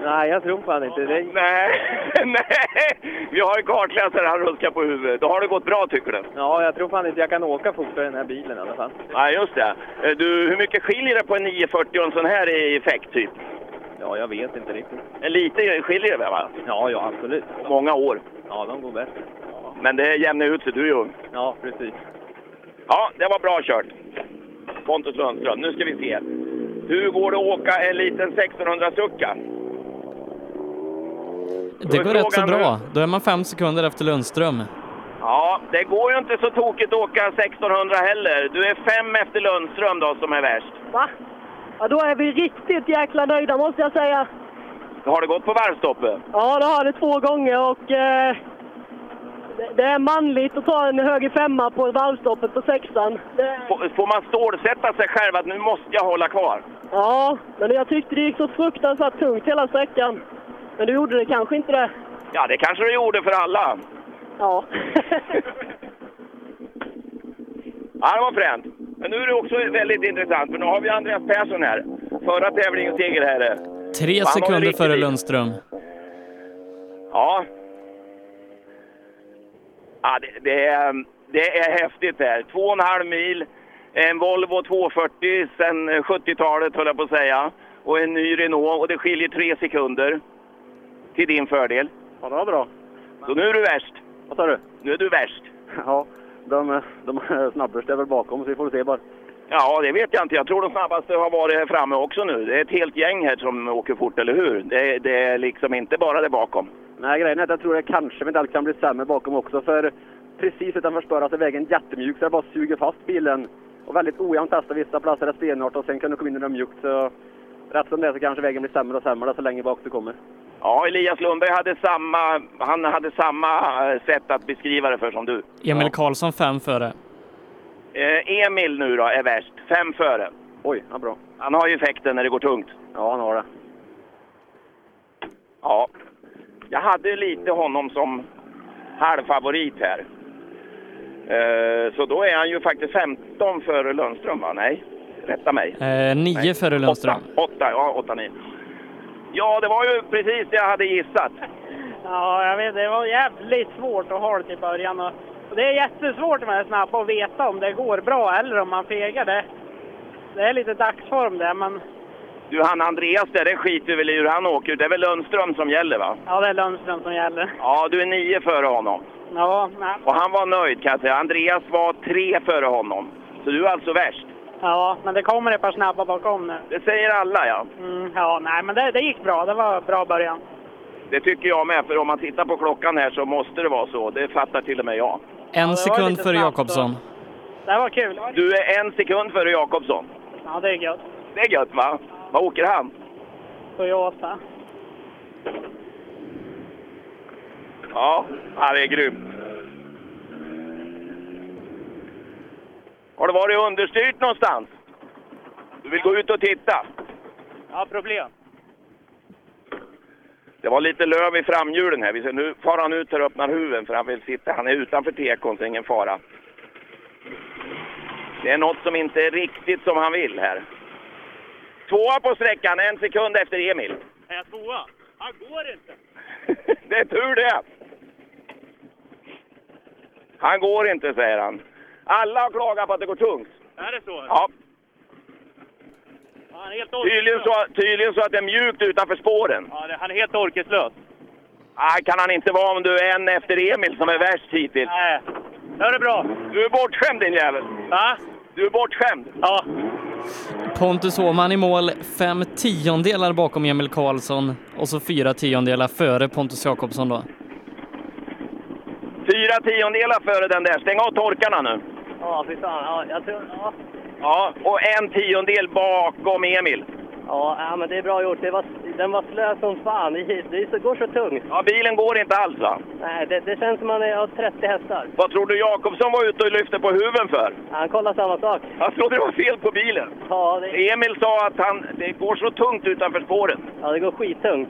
Nej, jag tror fan inte det. Nej, nej! Vi har en kartläsare, han ruskar på huvudet. Då har det gått bra tycker du? Ja, jag tror fan inte jag kan åka fortare i den här bilen i alla fall. Nej, just det. Eh, Du, hur mycket skiljer det på en 940 och en sån här i effekt typ? Ja, jag vet inte riktigt. En lite skiljer det va? Ja, ja, absolut. Många år. Ja, de går bäst. Men det jämnar ut sig, du är ju ung. Ja, precis. Ja, det var bra kört. Pontus Lundström. Nu ska vi se. Hur går det att åka en liten 1600-sucka? Det går rätt så bra. Då är man fem sekunder efter Lundström. Ja, det går ju inte så tokigt att åka 1600 heller. Du är fem efter Lundström då som är värst. Va? Ja, då är vi riktigt jäkla nöjda måste jag säga. Har det gått på varvstoppet? Ja, det har det två gånger och eh, det- är manligt att ta en höger femma på varvstoppet på sexan. Det, Får, man stålsätta sig själv att nu måste jag hålla kvar? ja, men jag tyckte det gick så fruktansvärt tungt hela sträckan. Men du gjorde det kanske inte det. Ja, det kanske du gjorde för alla. Ja. Ja, det var fränt. Men nu är det också väldigt intressant, för nu har vi Andreas Persson här. Förra tävlingens segerherre. Tre sekunder före Lundström. Ja. Ja, det, det, är, det är häftigt det här. Två och en halv mil, en Volvo 240 sedan 70-talet höll jag på att säga. Och en ny Renault och det skiljer tre sekunder till din fördel. Ja, det var bra. Så nu är du värst. Vad sa du? Nu är du värst. Ja, de, de snabbast är väl bakom så vi får se bara. Ja, det vet jag inte. Jag tror de snabbaste har varit här framme också nu. Det är ett helt gäng här som åker fort, eller hur? Det, det är liksom inte bara det bakom. Nej, grejen är att jag tror det kanske eventuellt kan bli sämre bakom också. För precis utanför spåret är vägen jättemjuk så det bara suger fast bilen. Och väldigt ojämnt testa vissa platser är stenhårt och sen kan du komma in i det mjukt. Så rätt som det är så kanske vägen blir sämre och sämre så länge bak du kommer. Ja, Elias Lundberg hade samma, han hade samma eh, sätt att beskriva det för som du. Emil Karlsson fem före. Eh, Emil nu då är värst, fem före. Oj, ja, bra. Han har ju effekten när det går tungt. Ja, han har det. Ja, jag hade lite honom som halvfavorit här. Eh, så då är han ju faktiskt 15 före Lundström, va? Nej, rätta mig. Eh, nio Nej, före Lundström. Åtta, ja, åtta, nio. Ja, det var ju precis det jag hade gissat. Ja, jag vet, det var jävligt svårt att ha det i början. Och och det är jättesvårt med det snabba att veta om det går bra eller om man fegar. Det, det är lite dagsform det, men Du, han Andreas där, det skiter väl i hur han åker. Det är väl Lundström som gäller, va? ja, det är Lundström som gäller. Ja, du är nio före honom. Ja, nej. Och han var nöjd kan jag säga. Andreas var tre före honom. Så du är alltså värst. ja men det kommer ett par snabba bakom nu. Det säger alla, ja. Mm, ja, nej, men det, det gick bra. Det var bra början. Det tycker jag med, för om man tittar på klockan här så måste det vara så. Det fattar till och med jag. En var sekund före Jakobsson. Det var kul. Du är en sekund före Jakobsson. Ja, det är gött. Det är gött, va? Vad åker han? Toyota. Ja, det är grymt. Har du varit understyrt någonstans? Du vill gå ut och titta? Ja, problem. Det var lite löv i framhjulen här. Nu far han ut här och öppnar huven för han vill sitta. Han är utanför tekon så ingen fara. Det är något som inte är riktigt som han vill här. Tvåa på sträckan, en sekund efter Emil. Är jag tvåa? Han går inte. Det är tur det. Han går inte, säger han. Alla har klagat på att det går tungt. Är det så? Ja, Han är helt tydligen så, tydligen så att det är mjukt utanför spåren. Ja, det- han är helt orkeslös. Nej, kan han inte vara om du är en efter Emil som är värst hittills. Nej. Det är bra. Du är bortskämd din jävel. Va? Du är bortskämd. Ja. Pontus Åhman i mål, fem tiondelar bakom Emil Karlsson och så fyra tiondelar före Pontus Jakobsson då. Fyra tiondelar före den där. Stäng av torkarna nu. Ja, fy fan. Ja, jag tror... Ja. Ja, och en tiondel bakom Emil. Ja, ja, men det är bra gjort. Det var, den var slö som fan. Det, det går så tungt. Ja, bilen går inte alls va? Nej, det, det känns som man är- har 30 hästar. Vad tror du Jakobsson var ute och lyfte på huven för? Han kollar samma sak. Han trodde det var fel på bilen. Ja, det, Emil sa att han, det går så tungt utanför spåren. ja, det går skittungt.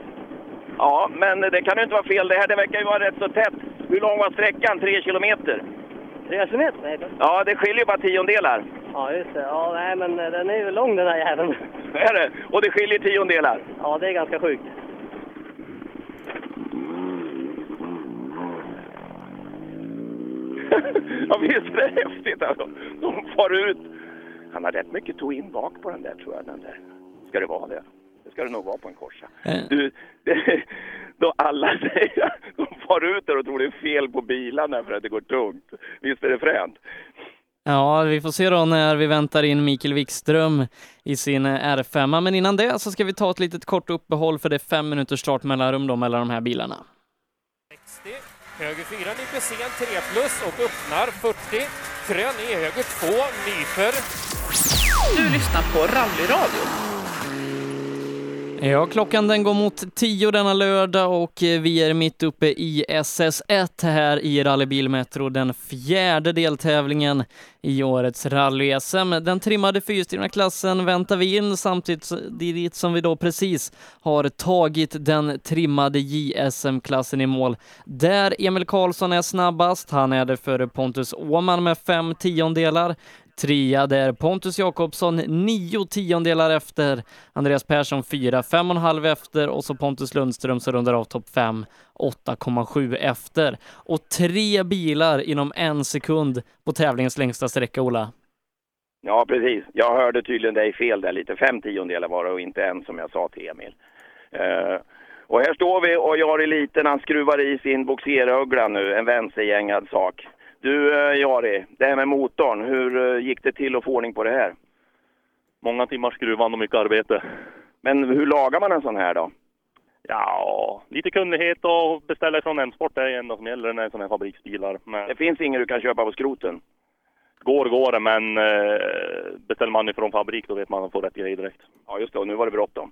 Ja, men det kan ju inte vara fel. Det här det verkar ju vara rätt så tätt. Hur lång var sträckan? Tre kilometer? Tre kilometer? Ja, det skiljer bara tiondelar. Ja, just det. Ja, nej, men eh, den är ju lång den här jäveln. Är det? Och det skiljer tiondelar. Ja, det är ganska sjukt. ja, visst är det häftigt alltså. De far ut. Han har rätt mycket tog in bak på den där tror jag. Den där. Ska det vara det? Ska det nog vara på en Corsa. Eh. Du, det, då alla säger de far ut där och tror det är fel på bilarna för att det går tungt. Visst är det fränt? Ja, vi får se då när vi väntar in Mikael Wikström i sin R5. Men innan det så ska vi ta ett litet kort uppehåll för det är fem minuters startmellanrum då mellan de här bilarna. Höger 4 nyper sen 3 plus och öppnar 40. Krön i höger 2 nyper. Du lyssnar på Rallyradio. Ja, klockan den går mot tio denna lördag och eh, vi är mitt uppe i SS1 här i Rallybil Metro, den fjärde deltävlingen i årets rally-SM. Den trimmade fyrhjulsdrivna klassen väntar vi in samtidigt som vi då precis har tagit den trimmade JSM-klassen i mål. Där Emil Karlsson är snabbast, han är det före Pontus Åman med fem tiondelar. Trea där Pontus Jakobsson nio tiondelar efter, Andreas Persson fyra, fem och en halv efter och så Pontus Lundström som rundar av topp fem, 8,7 efter. Och tre bilar inom en sekund på tävlingens längsta sträcka, Ola. Ja, precis. Jag hörde tydligen dig fel där lite. Fem tiondelar var det och inte en som jag sa till Emil. Uh, och här står vi och Jari Liten, han skruvar i sin boxerögla nu, en vänstergängad sak. Du eh, Jari, det här med motorn, hur eh, gick det till att få ordning på det här? Många timmars skruvande och mycket arbete. Men hur lagar man en sån här då? Ja, lite kunnighet och beställa från M-sport är det enda som gäller när det sådana här fabriksbilar. Men Det finns inget du kan köpa på skroten? går går det, men eh, beställer man ifrån fabrik då vet man att man får rätt grejer direkt. Ja, just det. Och nu var det bråttom.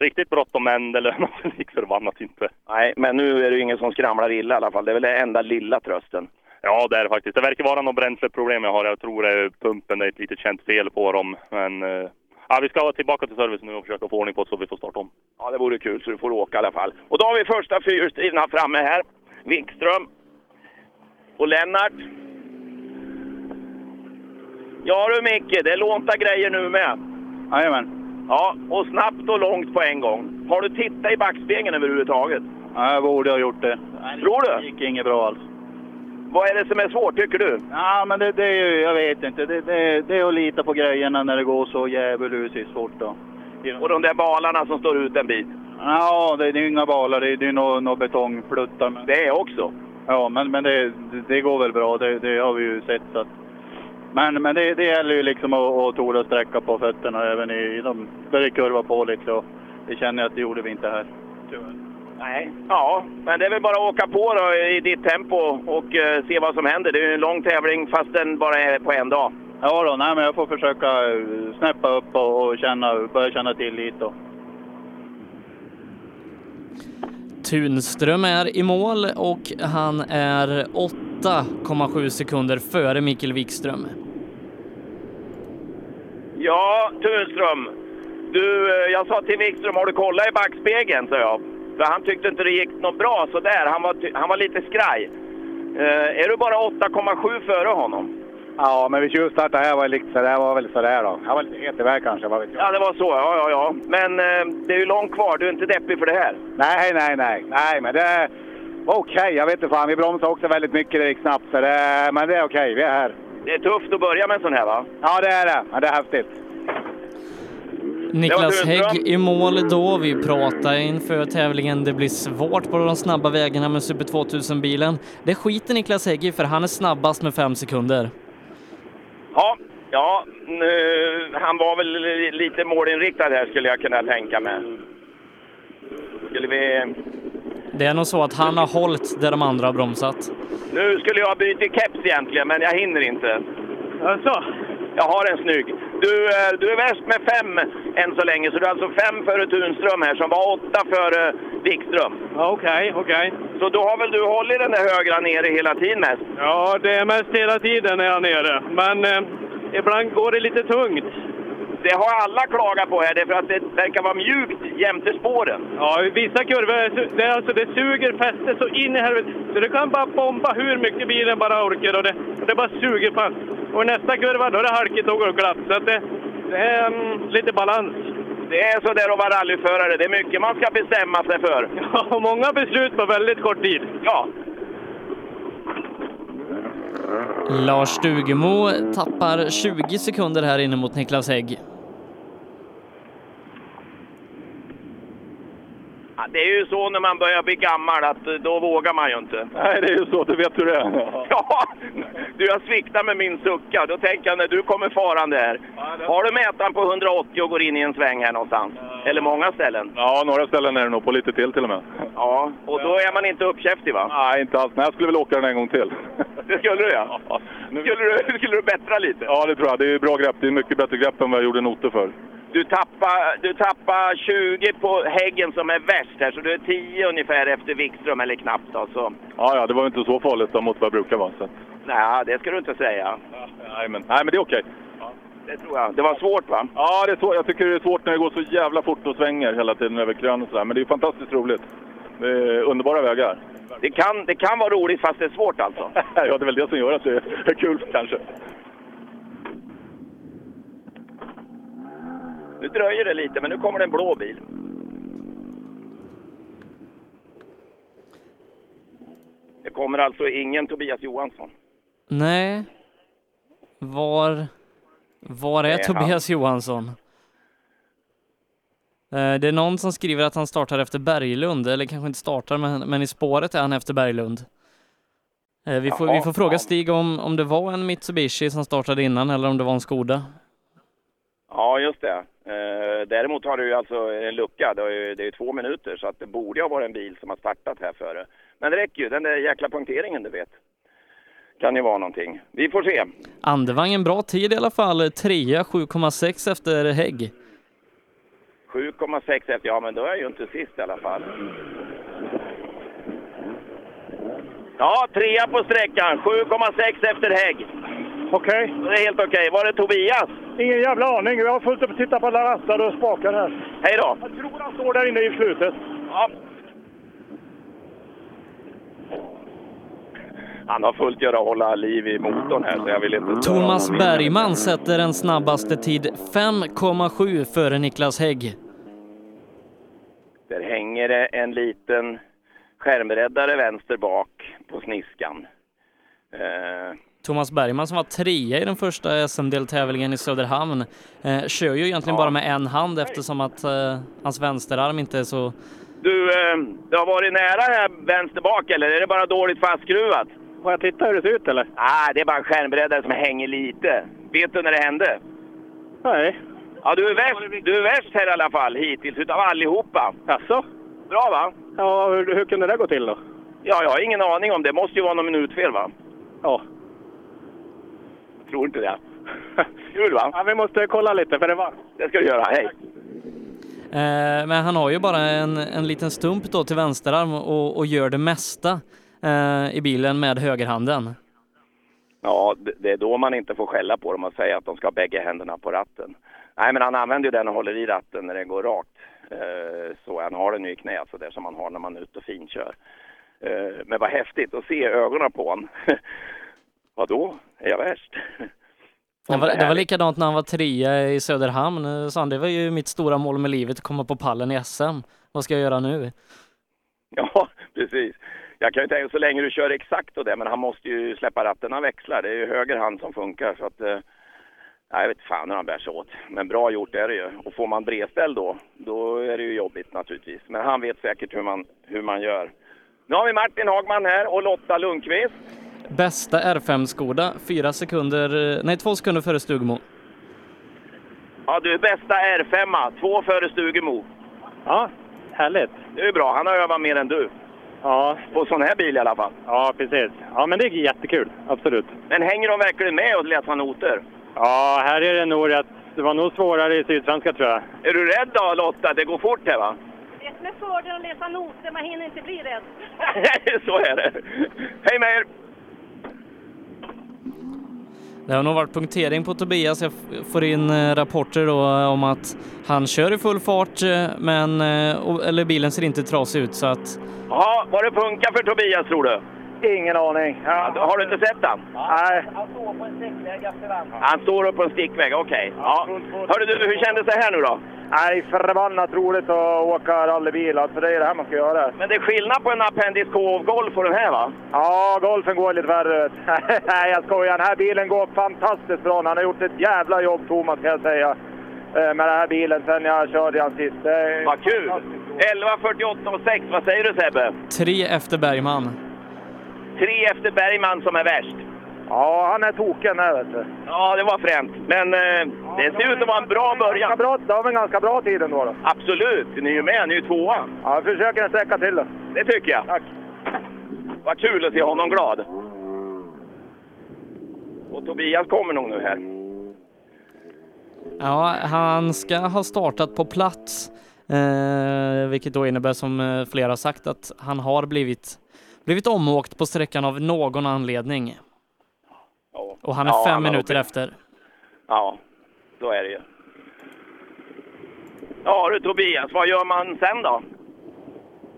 Riktigt bråttom, men det lönar sig lik förbannat inte. Nej, men nu är det ju ingen som skramlar illa i alla fall. Det är väl den enda lilla trösten. Ja, det är det faktiskt. Det verkar vara något bränsleproblem jag har. Jag tror det är pumpen, det är ett litet känt fel på dem. Men eh, ja, vi ska tillbaka till servicen nu och försöka få ordning på det så vi får starta om. Ja, det vore kul så du får åka i alla fall. Och då har vi första fyrhjulsdrivna framme här. Wikström. Och Lennart. Ja du Micke, det är lånta grejer nu med. Jajamän. Ja, och snabbt och långt på en gång. Har du tittat i backspegeln överhuvudtaget? Ja, jag borde ha gjort det. Tror du? Det gick inget bra alls. Vad är det som är svårt tycker du? Ja, men det, det är ju, jag vet inte. Det, det, det är att lita på grejerna när det går så djävulusiskt fort då. Och de där balarna som står ut en bit? Ja, det, det är ju inga balar. Det, det är nog no betongpluttar. Men... Det är också? Ja, men, men det, det går väl bra. Det, det har vi ju sett. Så att... Men, men det, det gäller ju liksom att, att tora sträcka på fötterna även i, i de, där det kurvar på lite. Och det känner jag att det gjorde vi inte här. Tyvärr. Nej. Ja, men det är väl bara att åka på då i ditt tempo och eh, se vad som händer. Det är ju en lång tävling fast den bara är på en dag. Ja då, nej, men jag får försöka eh, snäppa upp och, och känna, börja känna tillit. Då. Tunström är i mål och han är 8,7 sekunder före Mikael Wikström. Ja, Tunström. Du, eh, jag sa till Wikström, har du kollat i backspegeln? sa jag. För han tyckte inte det gick något bra sådär. Han var, han var lite skraj. Eh, är du bara 8,7 före honom? Ja, men vi tjuvstartade här var lite sådär, var väl sådär då. Han var lite het iväg kanske, vad vet jag. Ja, det var så. Ja, ja, ja. Men eh, det är ju långt kvar. Du är inte deppig för det här? Nej, nej, nej. Nej, men det var okej. Jag vet inte fan, vi bromsade också väldigt mycket, det gick snabbt. Så det, men det är okej, vi är här. Det är tufft att börja med en sån här va? Ja, det är det. Men det är häftigt. Niklas. Hägg i mål då. Vi pratade inför tävlingen. Det blir svårt på de snabba vägarna med Super 2000-bilen. Det skiter Niklas Hägg i för han är snabbast med fem sekunder. Ja, ja nu, han var väl li- lite målinriktad här skulle jag kunna tänka mig. Skulle vi... Det är nog så att han har hållit där de andra har bromsat. Nu skulle jag byta keps egentligen, men jag hinner inte. Alltså? Jag har en snygg. Du, eh, du är värst med fem än så länge, så du är alltså fem före Tunström här som var åtta före Wikström. Okej, okej. Så då har väl du hållit den där högra nere hela tiden mest? Ja, det är mest hela tiden är jag nere. Men eh, ibland går det lite tungt. Det har alla klagat på här, därför att det verkar vara mjukt jämte spåren. Ja, vissa kurvor, är det alltså, det suger fästet så in i helvete. Så du kan bara bomba hur mycket bilen bara orkar och det, det bara suger fast. Och nästa kurva då är det halkigt och glatt. Så att det, det är mm, lite balans. Det är så där att vara rallyförare. Det är mycket man ska bestämma sig för. Ja, många beslut på väldigt kort tid. Ja. Lars Stugemo tappar 20 sekunder här inne mot Niklas Hägg. Ja, det är ju så när man börjar bli gammal att eh, då vågar man ju inte. Nej, det är ju så. Du vet hur det är. Ja, du har sviktat med min sucka. Då tänker jag när du kommer farande här. Har du mätaren på 180 och går in i en sväng här någonstans? Eller många ställen? Ja, några ställen är det nog på lite till till och med. Ja, och då är man inte uppkäftig va? Nej, inte alls. Men jag skulle väl åka den en gång till. Det skulle du ja. Skulle du, skulle du bättra lite? Ja, det tror jag. Det är bra grepp. Det är mycket bättre grepp än vad jag gjorde noter för. Du tappar, du tappar 20 på häggen som är värst här, så du är 10 ungefär efter Wikström, eller knappt då. Så. Ja, ja, det var inte så farligt då, mot vad jag brukar vara. Så. Nej, det ska du inte säga. Nej, men, nej, men det är okej. Det tror jag. Det var svårt va? Ja, det är svårt. jag tycker det är svårt när det går så jävla fort och svänger hela tiden över krön och sådär. Men det är fantastiskt roligt. Det är underbara vägar. Det kan, det kan vara roligt fast det är svårt alltså? ja, det är väl det som gör att det är kul kanske. Nu dröjer det lite, men nu kommer det en blå bil. Det kommer alltså ingen Tobias Johansson. Nej. Var, var är, är Tobias Johansson? Eh, Det är någon som skriver att han startar efter Berglund, eller kanske inte startar, men, men i spåret är han efter Berglund. Eh, Vi får, vi Jaha, får fråga. Stig om, om det var en Mitsubishi som startade innan eller om det var en Skoda. Ja, just det. Eh, däremot har du ju alltså en lucka. Det är ju, det är två minuter, så att det borde ha varit en bil som har startat här före. Men det räcker ju. Den där jäkla punkteringen, du vet. Kan ju vara någonting. Vi får se. Andevang en bra tid i alla fall, trea 7,6 efter Hägg. 7,6 efter. Ja, men då är jag ju inte sist i alla fall. Ja, trea på sträckan. 7,6 efter Hägg. Okej. Det är helt okej. Var det Tobias? Ingen jävla aning. Jag har fullt upp att titta på alla rattar och spakar här. Hej då! Jag tror han står där inne i slutet. Ja. Han har fullt göra att hålla liv i motorn här, så jag vill inte... Thomas. Bergman sätter den snabbaste tid 5,7 före Niklas Hägg. Där hänger det en liten skärmräddare vänster bak på sniskan. Eh, Thomas Bergman som var trea i den första SM-deltävlingen i Söderhamn eh, kör ju egentligen bara med en hand eftersom att eh, hans vänsterarm inte är så... du, eh, det har varit nära här vänster bak, eller är det bara dåligt fastskruvat? Får jag titta hur det ser ut eller? Ah, det är bara en skärmräddare som hänger lite. Vet du när det hände? Nej. Ja, du är värst, du är värst här i alla fall hittills utav allihopa. Jaså? Bra va? Ja, hur, hur kunde det gå till då? Ja, jag har ingen aning om det. måste ju vara någon minutfel va? Ja. Tror inte det. Kul va? Ja, vi måste kolla lite för det var. Det ska du göra. Hej! Eh, men han har ju bara en, en liten stump då till vänsterarm och, och gör det mesta eh, i bilen med högerhanden. Ja, det- det är då man inte får skälla på dem och säga att de ska ha bägge händerna på ratten. Nej, men han använder ju den och håller i ratten när den går rakt. Eh, Så han har den ju i knät, så där som man har när man är ute och finkör. Eh, Men vad häftigt att se ögonen på honom. Vadå? Är jag värst? Det var, det var likadant när han var trea i Söderhamn. Sa han, det var ju mitt stora mål med livet, att komma på pallen i SM. Vad ska jag göra nu? Ja, precis. Jag kan ju tänka så länge du kör exakt och det, men han måste ju släppa ratten när han växlar. Det är ju höger hand som funkar. Så att, eh, nej, jag vet fan hur han bär sig åt. Men bra gjort är det ju. Och får man bredställ då, då är det ju jobbigt naturligtvis. Men han vet säkert hur man, hur man gör. Nu har vi Martin Hagman här och Lotta Lundqvist. Bästa R5-Skoda, fyra sekunder, nej två sekunder före Stugmo. Ja, du är bästa R5, två före Stugemo. Ja, härligt. Det är bra. Han har övat mer än du. Ja. På sån här bil i alla fall. Ja, precis. Ja, men det är jättekul. Absolut. Men hänger de verkligen med och läser noter? Ja, här är det nog rätt... Det var nog svårare i Sydsvenska tror jag. Är du rädd då Lotta? Det går fort här va? Det som är fördelen att läsa noter, man hinner inte bli rädd. så är det. Hej med er! Det har nog varit punktering på Tobias. Jag får in eh, rapporter då eh, om att han kör i full fart, eh, men eller bilen ser inte trasig ut så att Ja, var det punka för Tobias tror du? Ingen aning. Ja. Har du inte sett han? Nej. Han står på en stickväg efter Han står upp på en stickväg, okej. Ja. Hörru du, hur kändes det här nu då? Nej, förbannat roligt att åka rallybil. Alltså, det är det här man ska göra. Men det är skillnad på en Appendix K-Golf och den här va? Ja, golfen går lite värre. Nej, jag skojar. Den här bilen går fantastiskt bra. Han har gjort ett jävla jobb, Thomas, kan jag säga. eh, Med den här bilen sen jag körde han sist. Vad kul! fantastiskt 11.48 och 6. Vad säger du Sebbe? Tre efter Bergman. Tre efter Bergman som är värst. Ja, han är token här vet du. Ja, det var fränt. Men eh, det ser ut att vara en bra början. Ganska bra, det har en ganska bra tid ändå. Då. Absolut, ni är ju med. Ni är ju tvåa. Ja, jag försöker sträcka till det. Det tycker jag. Tack. Vad kul att se honom glad. Och Tobias kommer nog nu här. Ja, han ska ha startat på plats, eh, vilket då innebär som eh, flera har sagt att han har blivit, blivit omåkt på sträckan av någon anledning. Och han är Ja, fem han minuter efter. Ja, så är det ju. Ja du Tobias, vad gör man sen då?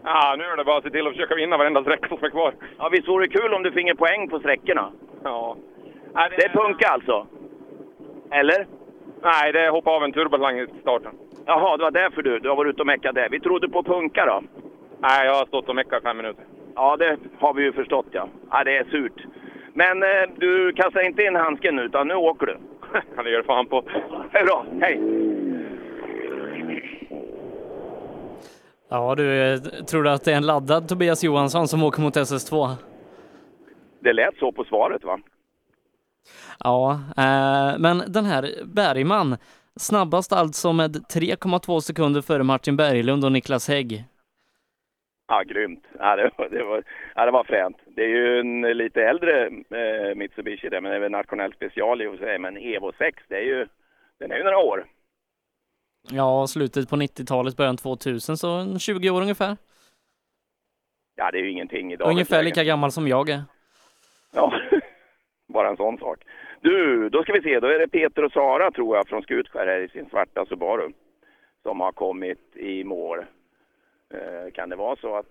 Ja, nu är det bara att se till att försöka vinna varenda sträcka som är kvar. Ja, visst vore det kul om du finge poäng på sträckorna? Ja. Det är punka alltså? Eller? Nej, det hoppade av en turboslang i starten. Jaha, det var därför du, du har varit ute och meckat där. Vi trodde på punka då? Nej, jag har stått och meckat fem minuter. Ja, det har vi ju förstått ja. Ja, det är surt. Men eh, du kastar inte in handsken nu, utan nu åker du. Ja, det gör fan på. Det är bra, hej! Ja, du, eh, tror du att det är en laddad Tobias Johansson som åker mot SS2? Det lät så på svaret va? Ja, eh, men den här Bergman, snabbast alltså med 3,2 sekunder före Martin Berglund och Niklas Hägg. Ja, grymt. Ja, det, var, det, var, ja, det var fränt. Det är ju en lite äldre eh, Mitsubishi det, men det är väl nationell special i och för sig. Men Evo 6, det är ju, den är ju några år. Ja, slutet på 90-talet, början 2000, så en 20 år ungefär. Ja, det är ju ingenting idag. Ungefär lika gammal som jag är. Ja, bara en sån sak. Du, då ska vi se. Då är det Peter och Sara tror jag från Skutskär här i sin svarta Subaru som har kommit i mål. Eh, kan det vara så att...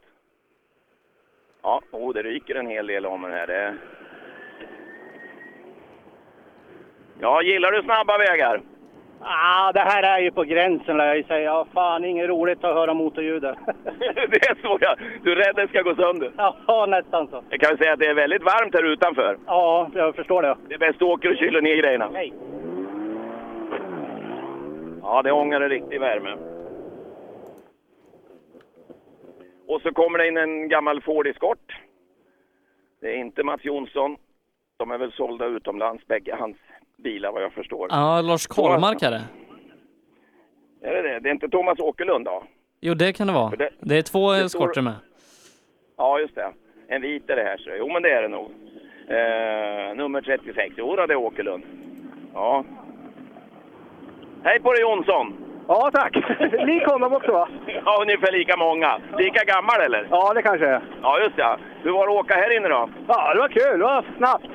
Ja, oh, det ryker en hel del om den här. Det... Ja, gillar du snabba vägar? Ah, det här är ju på gränsen lär jag säga. Ja, fan, inget roligt att höra motorljudet. det är så ja. Du är rädd det ska gå sönder? Ja, nästan så. Jag kan väl säga att det är väldigt varmt här utanför. Ja, jag förstår det. Det är bäst du åker och kyler ner grejerna. Hej. Ja, det ångar en riktig värme. Och så kommer det in en gammal Ford Escort. Det är inte Mats Jonsson. De är väl sålda utomlands, bägge hans bilar vad jag förstår. Ja, Lars Karlmark är det. Är det det? Det är inte Thomas Åkerlund då? Jo, det kan det vara. Det- Det är två det står- eskorter med. Ja, just det. En vit är det här. Så. Jo, men det är det nog. Eh, nummer 36. Jo, det är Åkerlund. Ja. Hej på dig Jonsson! Ja, tack. Lik honom också va? Ja, ungefär lika många. Lika gammal eller? Ja, det kanske är. Ja, just det. Hur var det att åka här inne då? Ja, det var kul. Det var snabbt.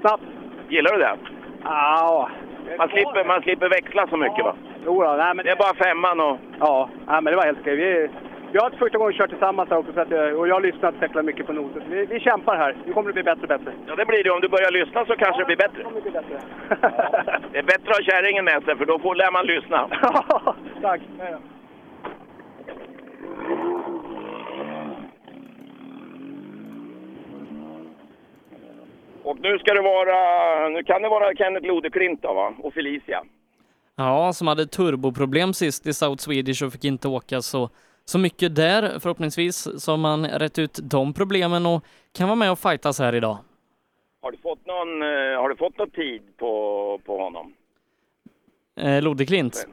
Snabbt. Gillar du det? Ja. Man slipper, man slipper växla så mycket va? Jo då, nej, men... Det är bara femman och... Ja, nej, men det var helt okej. Vi, vi har inte första gången kört tillsammans här också, så att, eh, och jag har lyssnat säkert mycket på noter. Vi, vi kämpar här. Nu kommer det bli bättre och bättre. Ja, det blir det. Om du börjar lyssna så kanske det blir bättre. Det är bättre att ha kärringen med sig för då får, lär man lyssna. Tack. Och nu ska det vara... Nu kan det vara Kenneth Lodeklint då va? Och Felicia. Ja, som hade turboproblem sist i South Swedish och fick inte åka så, så mycket där. Förhoppningsvis så har man rätt ut de problemen och kan vara med och fightas här idag. Har du fått någon, eh, har du fått någon tid på, på honom? Eh, Lodeklint.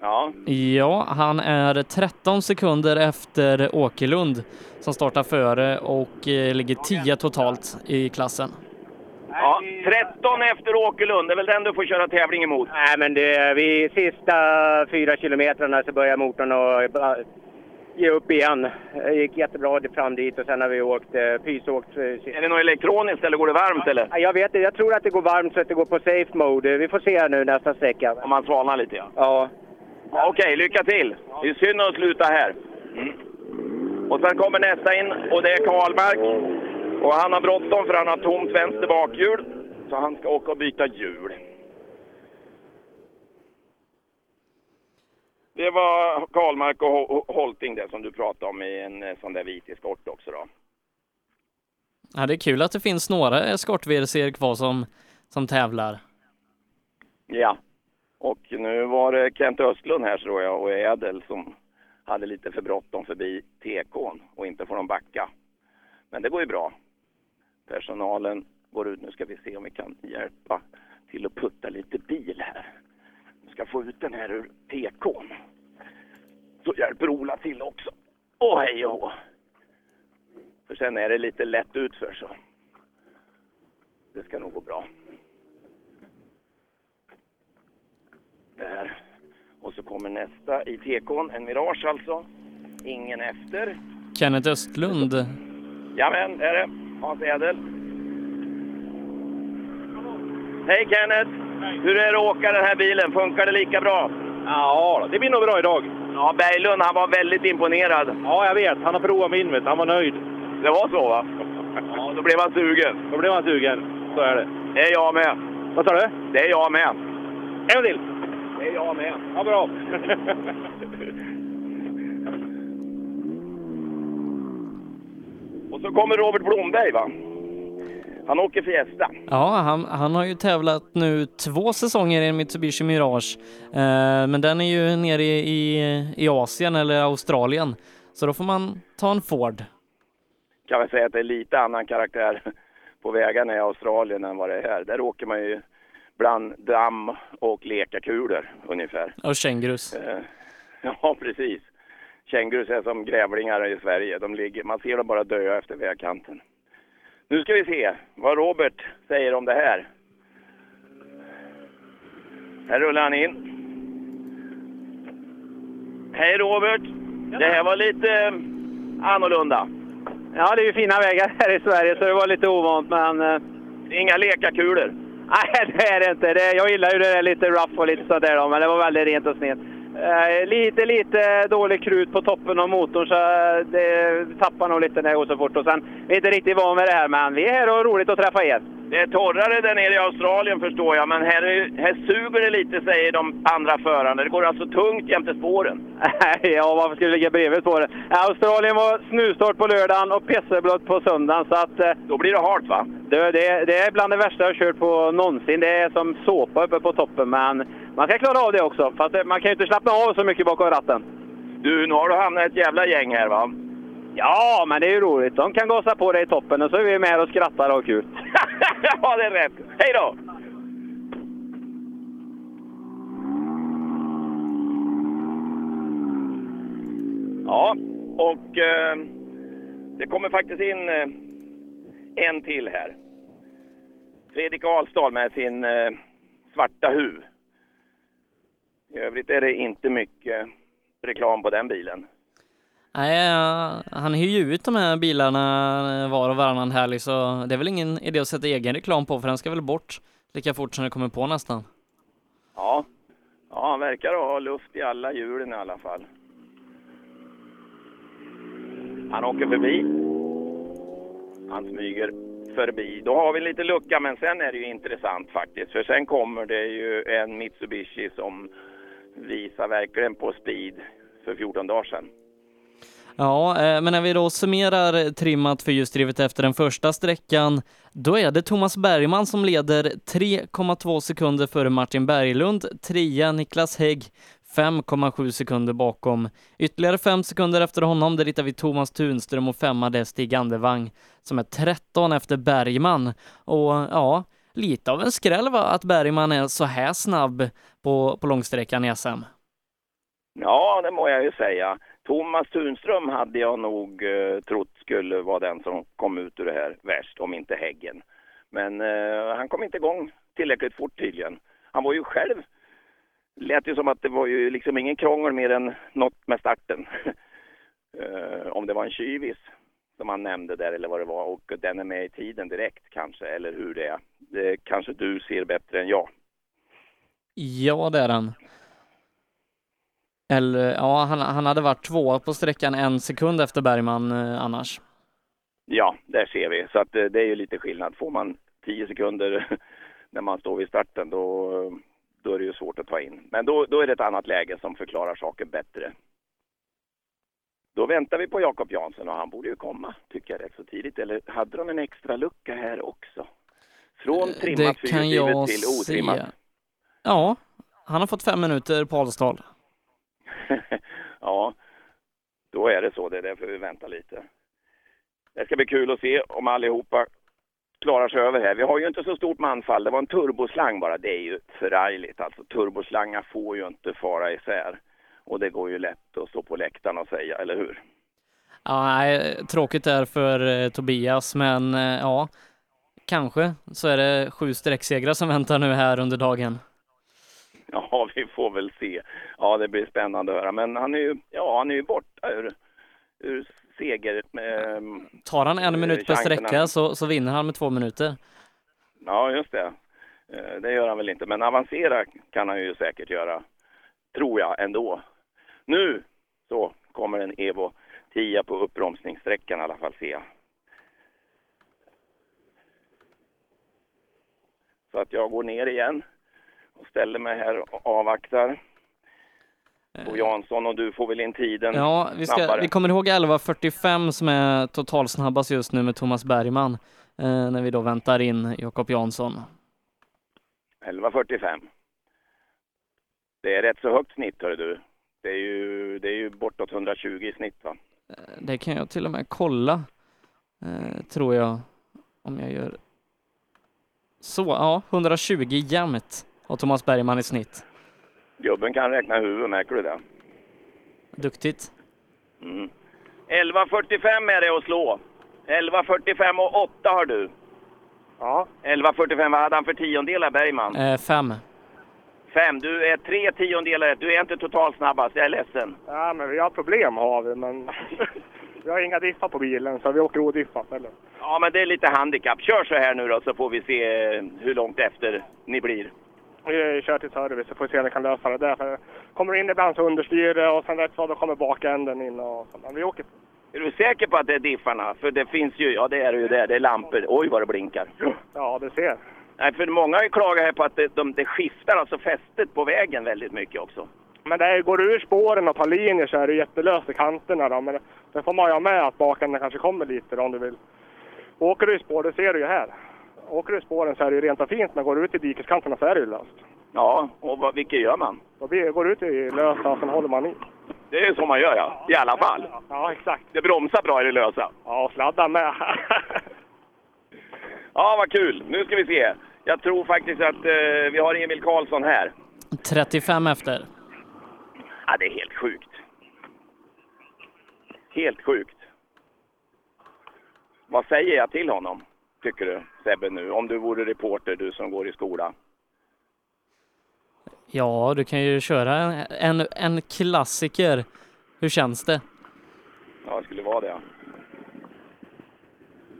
Ja. Ja, han är 13 sekunder efter Åkerlund som startar före och eh, ligger 10 totalt i klassen. ja. 13 efter Åkerlund, det är väl den du får köra tävling emot? Nej, men det, vid sista fyra kilometrarna så börjar motorn att eh, ge upp igen. Det gick jättebra fram dit och sen har vi åkt, eh, pysåkt. Är det något elektroniskt eller går det varmt eller? Ja, Jag vet inte, jag tror att det går varmt så att det går på safe mode. Vi får se nu nästa sträcka. Om man svalnar lite ja. Ja. Ja, Okej, lycka till! Det är synd att sluta här. Mm. Och sen kommer nästa in och det är Karlmark. Och han har bråttom för han har tomt vänster bakhjul. Så han ska åka och byta hjul. Det var Karlmark och Ho- Holting det som du pratade om i en eh, sån där vit eskort också då. Ja, det är kul att det finns några eskort VRC kvar som, som tävlar. Ja. Och nu var det Kent Östlund här tror jag och Ädel som hade lite för bråttom förbi TK'n och inte får de backa. Men det går ju bra. Personalen går ut. Nu ska vi se om vi kan hjälpa till att putta lite bil här. Ska få ut den här ur TK'n. Så hjälper Ola till också. Åh hej och. För sen är det lite lätt utför så det ska nog gå bra. Där. Och så kommer nästa i TK'n, en Mirage alltså. Ingen efter. Kenneth Östlund. Jajamän, det är det. Hans Edel. Hej Kenneth! Hur är det att åka den här bilen? Funkar det lika bra? Ja, det blir nog bra idag. Ja, Berglund han var väldigt imponerad. Ja, jag vet. Han har provat min, vet. Han var nöjd. Det var så va? Ja, då blev han sugen. Då blev han sugen. Så är det. Det är jag med. Vad sa du? Det är jag med. En till. Det är jag med. Ja, bra. Och så kommer Robert Blomberg va? Han åker Fiesta. Ja, han, han har ju tävlat nu två säsonger i en Mitsubishi Mirage. Eh, men den är ju nere i, i, i Asien eller Australien. Så då får man ta en Ford. Kan väl säga att det är lite annan karaktär på vägarna i Australien än vad det är här. Där åker man ju bland damm och lekakulor ungefär. Och kängurus. Eh, Ja, precis. Kängurus är som grävlingar i Sverige. De ligger, man ser dem bara dö efter vägkanten. Nu ska vi se vad Robert säger om det här. Här rullar han in. Hej Robert! Det här var lite eh, annorlunda. Ja, det är ju fina vägar här i Sverige så det var lite ovant men... eh, Inga lekakulor. Nej, det är det inte. Det, jag gillar ju det där lite rough och lite sådär då, men det var väldigt rent och snett. Eh, lite, lite dålig krut på toppen av motorn så eh, det tappar nog lite när det går så fort. Och sen, vi är inte riktigt van med det här men vi är här och har roligt att träffa er. Det är torrare där nere i Australien förstår jag, men här, är, här suger det lite säger de andra förarna. Det går alltså tungt jämte spåren. ja, varför skulle vi ligga bredvid på det? Ja, Australien var snustort på lördagen och pisseblött på söndagen så att... Eh, Då blir det halt va? det, det, det är bland det värsta jag har kört på någonsin. Det är som såpa uppe på toppen men man ska klara av det också. Fast det, man kan ju inte slappna av så mycket bakom ratten. Du, nu har du hamnat i ett jävla gäng här va? Ja, men det är ju roligt. De kan gasa på dig i toppen och så är vi med och skrattar och har kul. ja, det är rätt. Hej då! Ja, och eh, det kommer faktiskt in eh, en till här. Fredrik Ahlstad med sin eh, svarta huv. I övrigt är det inte mycket reklam på den bilen. Nej, han hyr ju ut de här bilarna eh, var och varannan helg så det är väl ingen idé att sätta egen reklam på för den ska väl bort lika fort som det kommer på nästan. Ja, ja han verkar ha luft i alla hjulen i alla fall. Han åker förbi. Han smyger förbi. Då har vi lite lucka, men sen är det ju intressant faktiskt. För sen kommer det ju en Mitsubishi som visar verkligen på speed för 14 dagar sedan. Ja, eh, men när vi då summerar trimmat för just drivet efter den första sträckan, då är det Thomas Bergman som leder 3,2 sekunder före Martin Berglund, trea Niklas Hägg, 5,7 sekunder bakom. Ytterligare 5 sekunder efter honom, där hittar vi Thomas Tunström och femma det är Stig Andevang som är 13 efter Bergman. Och ja, lite av en skräll va, att Bergman är så här snabb på, på långsträckan i SM. Ja, det må jag ju säga. Thomas Tunström hade jag nog eh, trott skulle vara den som kom ut ur det här värst, om inte Häggen. Men eh, han kom inte igång tillräckligt fort tydligen. Han var ju själv, lät ju som att det var ju liksom ingen krångel mer än något med starten. eh, om det var en kyvis som han nämnde där eller vad det var och den är med i tiden direkt kanske, eller hur det är. Det kanske du ser bättre än jag. Ja, det är den. Eller ja, han, han hade varit två på sträckan en sekund efter Bergman eh, annars. Ja, där ser vi. Så att eh, det är ju lite skillnad. Får man 10 sekunder när man står vid starten då, då är det ju svårt att ta in. Men då, då är det ett annat läge som förklarar saken bättre. Då väntar vi på Jakob Jansson och han borde ju komma, tycker jag, rätt så tidigt. Eller hade de en extra lucka här också? Från trimmat kan fyrhjulet jag till se. otrimmat. Ja, han har fått fem minuter på Alstal. ja, då är det så. Det är därför vi väntar lite. Det ska bli kul att se om allihopa klarar sig över här. Vi har ju inte så stort manfall. Det var en turboslang bara. Det är ju förargligt. Alltså turboslangar får ju inte fara isär. Och det går ju lätt att stå på läktaren och säga, eller hur? Ja, nej, tråkigt där för eh, Tobias, men eh, ja, kanske så är det sju sträcksegrar som väntar nu här under dagen. Ja, vi får väl se. Ja, det blir spännande att höra. Men han är ju, ja, han är ju borta ur, ur seger. ehm, Tar han en eh, minut per sträcka så, så vinner han med två minuter. Ja, just det. Eh, Det gör han väl inte, men avancera kan han ju säkert göra. Tror jag ändå. Nu så kommer en Evo 10 på uppbromsningssträckan i alla fall ser jag. Så att jag går ner igen och ställer mig här och avvaktar. Och Jansson och du får väl in tiden Ja, vi, ska, snabbare. vi kommer ihåg 11.45 som är totalsnabbast just nu med Thomas Bergman, eh, när vi då väntar in Jakob Jansson. 11.45. Det är rätt så högt snitt hör du. Det är ju, det är ju bortåt 120 i snitt va? Det kan jag till och med kolla, eh, tror jag, om jag gör så. Ja, 120 jämnt har Thomas Bergman i snitt. Gubben kan räkna huvud, märker du det? Duktigt. Mm. 11.45 är det att slå. 11.45 och 8 har du. Ja. 11.45, vad hade han för tiondelar Bergman? Eh, fem. Fem. Du är tre tiondelar. Du är inte totalsnabbast, jag är ledsen. Ja, men vi har problem har vi, men vi har inga diffar på bilen så vi åker odiffat. Eller? Ja, men det är lite handikapp. Kör så här nu då så får vi se eh, hur långt efter ni blir. Vi kör till service så får vi se om vi kan lösa det där. För kommer in ibland så understyr det och sen rätt vad kommer bakänden in och så. Men vi åker. Är du säker på att det är diffarna? För det finns ju, ja det är det ju där, det är lampor. Oj vad det blinkar. Ja, det ser. Nej, för många har ju klagat här på att det, de, det skiftar alltså fästet på vägen väldigt mycket också. Men det är, går du ur spåren och tar linjer så är det jättelöst i kanterna då. Men det får man ju ha med att bakänden kanske kommer lite då, om du vill. Åker du i spår, det ser du ju här. Åker du i spåren så är det ju rent och fint, men går du ut i dikeskanterna så är det ju löst. Ja, och vad, vilket gör man? Då blir, går du ut i lösa och sen håller man i. Det är så man gör ja, i alla fall. Ja, exakt. Det bromsar bra i det lösa. Ja, och sladdar med. Ja, vad kul. Nu ska vi se. Jag tror faktiskt att eh, vi har Emil Karlsson här. 35 efter. Ja, det är helt sjukt. Helt sjukt. Vad säger jag till honom, tycker du, Sebbe, nu? Om du vore reporter, du som går i skola. Ja, du kan ju köra en, en, en klassiker. Hur känns det? Ja, det skulle vara det.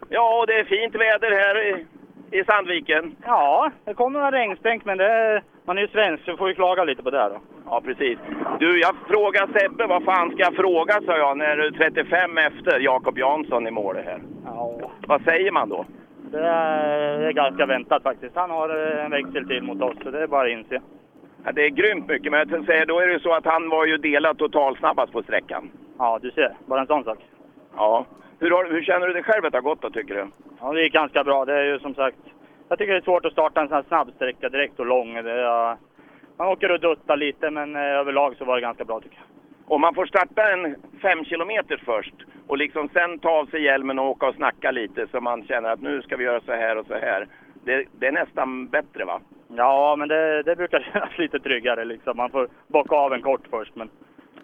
ja. Det är fint väder här i, i Sandviken. Ja, det kommer några regnstänk, men det, man är ju svensk så får vi klaga lite på det då. Ja, precis. Du, jag frågade Sebbe, vad fan ska jag fråga, sa jag, när du är 35 efter Jakob Jansson i mål här. Ja, Vad säger man då? Det är, ganska väntat faktiskt. Han har eh, en växel till mot oss, så det är bara att inse. Ja, det är grymt mycket, men jag säger, då är det så att han var ju delad totalsnabbast på sträckan. Ja, du ser. Bara en sån sak. Ja. Hur, har, hur känner du dig själv att det har gått då, tycker du? Ja, det gick ganska bra. Det är ju som sagt... Jag tycker det är svårt att starta en sån här snabbsträcka direkt och lång. Är, man åker och duttar lite, men eh, överlag så var det ganska bra tycker jag. Om man får starta en fem kilometer först och liksom sen ta av sig hjälmen och åka och snacka lite så man känner att nu ska vi göra så här och så här. Det, det är nästan bättre va? Ja, men det, det brukar kännas lite tryggare liksom. Man får bocka av en kort först, men...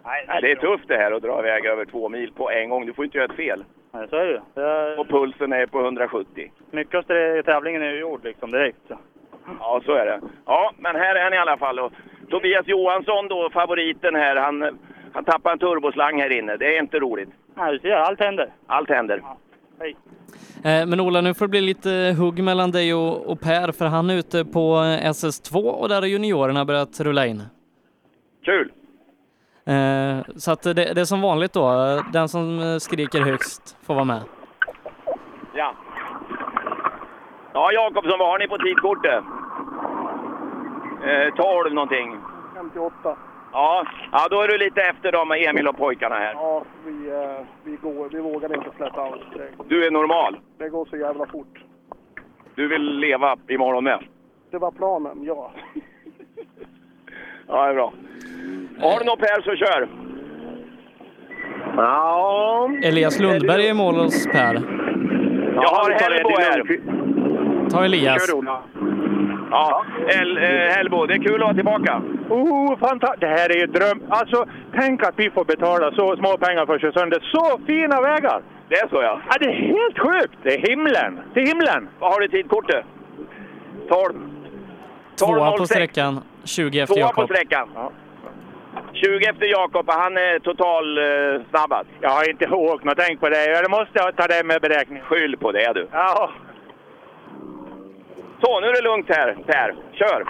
Nej, Nej, det är tufft det här att dra iväg över två mil på en gång. Du får inte göra ett fel. Nej, så är det ju. Det Och pulsen är på 170. Mycket av tävlingen är ju gjord liksom direkt. Så. Ja, så är det. Ja, men här är han i alla fall. Och Tobias Johansson då, favoriten här, han, han tappade en turboslang här inne. Det är inte roligt. Ja, du ser. Allt händer. Allt händer. Hej. Eh, Men Ola, nu får det bli lite hugg mellan dig och, och Per, för han är ute på eh, SS2 och där har juniorerna börjat rulla in. Kul! Eh, Så att det, det är som vanligt då, den som eh, skriker högst får vara med. Ja. Ja, Jakobsson, vad har ni på tidkortet? Eh, 12 någonting. 58. Ja, ja, då är du lite efter dem med Emil och pojkarna här. Ja, vi, eh, vi, går, vi vågar inte släppa allt. Du är normal. det går så jävla fort. Du vill leva imorgon med. Det var planen, ja. Ja, det är bra. Har du något Per så kör. Ja... Elias Lundberg är i mål hos Per. Jag har Hellbo här. Ta Elias. Ja, El, eh, Hellbo, det är kul att vara tillbaka. Oh, fantastiskt! Det här är ju dröm. Alltså, tänk att vi får betala så små pengar för att köra sönder så fina vägar! Det är så ja. Ja, det är helt sjukt! Det är himlen! Till himlen! Vad har du tidkortet? 12. Tvåa på 12.06. sträckan, 20 efter Tvåa på Jakob. sträckan. 20 efter Jakob, han är total eh, snabbast. Jag har inte åkt något, tänk på det. Jag måste ta det med beräkning. Skyll på det du. Ja. Så, nu är det lugnt här, Per. Kör!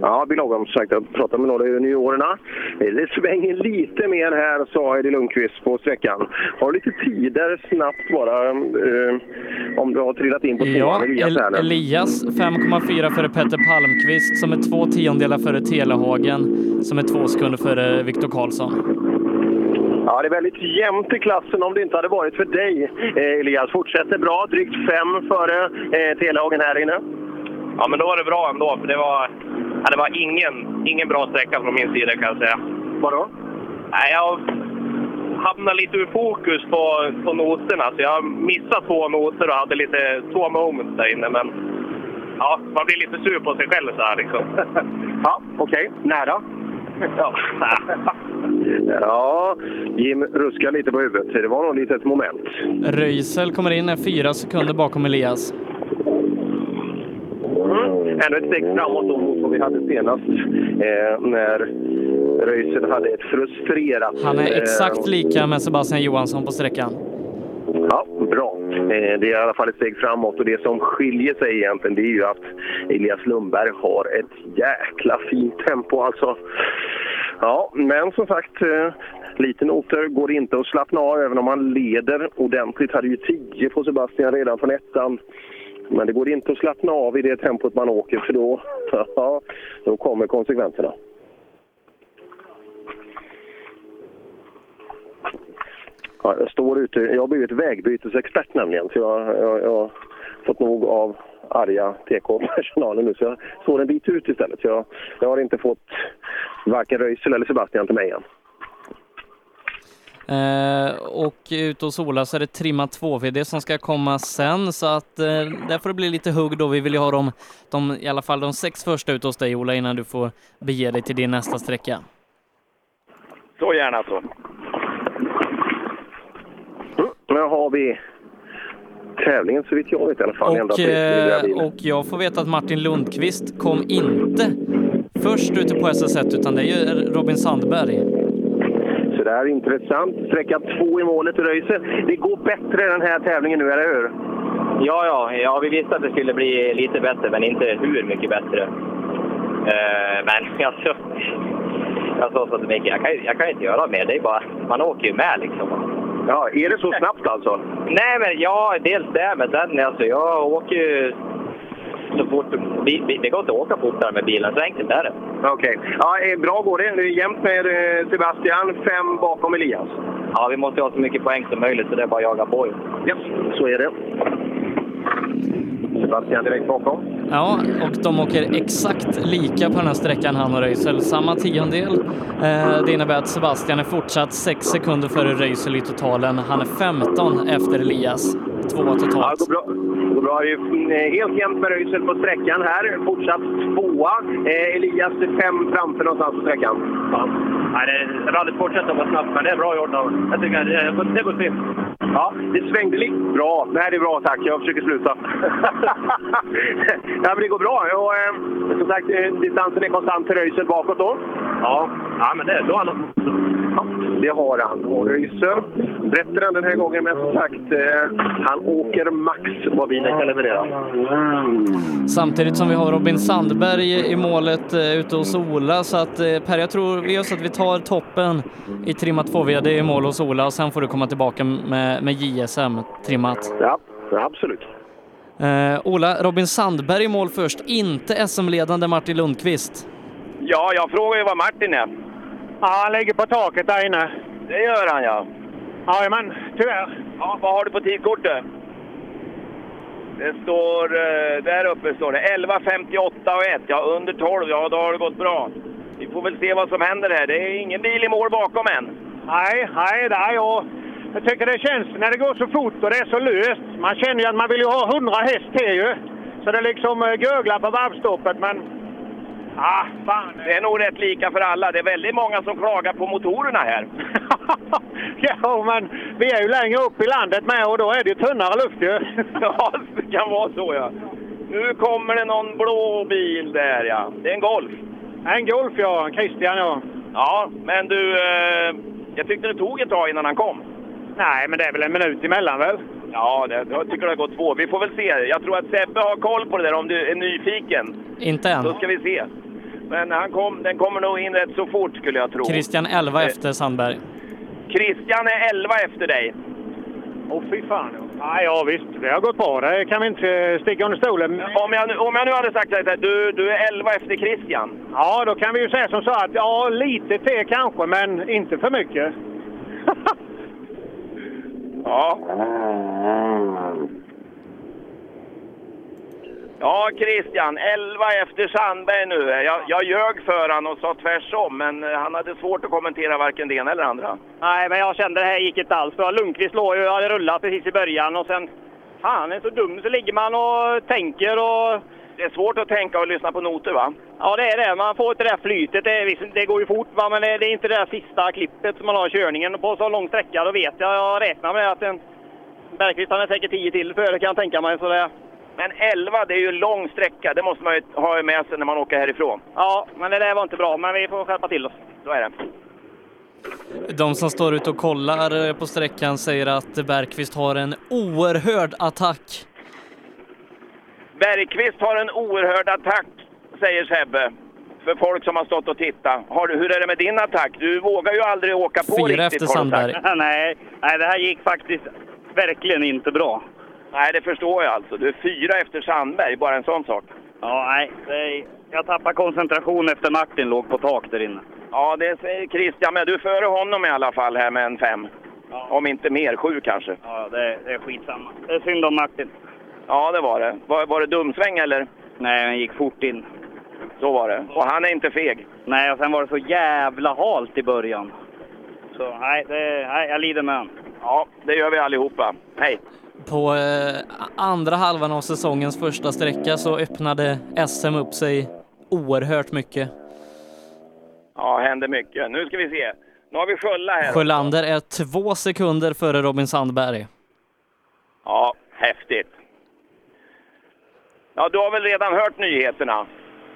Ja, Bill som sagt, jag pratade med några av juniorerna. Det svänger lite mer här, sa Eddie Lundqvist på sträckan. Har lite tider snabbt bara, eh, om du har trillat in på Ja, tvåan Elias här El nu. Elias 5,4 före Petter Palmqvist som är två tiondelar före Telehagen som är två sekunder före Viktor Karlsson. Ja, det är väldigt jämnt i klassen om det inte hade varit för dig, eh, Elias. Fortsätter bra, drygt fem före eh, Telehagen här inne. Ja, men då var det bra ändå, för det var, ja, det var ingen, ingen bra sträcka från min sida kan jag säga. Vadå? Nej, jag hamnade lite ur fokus på, på noterna, så jag missade två noter och hade lite två moments där inne. Men ja, man blir lite sur på sig själv så här liksom. Ja, okej. Nära? Ja, Ja, Jim ruskar lite på huvudet. Det var nog lite ett moment. Röisel kommer in är fyra sekunder bakom Elias. Ännu ett steg framåt då mot vad vi hade senast. Eh, när Röisel hade ett frustrerat... Han är eh, exakt lika med Sebastian Johansson på sträckan. Ja, bra. Eh, det är i alla fall ett steg framåt och det som skiljer sig egentligen det är ju att Elias Lundberg har ett jäkla fint tempo alltså. Ja, men som sagt, eh, lite noter går inte att slappna av även om han leder ordentligt. Hade ju 10 på Sebastian redan från ettan. Men det går inte att slappna av i det tempot man åker för då, då kommer konsekvenserna. Ja, jag står ute. Jag har blivit vägbytesexpert nämligen. Så jag, jag, jag har fått nog av arga TK-personalen nu. Så jag står en bit ut istället. Så jag, jag har inte fått varken Röisel eller Sebastian till mig än. Eh, och ute hos Ola så är det trimmat 2VD som ska komma sen så att eh, där får det bli lite hugg då. Vi vill ju ha dem, de, i alla fall de sex första ute hos dig Ola innan du får bege dig till din nästa sträcka. Så gärna så. Nu har vi tävlingen så vitt jag vet i alla fall. Och, eh, och jag får veta att Martin Lundqvist kom inte först ute på SS1 utan det är ju Robin Sandberg. Så det här är intressant. Sträcka två i målet i Röisel. Det går bättre den här tävlingen nu, eller hur? Ja, ja, ja, vi visste att det skulle bli lite bättre, men inte hur mycket bättre. Eh, men alltså, jag sa så till Micke, jag kan, ju- jag kan inte göra mer. Det är bara, man åker ju med liksom. Ja, är det så snabbt alltså? Nej, men ja, dels det, men sen alltså, jag åker ju så fort. Det går inte att åka fortare med bilen, så enkelt är det. Okej. Ja, eh, bra går det. Det är jämnt med eh, Sebastian, fem bakom Elias. Ja, vi måste ha så mycket poäng som möjligt, så det är bara att jaga på. Ja, så är det. Sebastian direkt bakom. Ja, och de åker exakt lika på den här sträckan han och Röisel. Samma tiondel. Eh, det innebär att Sebastian är fortsatt 6 sekunder före Röisel i totalen. Han är 15 efter Elias. Tvåa Ja, totalt. det går bra. Det går bra. Det är eh, helt jämnt med Röisel på sträckan här. Fortsatt tvåa. Eh, Elias är fem framför någonstans på sträckan. Ja. Nej, det, rallyt fortsätter att vara snabbt, men det är bra gjort av Jag tycker det, det går fint. Ja, det svängde lite. Bra. Nej, det är bra tack. Jag försöker sluta. ja, men det går bra. Och, eh, som sagt, eh, distansen är konstant till Röisel bakåt då. Ja, ja men det, då har han det har han. Och Röisel bättre än den här gången, men som sagt, eh, han åker max vad bilen kan leverera. Samtidigt som vi har Robin Sandberg i målet eh, ute hos Ola. Så att eh, Per, jag tror vi gör så att vi tar toppen i trimmat 2VD i mål hos Ola och sen får du komma tillbaka med, med JSM trimmat. Ja, absolut. Eh, Ola, Robin Sandberg i mål först, inte SM-ledande Martin Lundqvist. Ja, jag frågar ju var Martin är. Ja, han ligger på taket där inne. Det gör han ja. Jajamän, tyvärr. Ja, vad har du på tidkortet? Det står, eh, där uppe står det 11.58 och 1. Ja, under 12, ja då har det gått bra. Vi får väl se vad som händer här. Det är ingen bil i mål bakom än. Nej, nej, nej. Jag, jag tycker det känns när det går så fort och det är så löst. Man känner ju att man vill ju ha 100 häst till ju. Så det liksom eh, gurglar på varvstoppet, men... Ah, fan. Det är nog rätt lika för alla. Det är väldigt många som klagar på motorerna här. Ja, men vi är ju längre upp i landet med och då är det ju tunnare luft ju. ja, det kan vara så ja. Nu kommer det någon blå bil där ja. Det är en Golf. En Golf ja, en Christian ja. Ja, men du, eh, jag tyckte det tog ett tag innan han kom. Nej, men det är väl en minut emellan väl? Ja, det, jag tycker det har gått två. Vi får väl se. Jag tror att Sebbe har koll på det där om du är nyfiken. Inte än. Då ska vi se. Men han kom, den kommer nog in rätt så fort skulle jag tro. Christian 11 efter Sandberg. Christian är 11 efter dig. Åh fy fan. Ja, ja visst, det har gått bra. Det kan vi inte sticka under stolen. Om jag, nu- om jag nu hade sagt att du, du är 11 efter Christian. Ja, då kan vi ju säga som så att ja, lite till kanske, men inte för mycket. Ja. Ja, Christian. 11 efter Sandberg nu. Jag, jag ljög för han och sa tvärsom, men eh, han hade svårt att kommentera varken det ena eller andra. Nej, men jag kände det här gick inte alls bra. Lundqvist låg ju, hade rullat precis i början och sen... Fan, är så dum så ligger man och tänker och... Det är svårt att tänka och lyssna på noter, va? Ja, det är det. Man får inte det där flytet. Det, är, det går ju fort, va? men det, är inte det där sista klippet som man har i körningen. På så lång sträcka, då vet jag. Jag räknar med att en Bergqvist han är säkert 10 till före kan jag tänka mig. Så det, Men 11, det är ju lång sträcka. Det måste man ju ha med sig när man åker härifrån. ja, men det där var inte bra. Men vi får skärpa till oss. Så är det. De som står ute och kollar på sträckan säger att Bergqvist har en oerhörd attack. Bergqvist har en oerhörd attack, säger Sebbe. För folk som har stått och tittat. Har du, hur är det med din attack? Du vågar ju aldrig åka på Fyra riktigt, efter du sagt. Sandberg. nej, nej, det här gick faktiskt verkligen inte bra. Nej, det förstår jag alltså. Du är fyra efter Sandberg, bara en sån sak. Ja, nej. Det, jag tappade koncentration efter Martin låg på tak där inne. Ja, det säger Christian, men du är före honom i alla fall här med en fem. Om inte mer, sju kanske. Ja, det, det är skitsamma. Det är synd om Martin. Ja, det var det. Var, var det dumsväng eller? Nej, han gick fort in. Så var det. Och han är inte feg. Nej, och sen var det så jävla halt i början. Så nej, det, nej jag lider med han. Ja, det gör vi allihopa. Hej! På eh, andra halvan av säsongens första sträcka så öppnade SM upp sig oerhört mycket. Ja, händer mycket. Nu ska vi se. Nu har vi Skölla här. Sjölander är två sekunder före Robin Sandberg. Ja, häftigt. Ja, du har väl redan hört nyheterna?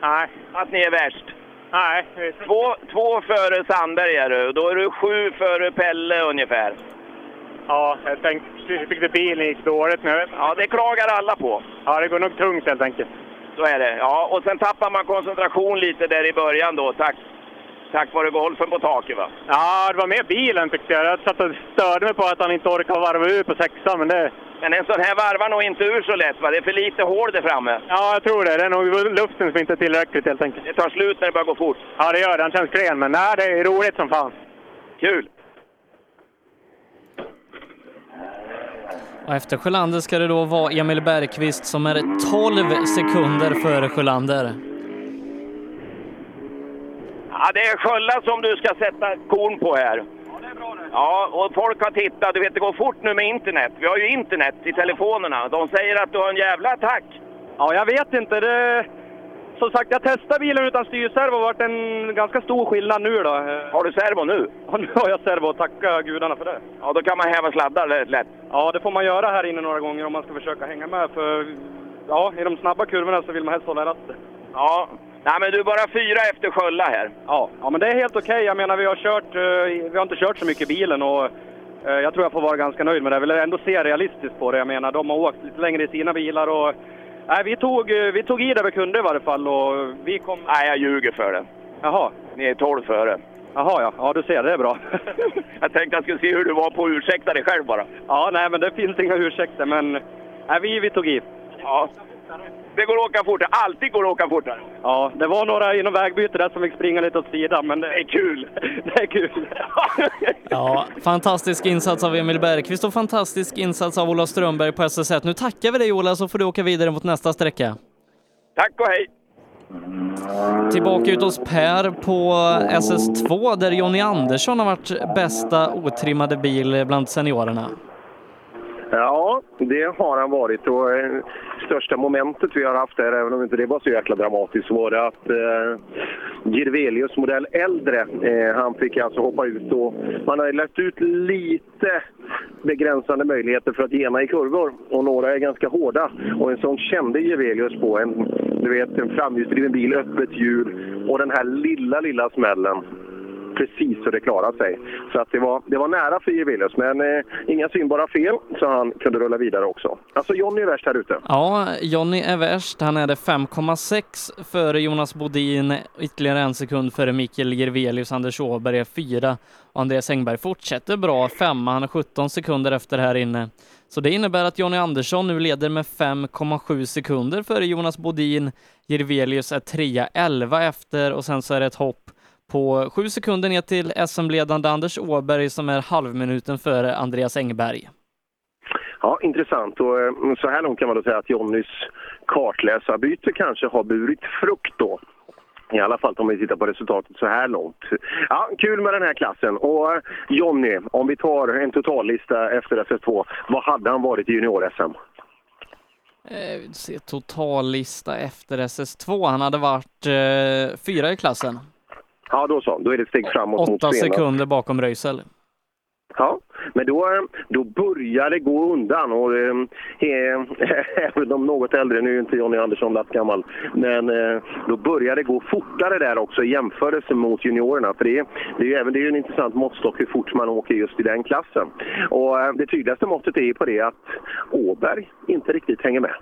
Nej. Att ni är värst? Nej. Två, två före Sandberg är du. Då är du sju före Pelle ungefär. Ja, jag tänkte, jag tyckte bilen gick dåligt nu. Ja, det klagar alla på. Ja, det går nog tungt helt enkelt. Så är det. Ja, och sen tappar man koncentration lite där i början då. Tack, tack vare golfen på taket va? Ja, det var mer bilen tyckte jag. Jag satt och störde mig på att han inte orkade varva ur på sexan, men det... Men en sån här varvar nog inte ur så lätt va? Det är för lite hål där framme. Ja, jag tror det. Det är nog luften som inte är tillräckligt helt enkelt. Det tar slut när det börjar gå fort. Ja, det gör det. Han känns klen, men nej, det är roligt som fan. Kul! Och efter Sjölander ska det då vara Emil Bergqvist som är 12 sekunder före Sjölander. Ja, det är Skölla som du ska sätta korn på här. Ja, och folk har tittat. Du vet, det går fort nu med internet. Vi har ju internet i telefonerna. De säger att du har en jävla attack. Ja, jag vet inte. Det... Som sagt, jag testade bilen utan styrservo. Det har varit en ganska stor skillnad nu då. Har du servo nu? Ja, nu har jag servo. Tacka gudarna för det. Ja, då kan man häva sladdar lätt. Ja, det får man göra här inne några gånger om man ska försöka hänga med. För ja, i de snabba kurvorna så vill man helst hålla ratten. Ja, nej men du är bara fyra efter Skölla här. Ja, ja men det är helt okej. Jag menar, vi har, kört, eh, vi har inte kört så mycket i bilen och eh, jag tror jag får vara ganska nöjd med det. Jag vill ändå se realistiskt på det. Jag menar, de har åkt lite längre i sina bilar och nej, vi, tog, eh, vi tog i det vi kunde i varje fall och vi kom... Nej, jag ljuger för det. Jaha. Ni är 12 före. Jaha, ja. Ja, du ser. Det är bra. Jag tänkte jag skulle se hur du var på att ursäkta dig själv bara. ja, nej, men det finns inga ursäkter, men nej, vi, vi tog i. Ja. Det går att åka fortare. Alltid går att åka fortare. Ja, det var några inom vägbyte där som fick springa lite åt sidan, men det är kul. det är kul. Ja, fantastisk insats av Emil Bergqvist och fantastisk insats av Ola Strömberg på SS1. Nu tackar vi dig Ola så får du åka vidare mot nästa sträcka. Tack och hej! Tillbaka ut hos Per på SS2 där Jonny Andersson har varit bästa otrimmade bil bland seniorerna. Ja, det har han varit. Och eh, största momentet vi har haft där, även om inte det var så jäkla dramatiskt, var det att eh, Girvelius modell äldre, eh, han fick alltså hoppa ut och man har lagt ut lite begränsande möjligheter för att gena i kurvor och några är ganska hårda. Och en sån kände Girvelius på. En, du vet, en framhjulsdriven bil, öppet hjul och den här lilla, lilla smällen precis så det klarade sig. Så att det, var, det var nära för Jirvelius, men eh, inga synbara fel så han kunde rulla vidare också. Alltså Jonny är värst här ute. Ja, Jonny är värst. Han är det 5,6 före Jonas Bodin, ytterligare en sekund före Mikael Gervelius, Anders Åberg är fyra och Andreas Engberg fortsätter bra, femma. Han är 17 sekunder efter här inne. Så det innebär att Jonny Andersson nu leder med 5,7 sekunder före Jonas Bodin. Gervelius är trea, 11 efter och sen så är det ett hopp på sju sekunder ner till SM-ledande Anders Åberg som är halvminuten före Andreas Engberg. Ja, intressant. Och eh, så här långt kan man då säga att Jonnys kartläsarbyte kanske har burit frukt då. I alla fall om vi tittar på resultatet så här långt. Ja, kul med den här klassen. Och eh, Jonny, om vi tar en totallista efter SS2, vad hade han varit i junior-SM? Eh, totallista efter SS2. Han hade varit eh, fyra i klassen. Ja, då så. Då är det ett steg framåt mot Åtta sekunder bakom Röisel. Ja, men då, då börjar det gå undan. Och, eh, även om något äldre, nu är inte Jonny Andersson gammal, men eh, då börjar det gå fortare där också i jämförelse mot juniorerna. För det, är- det är ju även det är en intressant måttstock hur fort man åker just i den klassen. Och eh, det tydligaste måttet är ju på det att Åberg inte riktigt hänger med.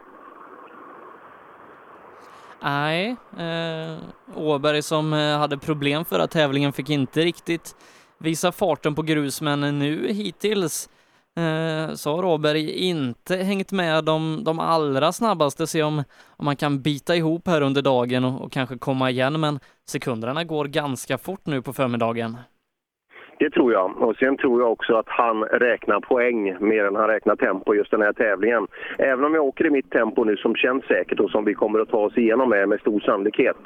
Nej, eh, Åberg som eh, hade problem förra tävlingen fick inte riktigt visa farten på grus, men nu hittills eh, så har Åberg inte hängt med de, de allra snabbaste. Se om, om man kan bita ihop här under dagen och, och kanske komma igen, men sekunderna går ganska fort nu på förmiddagen. Det tror jag. Och sen tror jag också att han räknar poäng mer än han räknar tempo just den här tävlingen. Även om jag åker i mitt tempo nu som känns säkert och som vi kommer att ta oss igenom med, med stor sannolikhet.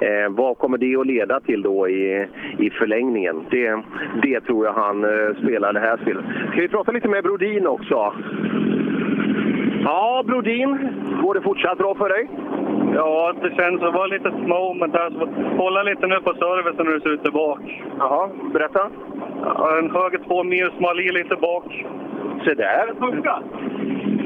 Eh, vad kommer det att leda till då i, i förlängningen? Det, det tror jag han eh, spelar det här spelet. Ska vi prata lite med Brodin också? Ja, Brodin. Går det fortsatt bra för dig? Ja, det känns att vara lite moment här. Så hålla lite nu på servicen när du ser ut där bak. Jaha, berätta. Ja, en höger två mil, smal i lite bak. Se där!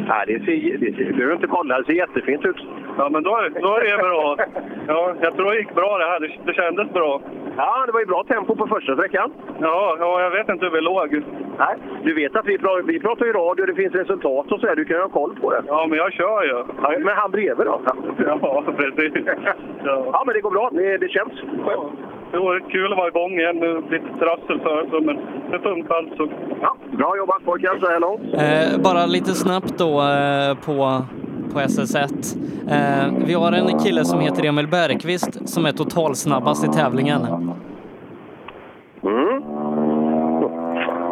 Ja, det ser, det ser, du behöver inte kolla, det ser jättefint ut. Ja, men då, då är det bra. Ja, jag tror det gick bra det här. Det, det kändes bra. Ja, det var ju bra tempo på första sträckan. Ja, ja jag vet inte hur vi låg. Nej, du vet att vi, pra- vi pratar ju radio, det finns resultat och så här, du kan ju ha koll på det. Ja, men jag kör ju. Ja, men han bredvid då? Ja, precis. Ja. Ja, men det går bra. Det, det känns. Det var kul att vara igång igen. Nu lite trassel för men det funkar alltså. Ja, bra jobbat pojkar så här långt. Eh, bara lite snabbt då eh, på, på SS1. Eh, vi har en kille som heter Emil Bergqvist som är totalsnabbast i tävlingen. Mm.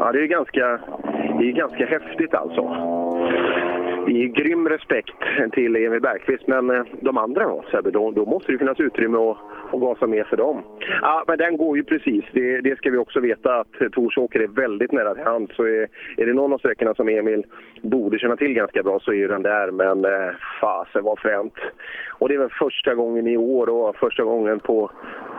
Ja, det är ganska, det är ganska häftigt alltså. I grym respekt till Emil Bergqvist, men eh, de andra då, Sebbe, då, då måste det finnas utrymme att, att gasa mer för dem. Ja, men den går ju precis. Det, det ska vi också veta att Torsåker är väldigt nära till hand. Så är, är det någon av sträckorna som Emil borde känna till ganska bra så är ju den där. Men eh, fasen vad fränt. Och det är väl första gången i år och första gången på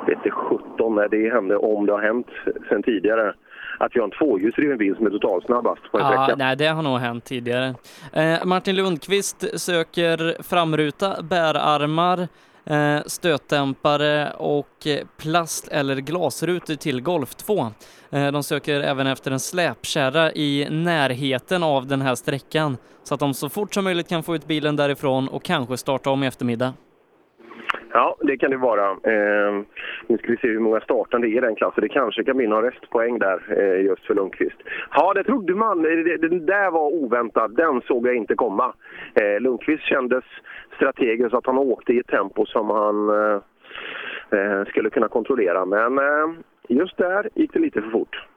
vet inte, 17 när det hände, om det har hänt sen tidigare att vi har en tvåhjulsdriven bil som är totalsnabbast på en Ja, sträcka. nej, det har nog hänt tidigare. Eh, Martin Lundqvist söker framruta, bärarmar, Eh, stötdämpare och eh, plast eller glasrutor till Golf 2. Eh, de söker även efter en släpkärra i närheten av den här sträckan så att de så fort som möjligt kan få ut bilen därifrån och kanske starta om i eftermiddag. Ja, det kan det vara. Eh, nu ska vi se hur många startande det är i den klassen. Det kanske kan bli någon restpoäng där eh, just för Lundqvist. Ja, det trodde man. Eh, den där var oväntad. Den såg jag inte komma. Eh, Lundqvist kändes strategiskt att han åkte i ett tempo som han eh, eh, skulle kunna kontrollera. Men eh, just där gick det lite för fort.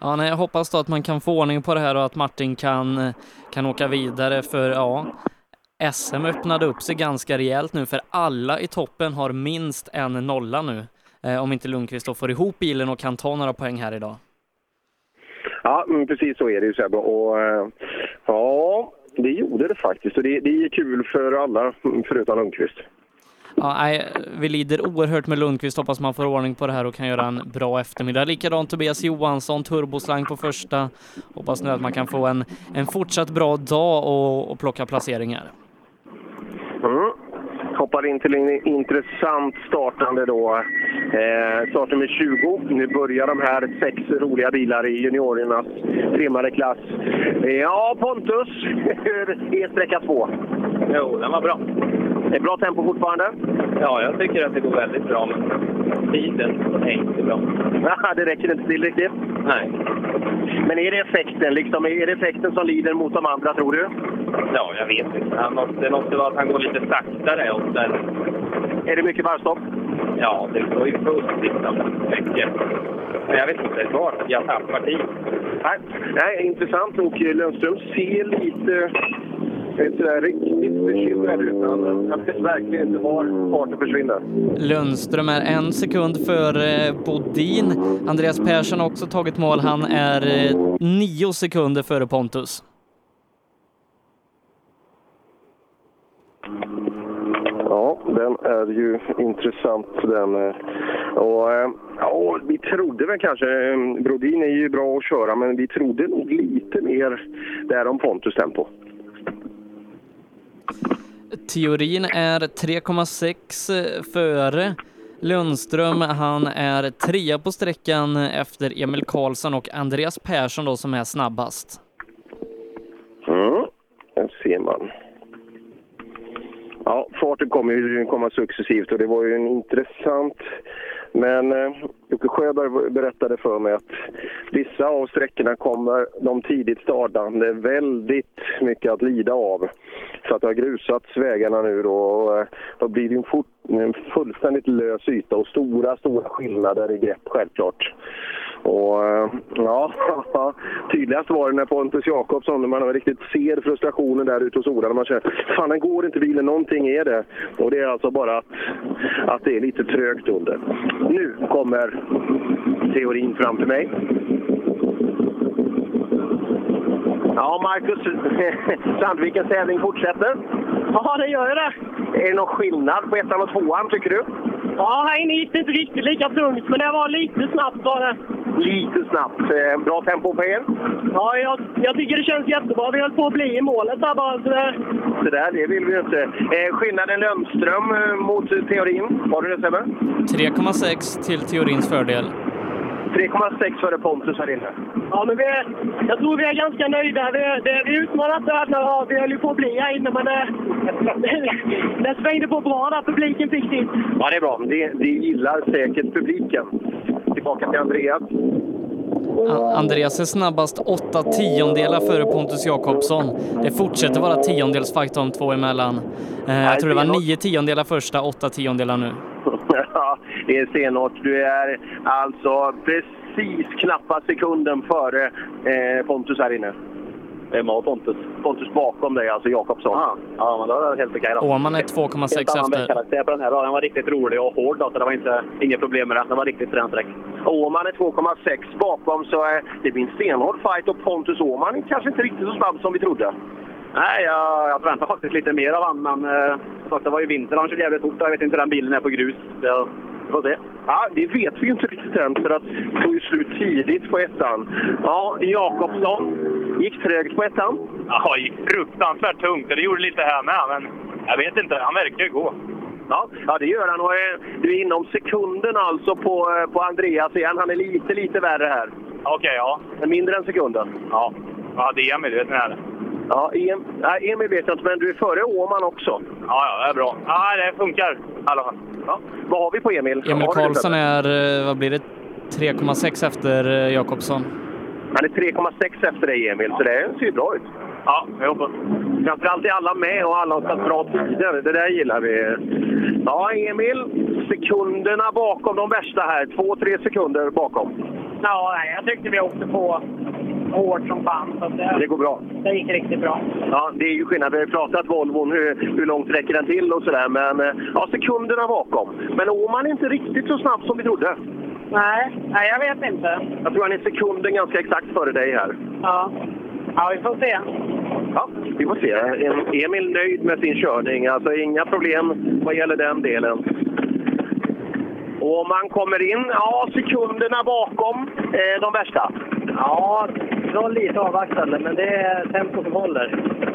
Ja, nej, jag hoppas då att man kan få ordning på det här och att Martin kan, eh, kan åka vidare för ja, SM öppnade upp sig ganska rejält nu för alla i toppen har minst en nolla nu. Eh, om inte Lundqvist då får ihop bilen och kan ta några poäng här idag. Ja, men precis så är det ju Sebbe. Och, eh, ja, det gjorde det faktiskt. Och det, det är kul för alla förutom Lundqvist. Ja, nej, vi lider oerhört med Lundqvist, hoppas man får ordning på det här och kan göra en bra eftermiddag. Likadant Tobias Johansson, turboslang på första. Hoppas nu att man kan få en, en fortsatt bra dag och, och plocka placeringar. Mm. Hoppar in till en intressant startande då. Eh, startnummer 20. Nu börjar de här sex roliga bilar i juniorernas trimmade klass. Ja, Pontus, hur är sträcka två? Jo, den var bra. Är bra tempo fortfarande? Ja, jag tycker att det går väldigt bra, men tiden är inte bra. det räcker inte till riktigt? Nej. Men är det effekten, liksom, är det effekten som lider mot de andra, tror du? Ja, jag vet inte. Han måste, det måste vara att han går lite saktare. Och sen... Är det mycket varvstopp? Ja, det går ju fullt liksom. Mycket. Men jag vet inte vart jag tappar tid. Nej, Nej intressant. Och Lundström ser lite inte sådär riktigt bekymrad ut. Jag vet verkligen inte var farten försvinner. Lundström är en sekund före Bodin. Andreas Persson har också tagit mål. Han är eh, nio sekunder före Pontus. Ja, den är ju intressant den. eh, Och, eh, ja, vi trodde väl kanske, eh, Brodin är ju bra att köra, men vi trodde nog lite mer där om Pontus tempo. Teorin är 3,6 före Lundström. Han är trea på sträckan efter Emil Karlsson och Andreas Persson då som är snabbast. Mm, det ser man. Ja, farten kommer ju komma successivt och det var ju en intressant... Men eh, Jocke Sjöberg berättade för mig att vissa av sträckorna kommer de tidigt startande väldigt mycket att lida av. Så att det har grusats vägarna nu då och eh, då blir det en, fort, en fullständigt lös yta och stora, stora skillnader i grepp självklart. Och eh, ja, tydligast var det när Pontus Jakobsson, när man riktigt ser frustrationen där ute hos Ola, när man känner fan den går inte bilen, någonting är det. Och det är alltså bara att, att det är lite trögt under. Nu kommer teorin framför mig. Ja, Marcus, Sandvikens tävling fortsätter. Ja, det gör det. Är det någon skillnad på ettan och tvåan, tycker du? Ja, här inne gick det inte riktigt lika tungt, men det var lite snabbt bara. Lite snabbt. Eh, Bra tempo på er? Ja, jag, jag tycker det känns jättebra. Vi höll på att bli i målet där bara. Så det... Så där, det vill vi ju inte. Eh, skillnaden Lundström eh, mot teorin. Har du det Sebbe? 3,6 till Teorins fördel. 3,6 före Pontus här inne. Ja, men vi är, jag tror vi är ganska nöjda. Vi, det, vi utmanar ödlor och vi höll ju på att bli här inne, men det, det, det svängde på bra där publiken fick sitt. Ja, det är bra. Det, det gillar säkert publiken. Tillbaka till Andreas. Andreas är snabbast åtta tiondelar före Pontus Jakobsson. Det fortsätter vara tiondelsfight de två emellan. Eh, jag tror det var nio tiondelar första, åtta tiondelar nu. Ja, det är stenhårt. Du är alltså precis knappa sekunden före eh, Pontus här inne. Vem har Pontus? Pontus bakom dig, alltså Jakobsson. Ja, ja men då är det helt okej då. Åman är 2,6 Helt annan efter. vägkaraktär på den här. Den var riktigt rolig och hård då, så det var inte, inget problem med den. Den var riktigt frän sträck. Åman är 2,6 bakom, så eh, det blir en stenhård fight och Pontus Åman är kanske inte riktigt så snabb som vi trodde. Nej, jag, jag förväntade faktiskt lite mer av han, men eh, det var ju vinter. Han körde jävligt fort. Jag vet inte hur den bilen är på grus. Det, vi får se. Ja, det vet vi inte riktigt än, för att det tog ju slut tidigt på ettan. Ja, Jakobsson gick trögt på ettan. Ja, gick fruktansvärt tungt. Det gjorde lite här med, men jag vet inte. Han verkar ju gå. Ja, ja, det gör han. Och, eh, du är inom sekunden alltså på, eh, på Andreas igen. Han är lite, lite värre här. Okej, ja. Mindre än sekunden. Ja. Ja, det är jag medveten om. Ja, em, nej, Emil vet jag inte, men du är före Åman också. Ja, ja, det är bra. Ja, det funkar i alla fall. Ja. Vad har vi på Emil? Emil Karlsson är, eh, vad blir det, 3,6 efter eh, Jakobsson. Han är 3,6 efter dig Emil, så det ser ju bra ut. Ja, jag hoppas. Framförallt är alla med och alla har tagit bra tider. Det där gillar vi. Ja, Emil. Sekunderna bakom de värsta här. Två, tre sekunder bakom. Ja, nej, jag tyckte vi åkte på hårt som fan. Så det, Det går bra. det gick riktigt bra. Ja, det är ju skillnad. Vi har ju pratat Volvon, hur, hur långt räcker den till och sådär. Men eh, ja, sekunderna bakom. Men Åman är inte riktigt så snabb som vi trodde. Nej, nej, jag vet inte. Jag tror han är sekunden ganska exakt före dig här. Ja, ja vi får se. Ja, vi får se. Emil nöjd med sin körning. Alltså inga problem vad gäller den delen. Och man kommer in, ja, sekunderna bakom eh, de värsta. Ja, det var lite avvaktande, men det är tempo som håller.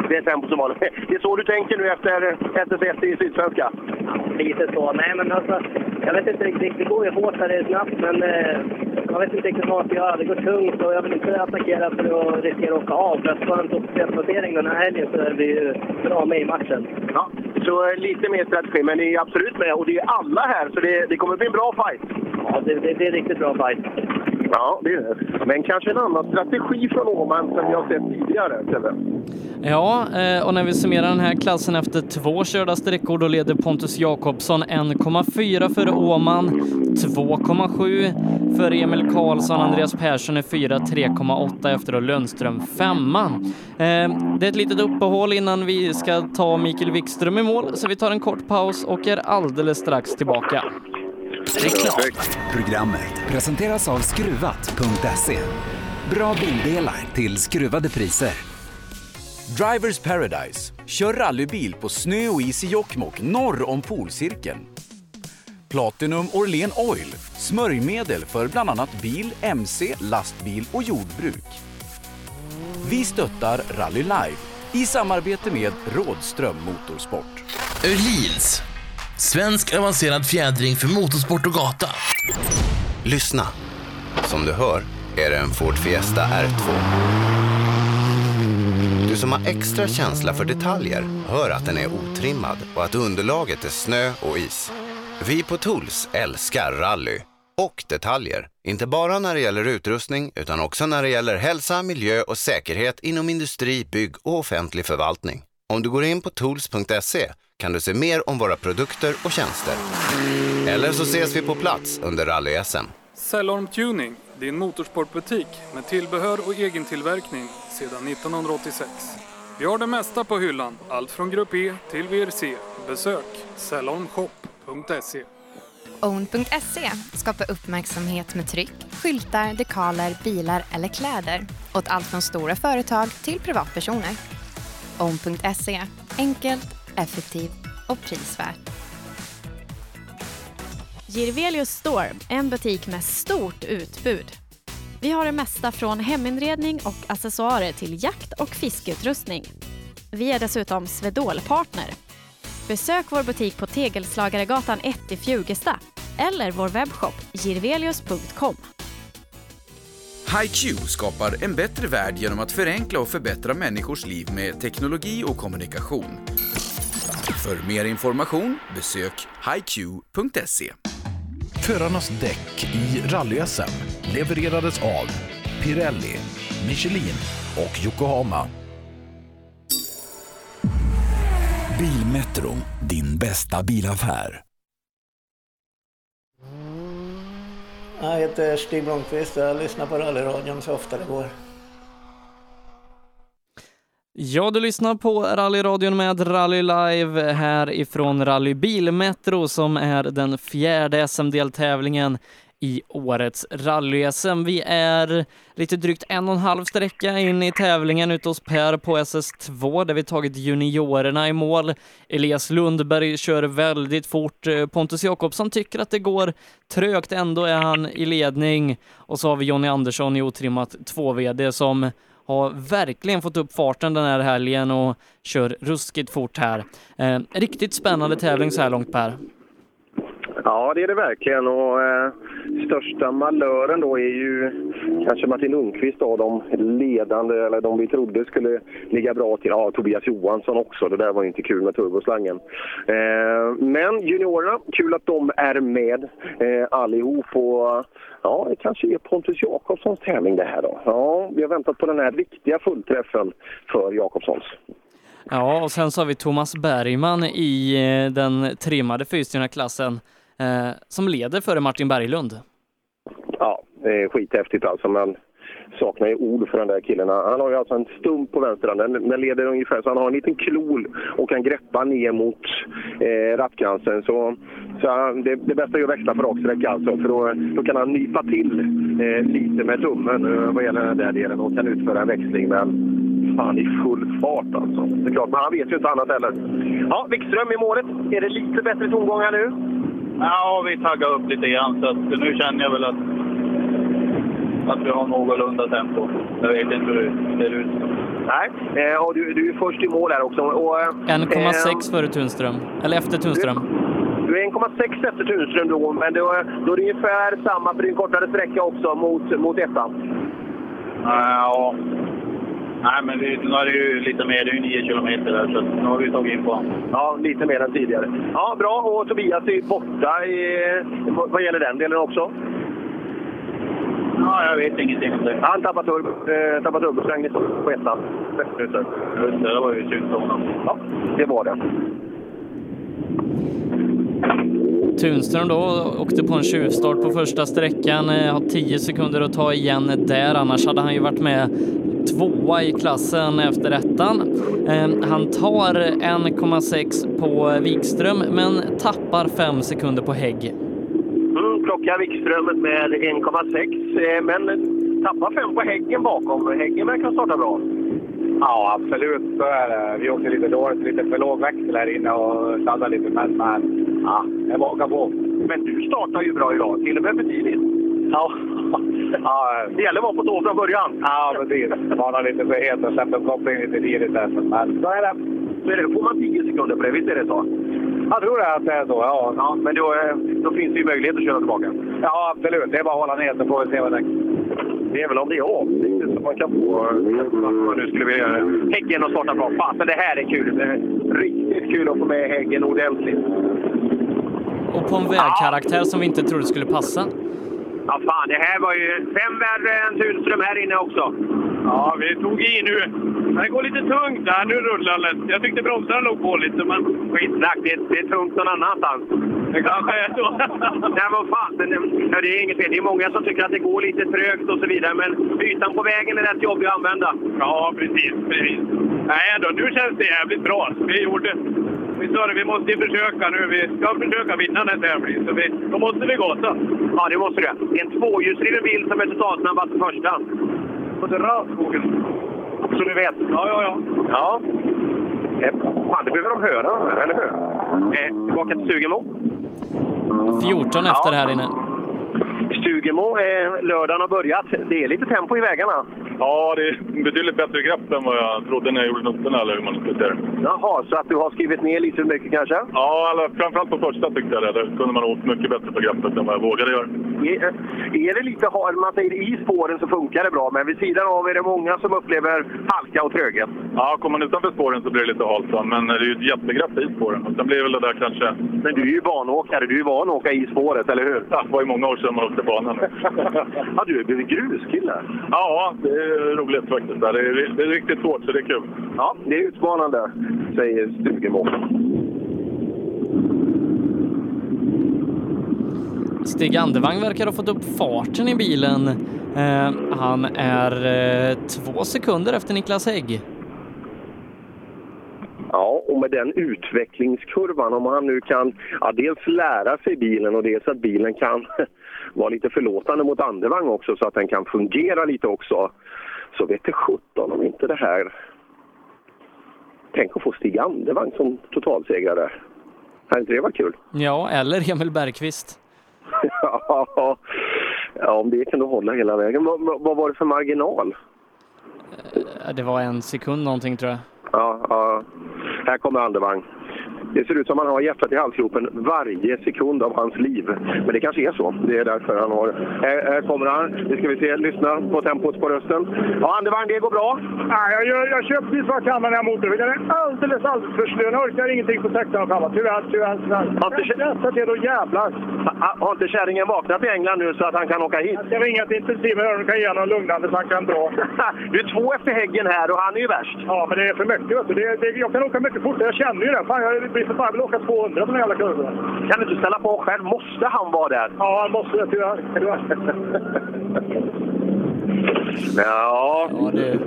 Det är tempo som håller. Det är så du tänker nu efter SS1 i Sydsvenska? Lite så. Nej, men alltså, jag vet inte riktigt. Det går ju hårt när det är snabbt, men eh, jag vet inte riktigt vad man ska göra. Det går tungt och jag vill inte attackera för att riskera att åka av. För att få en topp placering den här helgen så är vi ju bra med i matchen. Ja, så lite mer strategi, men ni är absolut med. Och det är alla här, så det, det kommer bli en bra fight. Ja, det, det, det är riktigt bra fight. Ja, det är det. Men kanske en annan strategi från Åman som vi har sett tidigare, Sebbe. Ja, eh, och när vi summerar den här klassen efter två körda sträckor då leder Pontus Jakobsson 1,4 för Åman, 2,7 för Emil Karlsson, Andreas Persson är 4, 3,8 efter och Lundström femman. Eh, Det är ett litet uppehåll innan vi ska ta Mikael Wikström i mål, så vi tar en kort paus och är alldeles strax tillbaka. Programmet presenteras av Skruvat.se. Bra bildelar till skruvade priser. Drivers Paradise. Kör rallybil på snö och is i Jokkmokk norr om polcirkeln. Platinum Orlen Oil. Smörjmedel för bland annat bil, mc, lastbil och jordbruk. Vi stöttar Rally Live i samarbete med Rådström Motorsport. Öhlins. Svensk avancerad fjädring för motorsport och gata. Lyssna. Som du hör är det en Ford Fiesta R2. Du som har extra känsla för detaljer hör att den är otrimmad och att underlaget är snö och is. Vi på Tools älskar rally och detaljer. Inte bara när det gäller utrustning utan också när det gäller hälsa, miljö och säkerhet inom industri, bygg och offentlig förvaltning. Om du går in på tools.se kan du se mer om våra produkter och tjänster. Eller så ses vi på plats under rally-SM. Cellorm Tuning, din motorsportbutik med tillbehör och egen tillverkning sedan 1986. Vi har det mesta på hyllan, allt från Grupp E till VRC. Besök cellormshop.se. Own.se skapar uppmärksamhet med tryck, skyltar, dekaler, bilar eller kläder åt allt från stora företag till privatpersoner. Own.se enkelt, effektiv och prisvärt. Girvelius Store, en butik med stort utbud. Vi har det mesta från heminredning och accessoarer till jakt och fiskeutrustning. Vi är dessutom Swedol-partner. Besök vår butik på Tegelslagaregatan 1 i Fjugesta eller vår webbshop girvelius.com. HiQ skapar en bättre värld genom att förenkla och förbättra människors liv med teknologi och kommunikation. För mer information besök hiq.se. Förarnas däck i rally-SM levererades av Pirelli, Michelin och Yokohama. Bilmetro, din bästa bilaffär. Jag heter Stig Blomqvist och jag lyssnar på rallyradion så ofta det går. Ja, du lyssnar på rallyradion med Rally Live här ifrån Rally Bilmetro som är den fjärde SM-deltävlingen i årets rally-SM. Vi är lite drygt en och en halv sträcka in i tävlingen ute hos Per på SS2 där vi tagit juniorerna i mål. Elias Lundberg kör väldigt fort. Eh, Pontus Jakobsson tycker att det går trögt, ändå är han i ledning. Och så har vi Jonny Andersson i otrimmat 2VD som har verkligen fått upp farten den här helgen och kör ruskigt fort här. Eh, riktigt spännande tävling så här långt Per. Ja, det är det verkligen. Och eh, största malören då är ju kanske Martin Lundqvist då, de ledande, eller de vi trodde skulle ligga bra till. Ja, Tobias Johansson också. Det där var ju inte kul med turboslangen. Eh, men juniorerna, kul att de är med eh, allihop. Och, ja, det kanske är Pontus Jakobssons tävling det här då. Ja, vi har väntat på den här riktiga fullträffen för Jakobssons. Ja, och sen så har vi Thomas Bergman i eh, den trimmade klassen eh, som leder före Martin Berglund. Ja, det är skithäftigt alltså. Men saknar ju ord för den där killen. Han har ju alltså en stump på vänster den, den leder ungefär så han har en liten klol och kan greppa ner mot eh, rattkransen. Så, så han- det, det bästa är att växla på raksträcka, alltså, för då, då kan han nypa till eh, lite med tummen eh, vad gäller den där delen och kan utföra en växling. Men fan i full fart alltså. Det är klart, men han vet ju inte annat heller. Ja, Wikström i målet. Är det lite bättre tongångar nu? Ja, vi taggar upp lite grann så att nu känner jag väl att, att vi har någorlunda tempo. Jag vet inte hur det ser ut. Nej, eh, och du, du är först i mål här också. Och, eh, 1,6 före Tunström. Eller efter Tunström. Du är 1,6 efter Tunström då, men då, då är det ungefär samma, för det är en kortare sträcka också mot, mot ettan. Ja, nej men det, nu är det ju lite mer. Det är ju 9 kilometer där så nu har vi tagit in på honom. Ja, lite mer än tidigare. Ja, bra. Och Tobias är borta i, vad gäller den delen också. Ja, jag vet ingenting om det. Han tappade turbo, eh, tappade på ettan. Just det, det var ju synd för honom. Ja, det var det. Tunström då åkte på en tjuvstart på första sträckan, eh, har 10 sekunder att ta igen där, annars hade han ju varit med tvåa i klassen efter ettan. Eh, han tar 1,6 på Wikström, men tappar 5 sekunder på Hägg. Mm, plockar Wikström med 1,6, eh, men tappar fem på Häggen bakom. Häggen verkar starta bra. Ja, absolut. Så är det. Vi åkte lite dåligt, lite för låg växel här inne och sladdade lite. Men, men ja, jag vågar på. Men du startar ju bra idag, till och med för tidigt. Ja. ja. Det gäller att vara på tå från början. Ja, precis. Varna lite för het och släppa upp kopplingen lite tidigt där. Men så är det. Så är det. får man 10 sekunder på det, visst är det så? Jag tror att det är så, ja. ja men då, eh, då finns det ju möjlighet att köra tillbaka. Ja, absolut. Det är bara att hålla ner så får vi se vad det Det är väl om det är avsiktligt som man kan få man nu skulle vilja göra. Häggen och starta bra. Fasen, det här är kul. Det är riktigt kul att få med Häggen ordentligt. Och på en vägkaraktär som vi inte trodde skulle passa. Ja, fan, det här var ju fem värre än Tunström här inne också. Ja, vi tog i nu. Men det går lite tungt där. Nu rullar det. Jag tyckte bromsarna låg på lite, men... Skitsnack, det, är- det är tungt någon annanstans. Det kanske är så. Nej, vad fan. Det, är inget fel. Det är många som tycker att det går lite trögt och så vidare, men ytan på vägen är rätt jobbig att använda. Ja, precis. precis. Nej då, nu känns det jävligt bra. Vi gjorde... Vi sa det, vi måste ju försöka nu. Vi ska försöka vinna den här tävlingen. Så vi, då måste vi gasa. Ja, det måste det. Det är en tvåhjulsdriven bil som är totalsnabbast på första. Och det skogen. Så du vet. Ja, ja, ja. Ja. Eh, Fan, det behöver de höra, eller hur? Eh, tillbaka till Stugemo. 14 efter här inne. Stugemo, eh, lördagen har börjat. Det är lite tempo i vägarna. Ja, det är betydligt bättre grepp än vad jag trodde när jag gjorde noterna, eller hur man ska säga det. Jaha, så att du har skrivit ner lite för mycket kanske? Ja, eller, framförallt på första tyckte jag det. Där kunde man ha åkt mycket bättre på greppet än vad jag vågade göra. Är, är det lite man säger i spåren så funkar det bra, men vid sidan av är det många som upplever halka och tröghet. Ja, kommer man utanför spåren så blir det lite halt, men det är ju ett jättegrepp i spåren. Och sen blir väl det där kanske... Men du är ju banåkare, du är van att åka i spåret, eller hur? Ja, det var ju många år sedan man åkte banan. ja, du är blivit gruskille. Ja, det är roligt faktiskt. Det är, det är riktigt svårt, så det är kul. Ja, det är utmanande, säger Stugemo. Stig Andevang verkar ha fått upp farten i bilen. Eh, han är eh, två sekunder efter Niklas Hägg. Ja, och med den utvecklingskurvan, om han nu kan ja, dels lära sig bilen och dels att bilen kan vara lite förlåtande mot Andevang också så att den kan fungera lite också. Så vet det sjutton om inte det här... Tänk att få Stig Andevang som totalsegrare. Hade inte det varit kul? Ja, eller Emil Bergqvist. ja, om det kunde hålla hela vägen. Vad, vad- vad var det för marginal? Eh, Det var en sekund någonting tror jag. Ja, ja. Här kommer Andevang. Det ser ut som han har hjärtat i halsgropen varje sekund av hans liv. Men det kanske är så. Det är därför han har... Här, här kommer han. Nu ska vi se. Lyssna på tempot på rösten. Ja, Andevang, det går bra. Nej, jag, gör, jag kör precis vad jag kan med den här motorn. Den är alldeles, alldeles för slö. Den orkar ingenting på 16 och framåt. Tyvärr, tyvärr. Nästa till då jävlar. Ha- Har inte kärringen vaknat i England nu så att han kan åka hit? Jag ska ringa till intensiven och kan ge honom lugnande så han kan dra. Du är två efter Häggen här och han är ju värst. Ja, men det är för mycket. Vet du. Det, det, jag kan åka mycket fortare. Jag känner ju det. Fan, jag blir. Jag vill åka 200 på den jävla kurvan. Kan du inte ställa på själv? Måste han vara där? Ja, han måste det tyvärr. tyvärr. Ja. ja det...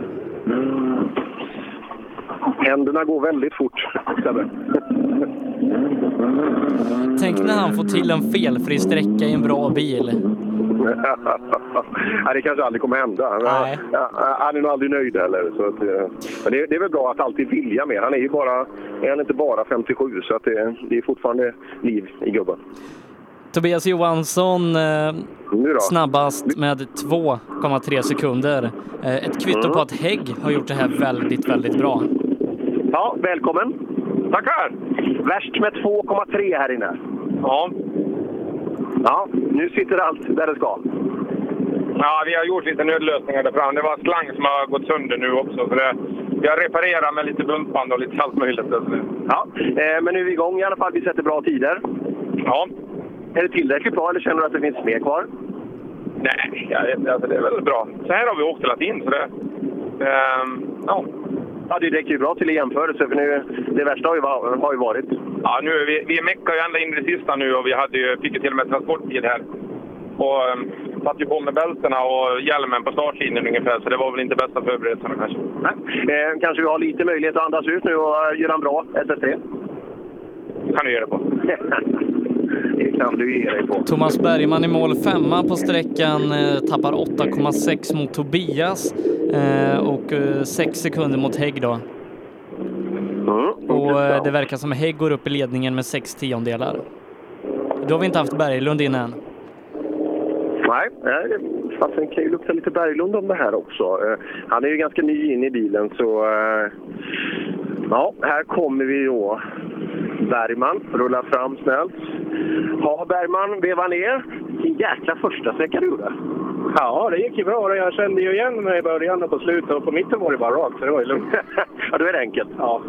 Händerna går väldigt fort, Sebbe. Tänk när han får till en felfri sträcka i en bra bil. Det kanske aldrig kommer hända. Ja, Han är nog aldrig nöjd heller. Så att, eh, men det, det är väl bra att alltid vilja mer. Han är ju bara, är han inte bara 57 så att det, det är fortfarande liv i gubben. Tobias Johansson eh, snabbast med 2,3 sekunder. Eh, ett kvitto Mm. på att Hägg har gjort det här väldigt, väldigt bra. Ja, välkommen! Tackar! Värst med 2,3 här inne. Ja. Ja, nu sitter allt där det ska. Ja, vi har gjort lite nödlösningar där fram. Det var slang som har gått sönder nu också. Så det, vi har reparerat med lite buntband och lite allt möjligt. Ja, eh, men nu är vi igång i alla fall. Vi sätter bra tider. Ja. Är det tillräckligt bra eller känner du att det finns mer kvar? Nej, jag vet, inte. alltså, det är väl bra. Så här har vi åkt hela tiden. Så det, ehm, ja. Ja, det räcker ju bra till i jämförelse för nu, det värsta har ju, har ju varit. Ja, nu, är vi, vi meckar ju ända in i det sista nu och vi hade ju, fick ju till och med transporttid här. Och um, satt ju på med bältena och hjälmen på startlinjen ungefär, så det var väl inte bästa förberedelserna kanske. Nej. Eh, kanske vi har lite möjlighet att andas ut nu och eh, göra en bra SS3. kan du ge det på. det kan du ge dig på. Thomas Bergman i mål femma på sträckan, eh, tappar 8,6 mot Tobias och 6 sekunder mot Hägg då. Och eh, det verkar som Hägg går upp i ledningen med 6 tiondelar. Då har vi inte haft Berglund in än. Nej, fast det kan ju lukta lite Berglund om det här också. Eh, Han är ju ganska ny in i bilen så... eh, Ja, här kommer vi då. Bergman rullar fram snällt. Ja, Bergman vevar ner. Vilken jäkla första sträcka du gjorde. Ja, det gick ju bra. Jag kände ju igen mig i början och på slutet och på mitten var det bara rakt, så det var ju lugnt. ja, då är det enkelt. Ja.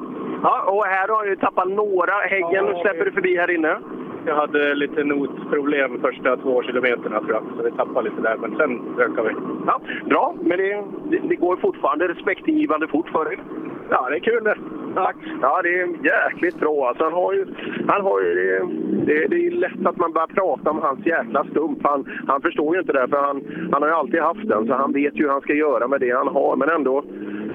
Ja, och här har du tappat några. Häggen Ja, släpper du förbi här inne. Jag hade lite notproblem första två kilometerna tror jag, så vi tappade lite där. Men sen ökade vi. Ja, bra, men det, det, det går fortfarande respektingivande fort för dig. Ja, det är kul det. Tack. Ja, det är jäkligt bra. Alltså, han har ju, han har ju, det, det, det är lätt att man börjar prata om hans jäkla stump. Han, han förstår ju inte det, för han, han har ju alltid haft den, så han vet ju hur han ska göra med det han har. Men ändå,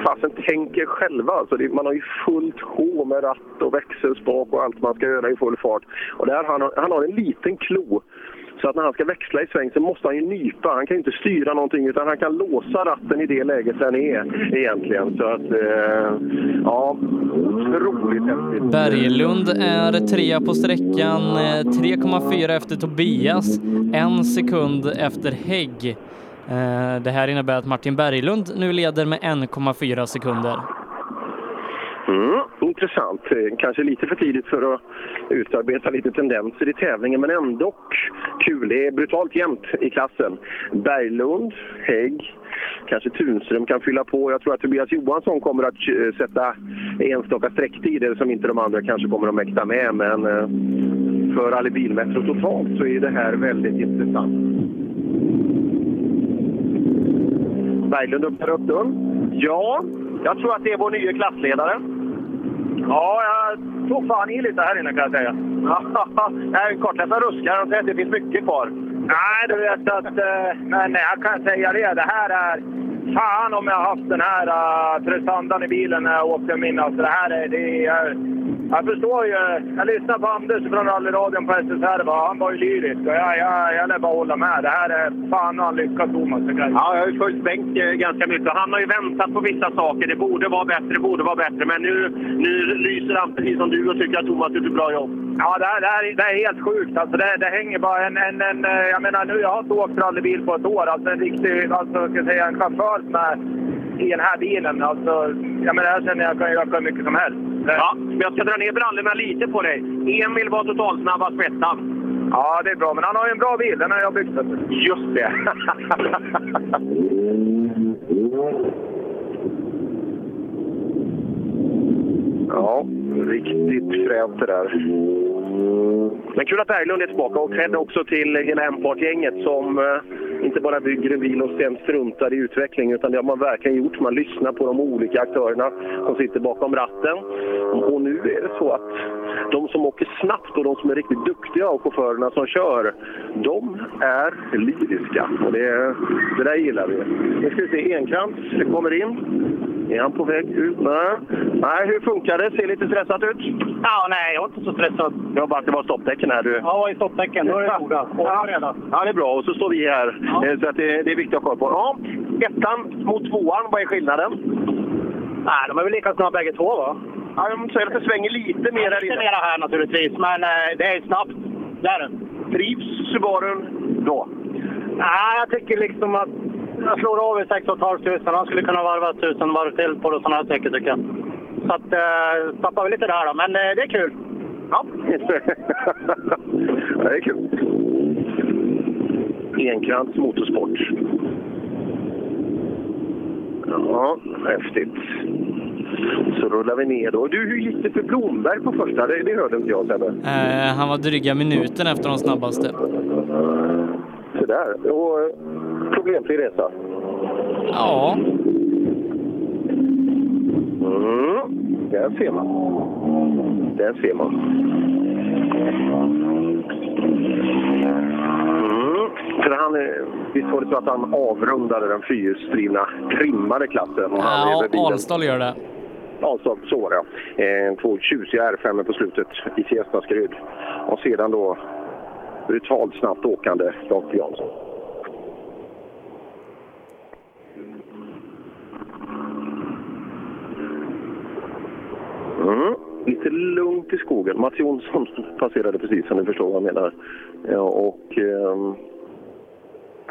fasen tänker själva. Alltså, det, man har ju fullt sjå med ratt och växelspak och allt man ska göra i full fart. Och där han, har- han har en liten klo. Så att när han ska växla i sväng så måste han ju nypa. Han kan ju inte styra någonting utan han kan låsa ratten i det läget den är egentligen. Så att, eh, ja, otroligt häftigt. Berglund är trea på sträckan, eh, 3,4 efter Tobias, en sekund efter Hägg. Eh, det här innebär att Martin Berglund nu leder med 1,4 sekunder. Mm, intressant. Eh, kanske lite för tidigt för att utarbeta lite tendenser i tävlingen, men ändå kul. Det är brutalt jämnt i klassen. Berglund, Hägg, kanske Tunström kan fylla på. Jag tror att Tobias Johansson kommer att eh, sätta enstaka sträcktider som inte de andra kanske kommer att mäkta med. Men för Alibilmetro Bilmetro totalt så är det här väldigt intressant. Berglund öppnar upp dörren. Ja, jag tror att det är vår nya klassledare. Ja, jag tog fan i lite här inne kan jag säga. Nej, kartläsaren ruskar. Han säger att det finns mycket kvar. Nej, du vet att... Eh, men jag kan säga det. Det här är... Fan om jag har haft den här eh, uh, prestandan i bilen när jag åkte min. Alltså det här är... Det är jag förstår ju. Jag lyssnade på Anders från rallyradion på SSR. va. Han var ju lyrisk. Och jag, jag, jag lär bara hålla med. Det här är... Fan vad han lyckas, Thomas. Ja, jag har ju följt Bengt eh, ganska mycket. Han har ju väntat på vissa saker. Det borde vara bättre, det borde vara bättre. Men nu, nu lyser han precis som du och tycker att Thomas gjort ett bra jobb. Ja, det, här, det, här, det är helt sjukt. Alltså, det, det hänger bara en, en, en... eh, Jag menar, nu, jag har inte åkt rallybil på ett år. Alltså en riktig... Alltså, ska jag säga, en chaufför som är i den här bilen. Alltså, jag menar, jag känner jag kan göra hur mycket som helst. Ja, men jag ska dra ner brallorna lite på dig. Emil var totalsnabbast på ettan. Ja, det är bra. Men han har ju en bra bil. Den har jag byggt. Just det. ja, Riktigt fränt det där. Mm. Men kul att Berglund är tillbaka och cred också till hela Empart-gänget som eh, inte bara bygger en bil och sen struntar i utveckling utan det har man verkligen gjort. Man lyssnar på de olika aktörerna som sitter bakom ratten. Och nu är det så att de som åker snabbt och de som är riktigt duktiga och chaufförerna som kör, de är lyriska. Och det, det där gillar vi. Nu ska vi se, Enkrantz kommer in. Är han på väg ut? Nej. Nej, hur funkar det? Ser lite stressat ut? Ja, nej, jag är inte så stressad. Var bara att det var stopptecken här. Du. Ja, i stopptecken. Då är det noga. Ja. ja, det är bra. Och så står vi här. Eh, Så att det, det är viktigt att ha koll på. Ja, ettan mot tvåan, vad är skillnaden? Nej, de är väl lika snabba bägge två, va? Ja, de säger att det svänger lite mer här Lite mera här naturligtvis, men eh, det är snabbt. Det är det. Trivs Subarun då? Nej, jag tycker liksom att jag slår av i 6 500. Han skulle kunna varva 1000 varv till på sådana här sträckor tycker jag. Så att, eh, tappar vi lite där då, men eh, det är kul. Ja. det är kul. Enkrantz Motorsport. Ja, häftigt. Så rullar vi ner då. Du, hur gick det för Blomberg på första? Det, det hörde inte jag Sebbe. Eh, han var dryga minuten efter de snabbaste. Sådär. Och eh, problemfri resa? Ja. Mm. Där ser man. Där ser man. Mm. För han, är- visst var det så att han avrundade den fyrhjulsdrivna trimmade klassen? Och han är Ja. Alsdal gör det. Ja, så, var det. ja. Eh, två tjusiga R5 på slutet i Fiestaskryd. Och sedan då brutalt snabbt åkande Rolf Jansson. Mm. Lite lugnt i skogen. Mats Jonsson passerade precis som ni förstår vad jag menar. Ja, och Eh,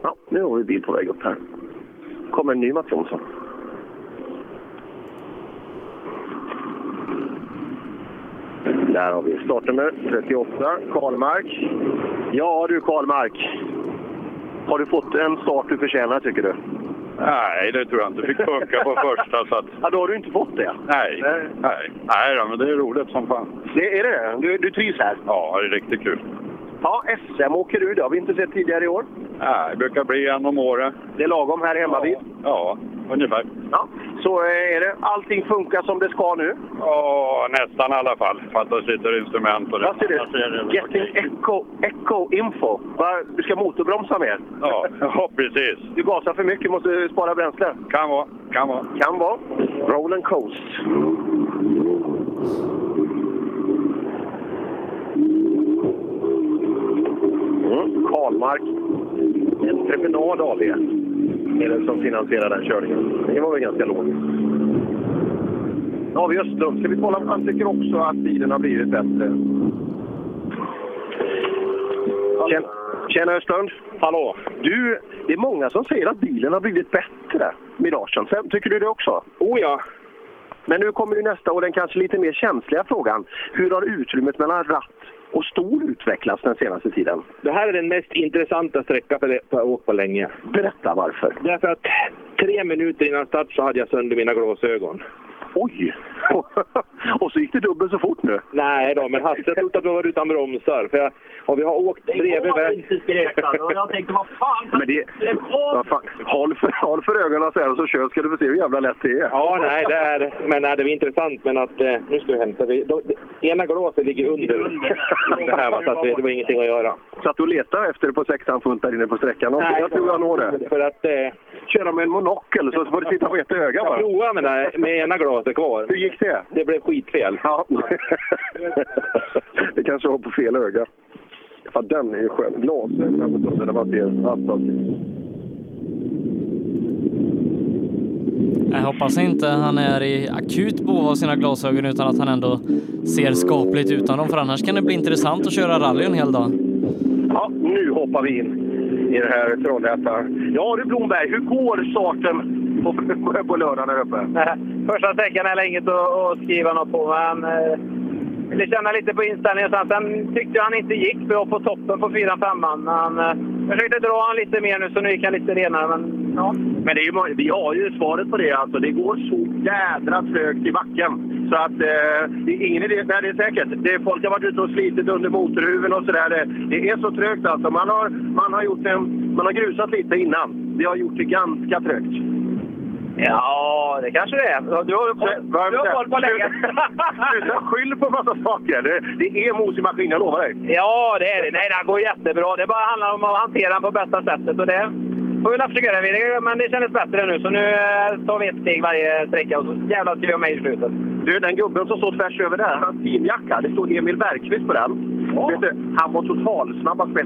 ja, nu har vi bil på väg upp här. kommer en ny Mats Jonsson. Där har vi startnummer 38, Karlmark. Ja du Karlmark, har du fått en start du förtjänar tycker du? Nej, det tror jag inte. Fick funka på första. Så att... Ja, då har du inte fått det? Nej, nej. nej då, men det är roligt som fan. Det är det? Du, du trivs här? Ja, det är riktigt kul. Ja, SM åker du. Det har vi inte sett tidigare i år. Nej, det brukar bli en om året. Det är lagom här hemma vid. Ja, ungefär. Ja, så eh, är det. Allting funkar som det ska nu? Ja, nästan i alla fall. Fattas lite instrument och det. Vad du? Getting echo, echo info. Va? Du ska motorbromsa mer? Ja, ja, precis. Du gasar för mycket, måste spara bränsle. Kan vara, kan vara. Kan vara. Roll and coast. Mm. Karlmark Entreprenad AB som finansierar den körningen. Det var väl ganska logiskt. Ja, vi Östlund. Ska vi kolla om han tycker också att bilen har blivit bättre? Tjena, Tjena Östlund! Hallå! Du, det är många som säger att bilen har blivit bättre, Miragen. Sen, tycker du det också? Oh ja! Men nu kommer ju nästa och den kanske lite mer känsliga frågan. Hur har utrymmet mellan ratt och stol utvecklats den senaste tiden? Det här är den mest intressanta sträckan för jag åkt på länge. Berätta varför. Därför att tre minuter innan start så hade jag sönder mina glasögon. Oj! och så gick det dubbelt så fort nu? Nej då, men Hasse trodde att vi var utan bromsar. För jag, och vi har åkt bredvid väg. Jag tänkte, vad fan? Men det, vad fan, håll, för, håll för ögonen så här och så kör ska du få se hur jävla lätt det är. Ja, nej, det är, men nej, det är intressant. Men att, eh, nu ska vi hämta. Vi, då, det, ena glaset ligger under det här, va, så att det, det var ingenting att göra. Så att du letar efter det på sexan funt där inne på sträckan? Och jag tror jag når det. För att... Eh, Köra med en monokel så får du titta på ett öga bara. Jag provade med, med ena glaset kvar. Hur gick det? Det blev skitfel. Ja. det kanske var på fel öga. Ja, den är ju skön. Glasögonen på när man ser asfalt. Jag hoppas inte han är i akut behov av sina glasögon utan att han ändå ser skapligt utan dem för annars kan det bli intressant att köra rally en hel dag. Ja, nu hoppar vi in i det här Trollhättan. Ja du Blomberg, hur går starten på, på lördagen här uppe? Första sträckan är inget att, att skriva något på, men eh, ville känna lite på inställningen. Sen, sen tyckte jag han inte gick, bra på toppen på 4-5. Men eh, jag försökte dra han lite mer nu, så nu gick han lite renare. Men, ja. Men det är ju, vi har ju svaret på det. Alltså, det går så jädra trögt i backen. Så att eh, det är ingen idé. Nej, det är säkert. Det är, folk har varit ute och slitit under motorhuven och sådär. Det, det är så trögt alltså. Man har, man, har gjort en, man har grusat lite innan. Det har gjort det ganska trögt. Ja, det kanske det är. Du har, du har, du har koll på läget. Sluta skyll på massa saker. Det, det är mos i maskinen, jag lovar dig. Ja, det är det. Nej, det går jättebra. Det bara handlar om att hantera den på bästa sättet. Och det får vi försöka göra. Det- Men det kändes bättre nu, så nu eh, tar vi ett steg varje sträcka och så jävlar ska vi ha med i slutet. Du, den gubben som står tvärs över där, hans teamjacka, det står Emil Bergqvist på den. Vet du, han var totalsnabbast på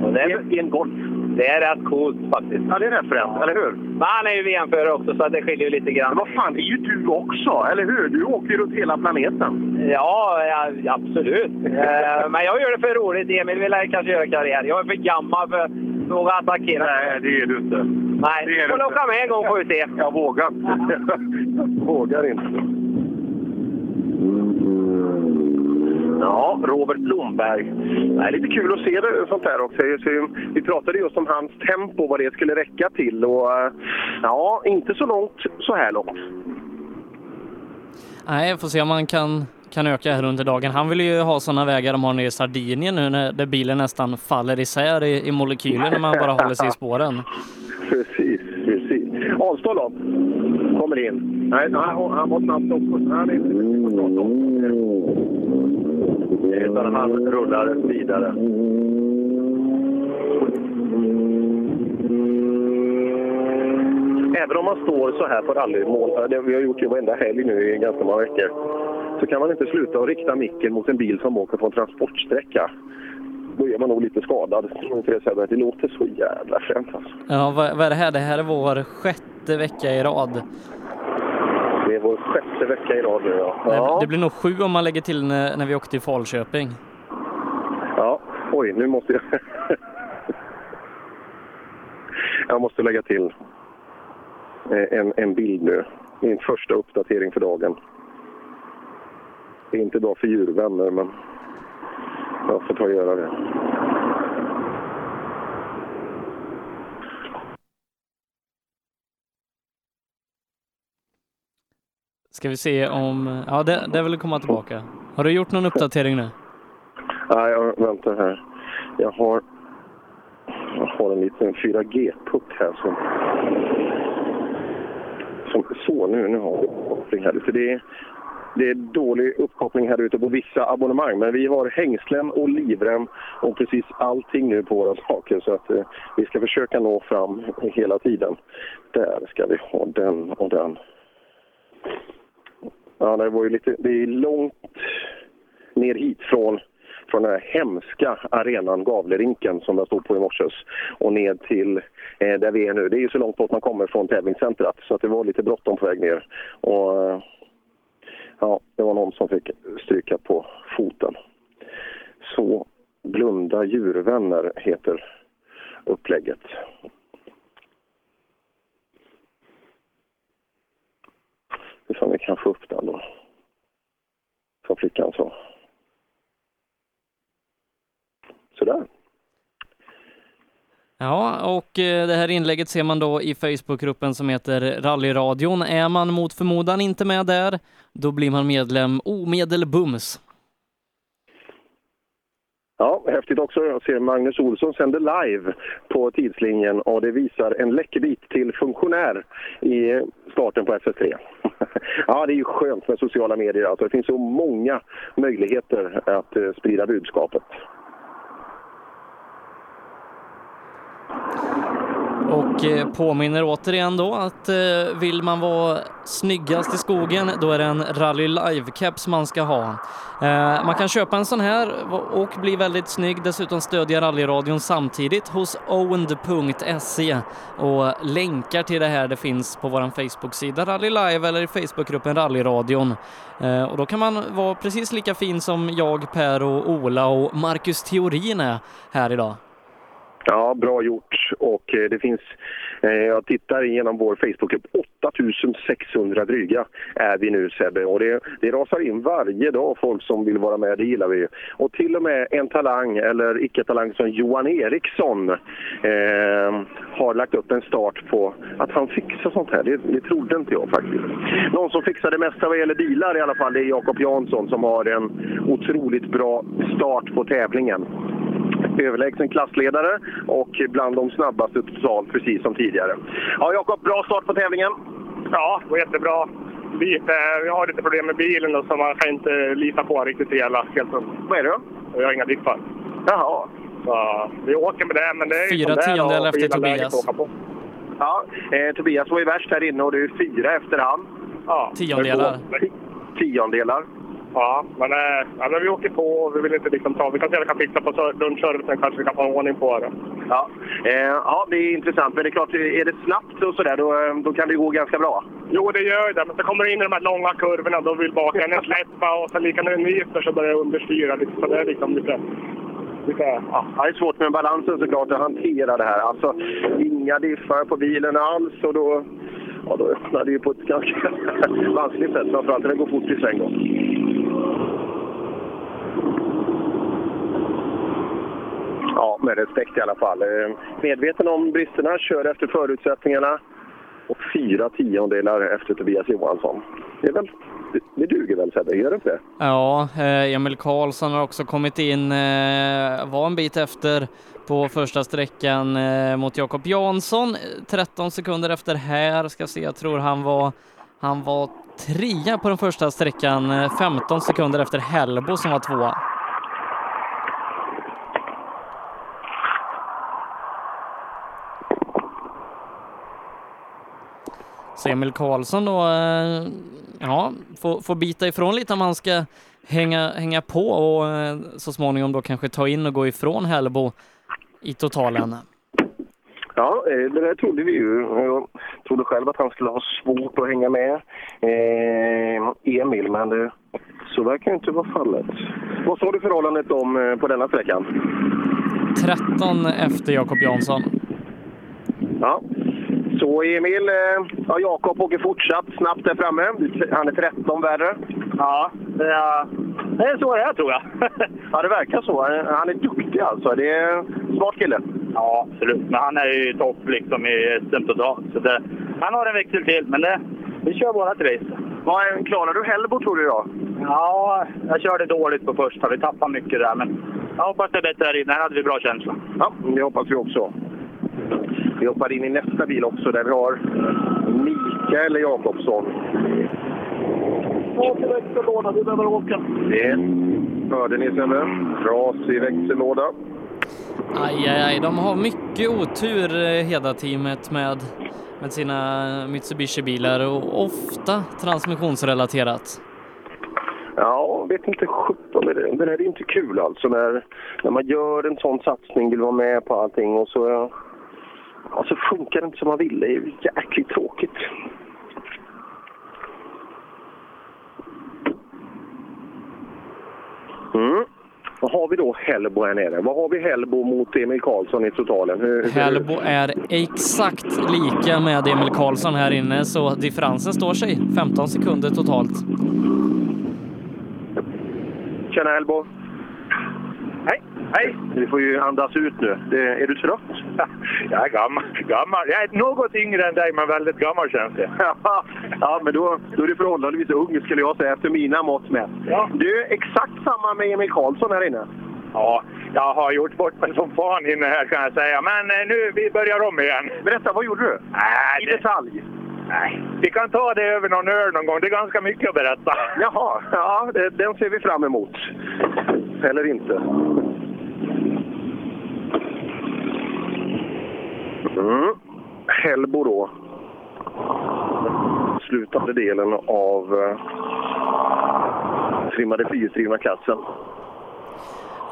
ettan. det är- en golf. Det är rätt coolt faktiskt. Ja, det är rätt fränt, eller hur? Men han är ju VM-förare också, så det skiljer ju lite grann. Men vad fan, det är ju du också, eller hur? Du åker ju runt hela planeten. Ja, ja absolut. Eh, Men jag gör det för roligt. Emil vill kanske göra karriär. Jag är för gammal för att våga attackera. Nej, det är du inte. Nej, du får åka med en gång får vi se. Jag vågar inte. Vågar inte. Ja, Robert Blomberg. Det är lite kul att se det, sånt här också. Så Vi pratade just om hans tempo, vad det skulle räcka till. Och, eh, ja, inte så långt så här långt. Nej, får se om man kan, kan öka här under dagen. Han vill ju ha sådana vägar de har nere i Sardinien nu när, där bilen nästan faller isär i, i molekyler när man bara håller sig i spåren. Precis, precis. Avstånd då? Kommer in. Nej, nej han var snabbt också. Han är inte på om. Utan han rullar vidare. Även om man står så här på rallymål, det vi har gjort det varenda helg nu i ganska många veckor, så kan man inte sluta att rikta micken mot en bil som åker på en transportsträcka. Då är man nog lite skadad. Det låter så jävla fränt alltså. Ja, vad, vad är det här? Det här är vår sjätte vecka i rad. Det är vår sjätte vecka i rad nu ja. Det, ja. det blir nog sju om man lägger till när, när vi åkte till Falköping. Ja, oj, nu måste jag... jag måste lägga till eh, en, en bild nu. Min första uppdatering för dagen. Det är inte bra för djurvänner, men jag får ta och göra det. Ska vi se om... Ja, det, det vill komma tillbaka. Har du gjort någon uppdatering nu? Nej, jag väntar här. Jag har, jag har en liten 4G-puck här som... som så, nu, nu har vi uppkoppling här. För det, är, det är dålig uppkoppling här ute på vissa abonnemang. Men vi har hängslen och livrem och precis allting nu på våra saker. Så att eh, vi ska försöka nå fram hela tiden. Där ska vi ha den och den. Ja, det var ju lite... Det är långt ner hit från, från den här hemska arenan Gavlerinken som jag stod på i morse och ner till eh, där vi är nu. Det är ju så långt bort man kommer från tävlingscentret så att det var lite bråttom på väg ner. Och, eh, ja, det var någon som fick stryka på foten. Så Blunda djurvänner heter upplägget. Om vi kan få upp den då. Som flickan sa. Sådär. Ja, och eh, det här inlägget ser man då i Facebookgruppen som heter Rallyradion. Är man mot förmodan inte med där, då blir man medlem omedelbums. Ja, häftigt också. Jag ser Magnus Olsson sänder live på tidslinjen och det visar en läckerbit till funktionär i starten på SS3. Ja, det är ju skönt med sociala medier. Alltså, det finns så många möjligheter att eh, sprida budskapet. Och eh, påminner återigen då att eh, vill man vara snyggast i skogen, då är det en Rally Live-keps man ska ha. Eh, man kan köpa en sån här och bli väldigt snygg, dessutom stödja rallyradion samtidigt hos owned.se och länkar till det här det finns på vår Facebook-sida Rally Live eller i Facebookgruppen Rallyradion. Och då kan man vara precis lika fin som jag, Per och Ola och Marcus Theorin är här idag. Ja, bra gjort. Och eh, det finns Eh, Jag tittar igenom vår Facebookgrupp. 8600 dryga är vi nu Sebbe. Och det, det rasar in varje dag folk som vill vara med. Det gillar vi. Och till och med en talang, eller icke-talang som Johan Eriksson eh, har lagt upp en start på att han fixar sånt här. Det, det trodde inte jag faktiskt. Någon som fixar det mesta vad gäller bilar i alla fall, det är Jakob Jansson som har en otroligt bra start på tävlingen överlägsen klassledare och bland de snabbaste totalt, precis som tidigare. Ja, Jakob, bra start på tävlingen. Ja, det var jättebra. Lite, jag har lite problem med bilen och så man kan inte lita på riktigt hela. Helt Vad är det då? Jag har inga dippar. Jaha. Så vi åker med det, men det är ju Fyra det tiondelar efter Tobias. Ja, eh, Tobias var ju värst här inne och du är fyra efter han. Ja, Tiondelar. Tiondelar. Ja, men, eh, ja, men vi åker på och vi vill inte liksom ta... Vi kan se vad vi kan fixa på lunchservicen kanske vi kan få ordning på det. Ja. Eh, ja, det är intressant. Men det är klart, är det snabbt och sådär, då, eh, då kan det gå ganska bra. Jo, det gör det. Men så kommer du in i de här långa kurvorna, då vill bakänden släppa och sen lika när den nyper så börjar det understyra. lite. Så det är liksom lite... lite ja. Ja, det är svårt med balansen såklart att hantera det här. Alltså, inga diffar på bilen alls och då, ja, då öppnar det ju på ett ganska vanskligt sätt. Framförallt när det går fort i sväng. Då. Ja, med respekt i alla fall. Eh, medveten om bristerna, kör efter förutsättningarna och fyra tiondelar efter Tobias Johansson. Det, är väl, det, det duger väl Sebbe, gör det inte det? Ja, eh, Emil Karlsson har också kommit in, eh, var en bit efter på första sträckan eh, mot Jakob Jansson. 13 sekunder efter här, ska se, jag tror han var, han var trea på den första sträckan, 15 sekunder efter Hellbo som var tvåa. Så Emil Karlsson då, ja, får, får bita ifrån lite om han ska hänga, hänga på och eh, så småningom då kanske ta in och gå ifrån Hällbo i totalen. Ja, eh, det där trodde vi ju. Jag trodde själv att han skulle ha svårt att hänga med eh, Emil, men det, så verkar inte vara fallet. Vad sa du förhållandet om eh, på denna sträckan? 13 efter Jakob Jansson. Ja. Så Emil, eh, ja, Jakob åker fortsatt snabbt där framme. Han är 13 värre. Ja, det är, det är så det är tror jag. ja, det verkar så. Han är duktig alltså. Det är smart kille. Ja, absolut. Men han är ju topp liksom i SM totalt. Så det, han har en växel till, men det, vi kör vårat race. Vad, klarar du Hellbo tror du idag? Ja, jag körde dåligt på första. Vi tappade mycket där, men jag hoppas det är bättre här inne. Här hade vi bra känsla. Ja, det hoppas vi också. Vi hoppar in i nästa bil också där vi har Mikael Jakobsson. Åk i växellåda, vi behöver åka. Det hörde ni Sebbe. Trasig växellåda. Aj, aj, aj, de har mycket otur eh, Heda-teamet med, med sina Mitsubishi-bilar och ofta transmissionsrelaterat. Ja, vet inte sjutton. Det, det där är inte kul alltså när, när man gör en sån satsning, vill vara med på allting och så, ja, så funkar det inte som man vill. Det är jäkligt tråkigt. Mm. Vad har vi då Hellbo här nere? Vad har vi Hellbo mot Emil Karlsson i totalen? Hur, hur- Hällbo är exakt lika med Emil Karlsson här inne, så differensen står sig. 15 sekunder totalt. Tjena Hellbo! Hej! Du får ju andas ut nu. Det, är du trött? Jag är gammal. gammal. Jag är något yngre än dig, men väldigt gammal känns det. ja, men då, då är du förhållandevis ung skulle jag säga, efter mina mått mätt. Du, exakt samma med Emil Karlsson här inne. Ja, jag har gjort bort mig som fan inne här kan jag säga. Men eh, nu, vi börjar om igen. Berätta, vad gjorde du? Nej, I detalj? Nej, vi kan ta det över någon öl någon gång. Det är ganska mycket att berätta. Jaha, ja, det, den ser vi fram emot. Eller inte. Mm. Hellbo då. Slutande delen av eh, trimmade fyrhjulsdrivna klassen.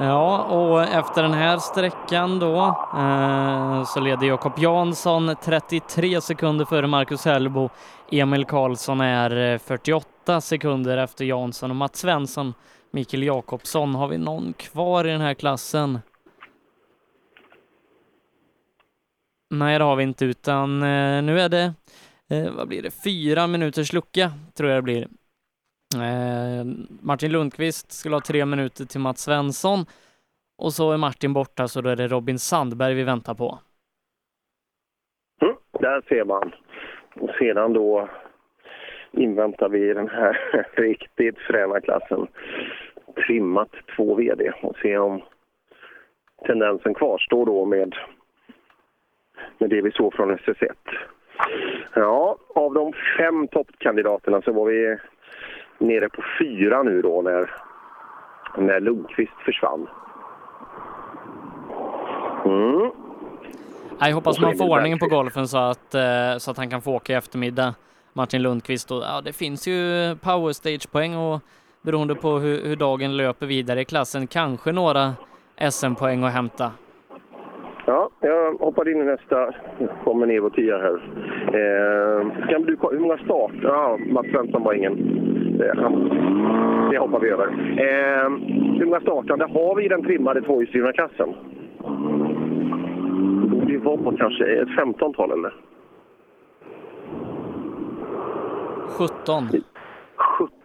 Ja, och efter den här sträckan då eh, så leder Jakob Jansson 33 sekunder före Marcus Hellbo. Emil Karlsson är eh, 48 sekunder efter Jansson och Mats Svensson, Mikael Jakobsson. Har vi någon kvar i den här klassen? Nej, det har vi inte, utan eh, nu är det, eh, vad blir det, fyra minuters lucka, tror jag det blir. Eh, Martin Lundqvist skulle ha tre minuter till Mats Svensson och så är Martin borta, så då är det Robin Sandberg vi väntar på. Mm, där ser man. Och sedan då inväntar vi den här riktigt fräna klassen. Trimmat två VD och se om tendensen kvarstår då med, med det vi såg från SS1. Ja, av de fem toppkandidaterna så var vi nere på fyra nu då när, när Lundqvist försvann. Mm. Jag hoppas man får ordning på golfen så att, eh, så att han kan få åka i eftermiddag, Martin Lundqvist. Och, ja, det finns ju power stage-poäng och beroende på hur, hur dagen löper vidare i klassen, kanske några SM-poäng att hämta. Ja, jag hoppar in i nästa. kommer ner på tia här. Eh, kan du, hur många starter? Ja, Mats Svensson var ingen. Eh, det hoppar vi över. Eh, hur många startande har vi i den trimmade tvåhjulsdrivna klassen? Det borde ju vara på kanske ett 15-tal eller? 17.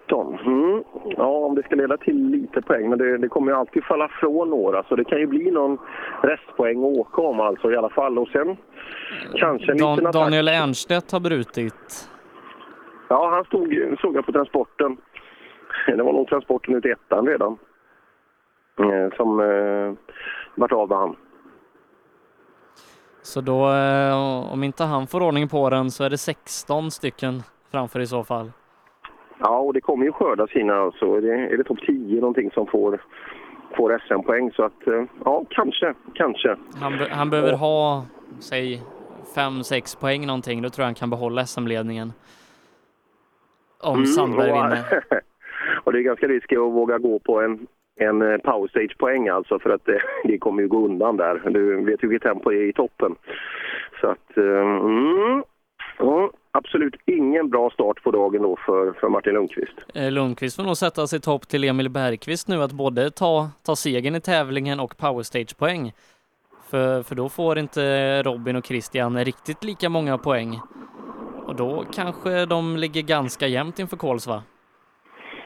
17. Mm. Ja, om det ska leda till lite poäng, men det, det kommer ju alltid falla från några, så det kan ju bli någon restpoäng att åka om alltså i alla fall. Och sen kanske en Dan, liten. Daniel Ernstedt har brutit. Ja, han stod, såg jag på transporten. Det var nog transporten ut i ettan redan. Eh, Som eh, vart av med han. Så då, eh, om inte han får ordning på den så är det 16 stycken framför i så fall. Ja, och det kommer ju skörda sina. Så är det, är det topp 10 någonting som får, får SM-poäng. Så att, eh, ja, kanske, kanske. Han, be- han behöver ha, säg, 5-6 poäng någonting. Då tror jag han kan behålla SM-ledningen. Om Mm, Sandberg och, vinner. och det är ganska riskigt att våga gå på en, en eh, power stage-poäng alltså för att det, det kommer ju gå undan där. Du vet ju vilket tempo är i toppen. Så att, eh, mm, ja, absolut ingen bra start på dagen då för, för Martin Lundqvist. Eh, Lundqvist får nog sätta sig topp till Emil Bergqvist nu att både ta, ta segern i tävlingen och power stage-poäng. För, för då får inte Robin och Christian riktigt lika många poäng. Och då kanske de ligger ganska jämnt inför Kolsva.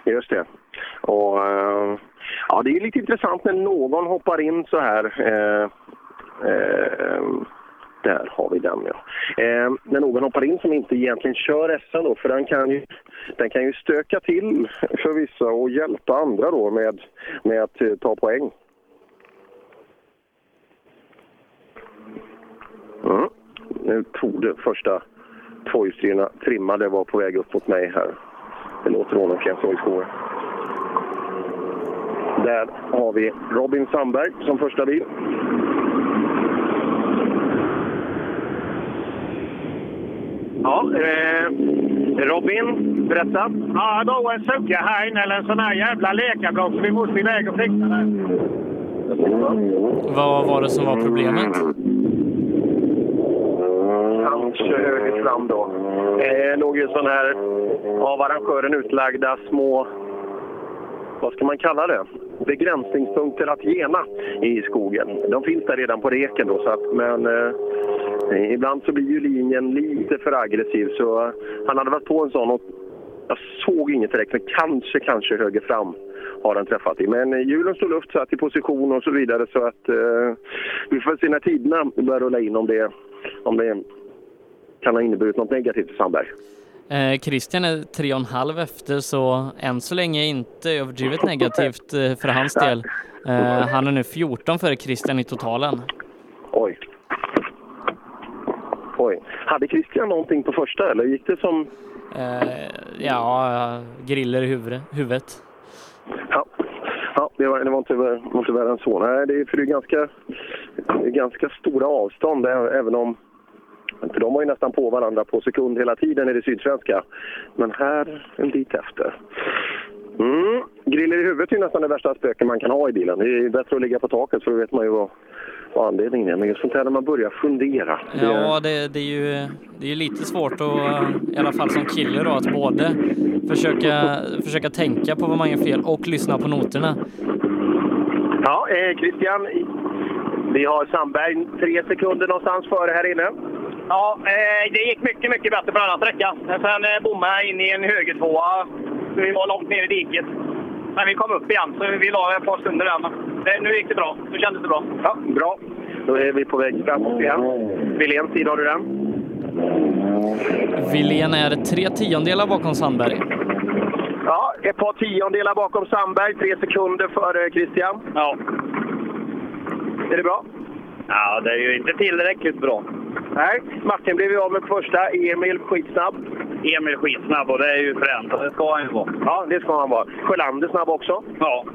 Just det. Och, eh, ja, det är lite intressant när någon hoppar in så här. Eh, eh, där har vi den, ja. Eh, när någon hoppar in som inte egentligen kör SM då, för den kan ju, den kan ju stöka till för vissa och hjälpa andra då med, med att eh, ta poäng. Mm. Nu tog det första tvåhjulsdrivna trimmade var på väg upp mot mig här. Det låter honom kan i spår. Där har vi Robin Sandberg som första bil. Ja, eh, Robin, berätta. Ja, då en sucka här inne, eller en sån här jävla lekablock, så vi måste iväg och fixa det. Vad var det som var problemet? Kanske höger fram då. Eh, låg ju sån här av arrangören utlagda små, vad ska man kalla det? Begränsningspunkter att gena i skogen. De finns där redan på reken då, så att, men eh, ibland så blir ju linjen lite för aggressiv så han hade varit på en sån och jag såg inget direkt, men kanske, kanske höger fram har den träffat i. Men eh, hjulen stod luft, satt i position och så vidare så att eh, vi får se när tiderna börjar rulla in om det, om det kan ha inneburit något negativt för Sandberg. Eh, Christian är tre och en halv efter, så än så länge inte överdrivet negativt eh, för hans del. Eh, han är nu 14 före Christian i totalen. Oj. Oj. Hade Christian någonting på första eller gick det som... Eh, ja, griller i huvudet. huvudet. Ja, ja det, var, det var inte, var inte värre än så. Nej, det är, för det är ganska, ganska stora avstånd även om... För de var ju nästan på varandra på sekund hela tiden i det sydsvenska. Men här en bit efter. Mm. Griller i huvudet är nästan det värsta spöken man kan ha i bilen. Det är bättre att ligga på taket för då vet man ju vad, vad anledningen är. Men just sånt här när man börjar fundera. det- Ja, det, det är ju det är ju lite svårt att, i alla fall som kille då, att både försöka, försöka tänka på vad man gör fel och lyssna på noterna. Ja, eh, Christian, Vi har Sandberg tre sekunder någonstans före här inne. Ja, eh, det gick mycket, mycket bättre på denna sträcka. Sen eh, bommade jag in i en högertvåa. så Vi var långt ner i diket. Men vi kom upp igen, så vi la ett par stunder där. Men det, nu gick det bra. Nu kändes det bra. Ja, bra. Då är vi på väg framåt igen. Willéns tid har du den? Wilén är tre tiondelar bakom Sandberg. Ja, ett par tiondelar bakom Sandberg, tre sekunder före Christian. Ja. Är det bra? Ja, det är ju inte tillräckligt bra. Nej, Martin blev ju av med första. Emil skitsnabb. Emil skitsnabb och det är ju fränt. Det ska han ju vara. Ja, det ska han vara. Sjölander snabb också. Ja.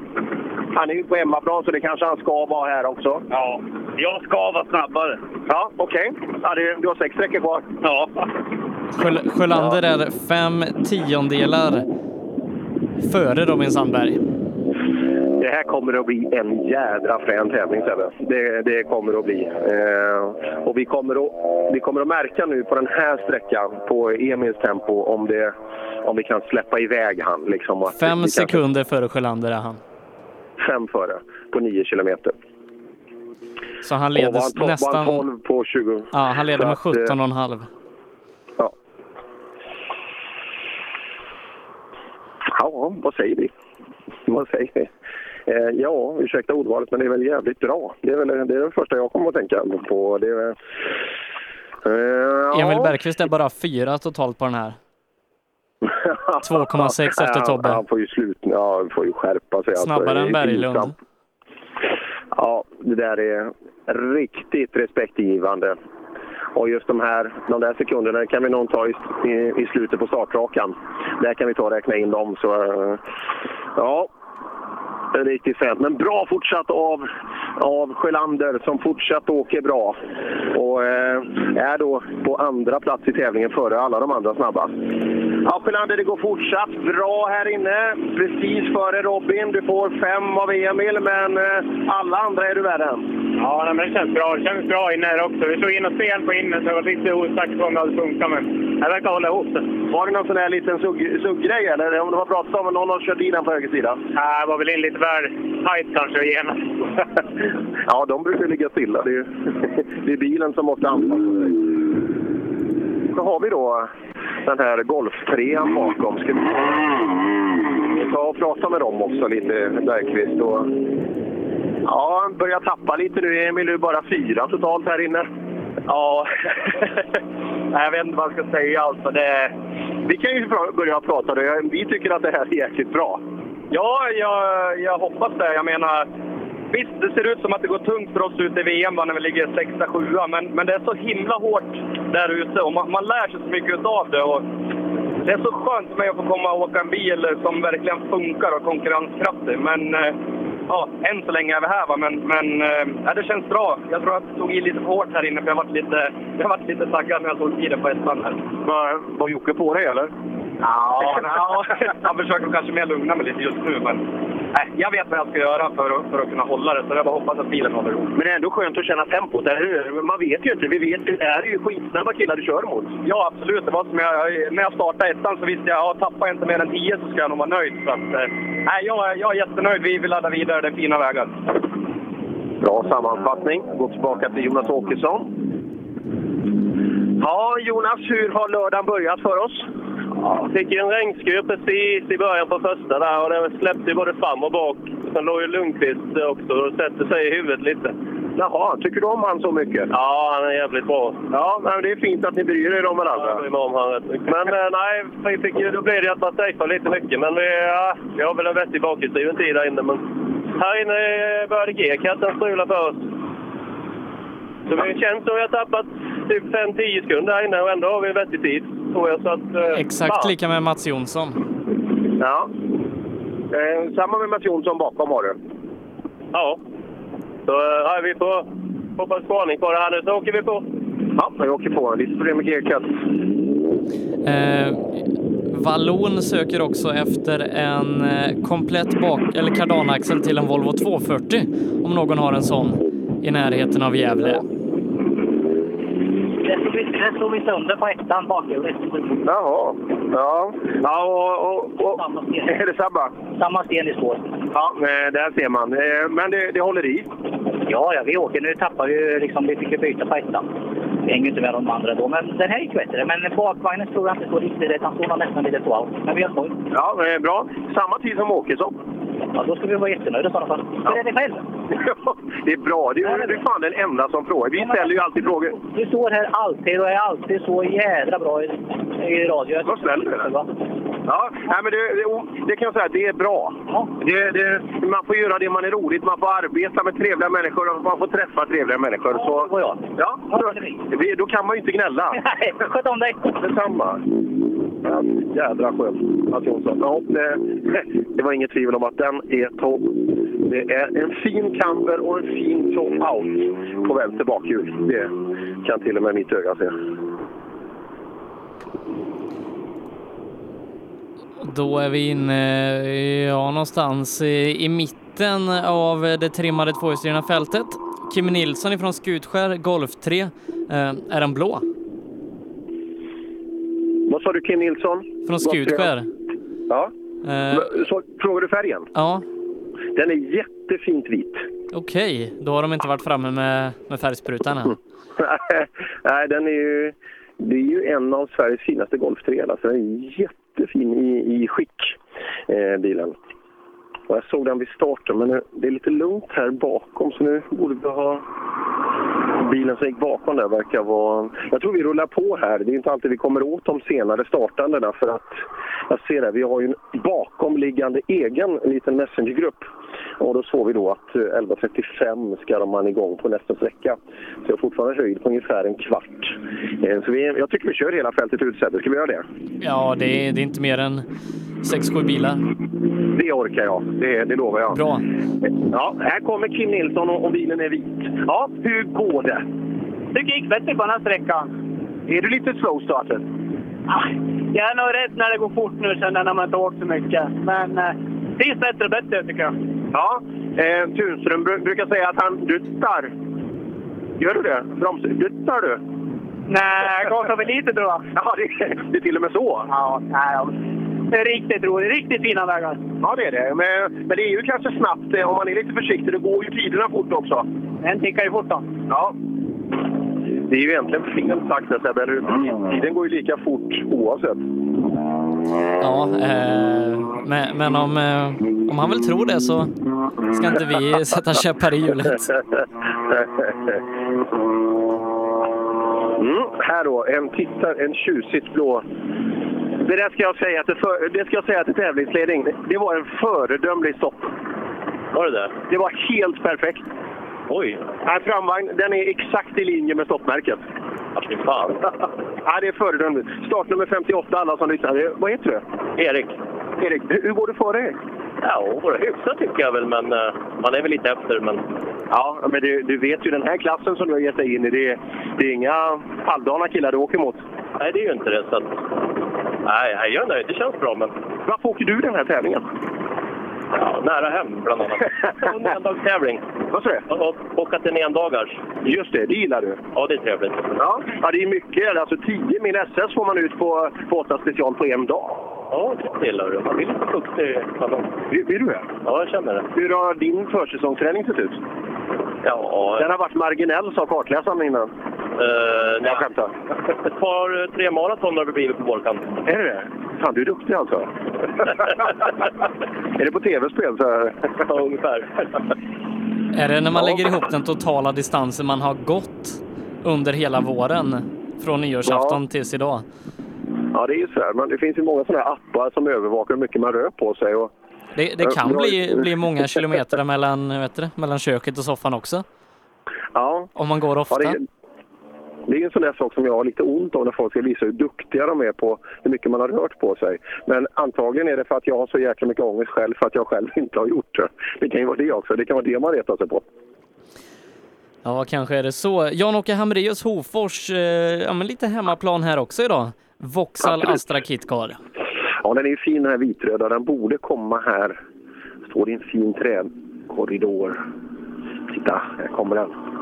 Han är ju på hemmaplan så det kanske han ska vara här också. Ja, jag ska vara snabbare. Ja, okej. Ja, det- du har sex sträckor kvar. Ja. Sjöl- Sjölander är fem tiondelar före Robin Sandberg. Det här kommer att bli en jädra frän tävling Sebbe. Det, det kommer att bli. Eh, och vi kommer, att, vi kommer att märka nu på den här sträckan, på Emils tempo, om, det, om vi kan släppa iväg han. Liksom, Fem kanske- sekunder före Sjölander är han. Fem före, på nio kilometer. Så han leder han han nästan... 12 på 20. Ja, han leder med att, eh, 17,5. Ja. Ja, vad säger vi? Vad säger vi? Eh, ja, ursäkta ordvalet, men det är väl jävligt bra. Det är väl det, är det första jag kommer att tänka på. Det är, eh, Emil ja. Bergqvist är bara fyra totalt på den här. 2,6 efter Tobbe. Han får ju slut, ja, han får ju skärpa sig. alltså. Snabbare är än Berglund. pinsamt. Ja, det där är riktigt respektingivande. Och just de här, de där sekunderna kan vi nog ta i, i, i slutet på startrakan. Där kan vi ta och räkna in dem. Så, eh, ja, riktigt fränt. Men bra fortsatt av, av Sjölander som fortsatt åker bra. Och eh, är då på andra plats i tävlingen före alla de andra snabba. Ja, Sjölander, det går fortsatt bra här inne. Precis före Robin. Du får fem av Emil, men eh, alla andra är du värre än. Ja, men det känns bra. Det känns bra inne här också. Vi slog in oss fel på inne, så jag var lite osäker på om det hade funkat, men jag verkar hålla ihop det. Var det någon sån här liten sugg- sugggrej eller om det var pratat om att någon har kört i den på höger sida? Nej, jag var väl in lite väl tajt kanske genast. Ja, de brukar ligga stilla. Det är, det är bilen som måste anpassa sig. Så har vi då den här Golf 3 bakom. Ska vi ta och prata med dem också lite, Bergqvist. Och, ja, börjar tappa lite nu. Emil är bara fyra totalt här inne. Ja, jag vet inte vad jag ska säga. Alltså, det... Vi kan ju börja prata. Vi tycker att det här är jäkligt bra. Ja, jag, jag hoppas det. Jag menar, visst, det ser ut som att det går tungt för oss ute i VM när vi ligger sexa, sjua, men, men det är så himla hårt där ute och man, man lär sig så mycket av det. Och det är så skönt för mig att få komma och åka en bil som verkligen funkar och är konkurrenskraftig. Men eh, ja, än så länge är vi här. Va? Men, men eh, ja, det känns bra. Jag tror att jag tog i lite för hårt här inne för jag varit lite, jag varit lite taggad när jag såg tiden på ettan här. Var, var Jocke på dig eller? Ja, ja, han försöker kanske mer lugna mig lite just nu. Men nej, jag vet vad jag ska göra för att, för att kunna hålla det. Så jag bara hoppas att bilen håller ihop. Men det är ändå skönt att känna tempot, eller hur? Man vet ju inte. Vi vet det är ju skitsnabba killar du kör mot. Ja, absolut. Det var som jag, när jag startade ettan så visste jag att ja, tappar jag inte mer än 10 så ska jag nog vara nöjd. Så att, eh, nej, jag, jag är jättenöjd. Vi vill ladda vidare. Det är fina vägar. Bra sammanfattning. Gå tillbaka till Jonas Åkesson. Ja, Jonas, hur har lördagen börjat för oss? Ja, fick ju en regnskur precis i början på första där och det släppte ju både fram och bak. Sen låg ju Lundqvist också och sätter sig i huvudet lite. Jaha, tycker du om han så mycket? Ja, han är jävligt bra. Ja, men det är fint att ni bryr er om varandra. Jag bryr mig om han rätt mycket. Men eh, nej, vi fick, då blev det att man safear lite mycket. Men vi, ja, vi har väl en vettig bakhjulsdriven tid där inne. Men här inne eh, började G-katten strula för oss. Så det känns som vi har tappat typ 5-10 sekunder här inne och ändå har vi en vettig tid. Tror jag, så att, eh, Exakt ja. lika med Mats Jonsson. Ja. Eh, samma med Mats Jonsson bakom har du. Ja. Så eh, ja, vi får hoppas spaning på det här nu, så åker vi på. Ja, vi åker på. Lite problem med G-cut. Eh, Vallon söker också efter en eh, komplett bak eller kardanaxel till en Volvo 240 om någon har en sån i närheten av Gävle. Det stod vi- det stod vi sönder på ettan bakhjulet. Jaha. Ja, ja och, och, och, är det samma? Samma sten i spår. Ja, eh, där ser man. Eh, Men det, det håller i. Ja, ja, vi åker. Nu tappar vi ju liksom, vi fick ju byta på ettan. Vi hänger inte med de andra då, men den här gick bättre. Men bakvagnen tror jag inte står riktigt rätt. Han står nästan lite på allt. Men vi har skoj. Ja, men bra. Samma tid som Åkesson. Ja, då ska vi vara jättenöjda i sådana fall. Hur är det själv? det är bra. Det är, du är fan den enda som frågar. Vi ställer ju alltid frågor. Du står här alltid och är alltid så jädra bra i, i radio. Vad snäll du är. Ja, nej, men det, det, det kan jag säga, det är bra. Det, det, man får göra det man är roligt, man får arbeta med trevliga människor och man får träffa trevliga människor. Så, ja, ja då, det- då kan man ju inte gnälla. Nej, sköt om dig! Detsamma. Ja, jädra skönt, Mats Jonsson. Ja, det, det var inget tvivel om att den är topp. Det är en fin camber och en fin top-out på vänster bakhjul. Det kan till och med mitt öga se. Då är vi inne ja, någonstans i, i mitten av det trimmade tvåhjulsdrivna fältet. Kim Nilsson ifrån Skutskär, Golf 3. Eh, är den blå? Vad sa du, Kim Nilsson? Från Skutskär. Ja. Eh, Så, frågar du färgen? ja, Den är jättefint vit. okej. Då har de inte varit framme med, med färgsprutan än. Nej, den är ju, det är ju en av Sveriges finaste Golf 3. Alltså, den är jättefin i, i skick, eh, bilen. Och jag såg den vid starten, men nu, det är lite lugnt här bakom så nu borde vi ha... Bilen som gick bakom där verkar vara... Jag tror vi rullar på här. Det är inte alltid vi kommer åt de senare startandena för att jag ser det, vi har ju en bakomliggande egen liten messengergrupp. Och då såg vi då att eh, 11.35 ska man igång på nästa sträcka. Så jag har fortfarande höjd på ungefär en kvart. Eh, Så vi, jag tycker vi kör hela fältet ut Sebbe. Ska vi göra det? Ja, det är, det är inte mer än 6-7 bilar. Det orkar jag, det, det lovar jag. Bra. Ja, här kommer Kim Nilsson och, och bilen är vit. Ja, hur går det? Det gick bättre på den här sträckan. Är du lite slow starter? Ah, Jag är nog rädd när det går fort nu sen när man inte åkt så mycket. Men eh, det är bättre och bättre tycker jag. Ja, eh, Tunström bru- brukar säga att han duttar. Gör du det? Broms, duttar du? Nej, jag gasar väl lite tror jag. Ja, det, det är till och med så? Ja, nej, det är riktigt roligt. Riktigt fina vägar. Ja, det är det. Men, men det är ju kanske snabbt eh, om man är lite försiktig. Det går ju tiderna fort också. Den tickar ju fort då. Ja. Det är ju egentligen fel sagt Sebbe? Tiden går ju lika fort oavsett. Ja, eh, men, men om, eh, om han vill tro det så ska inte vi sätta käppar i hjulet. Mm, här då, en tittar, en tjusigt blå. Det där ska jag säga till, för, det ska jag säga till tävlingsledning. Det var en föredömlig stopp. Var det det? Det var helt perfekt. Oj! Nej, framvagn, den är exakt i linje med stoppmärket. Fy fan. ja, det är föredömligt. Startnummer 58, alla som lyssnar. Det- Vad heter du? Erik. Erik, hur går det för dig? Ja, hyfsat tycker jag väl, men eh, man är väl lite efter. Men... Ja, men du, du vet ju den här klassen som du har gett dig in i, det, är- det är inga halvdana killar du åker mot. Nej, det är ju inte det. Så att... Nej, jag är nöjd. Det känns bra. Men... Varför åker du den här tävlingen? Ja, nära hem, bland annat. Och en endagstävling. Vad sa du? Och åka till en endagars. Just det, det gillar du. Ja, det är trevligt. Ja, ja det är mycket. Alltså 10 mil SS får man ut på, på 8 special på en dag. Ja, det gillar du. Man blir lite fuktig. Vill, vill du det? Ja, jag känner det. Hur har din försäsongsträning sett ut? Ja, Den har varit marginell, sa kartläsaren innan. Uh, jag skämtar. Ett par, tre maraton har vi blivit på vårkanten. Är det det? Fan, du är duktig alltså. är det på tv-spel? Så här? ja, ungefär. Är det när man lägger ihop den totala distansen man har gått under hela våren från nyårsafton tills idag? Ja, det är ju så här. Men det finns ju många sådana här appar som övervakar hur mycket man rör på sig. Och, Det, det kan bli, bli många kilometer mellan, vet du, mellan köket och soffan också. Ja. Om man går ofta. Ja, det, är, det är en sån där sak som jag har lite ont av när folk ska visa hur duktiga de är på hur mycket man har rört på sig. Men antagligen är det för att jag har så jäkla mycket ångest själv för att jag själv inte har gjort det. Det kan ju vara det också. Det kan vara det man retar sig på. Ja, kanske är det så. Jan-Åke Hamreus Hofors, eh, ja men lite hemmaplan här också idag. Vauxhall Absolut. Astra Kitcar. Ja, den är ju fin den här vitröda. Den borde komma här. Står i en fin träkorridor. Titta, här kommer den.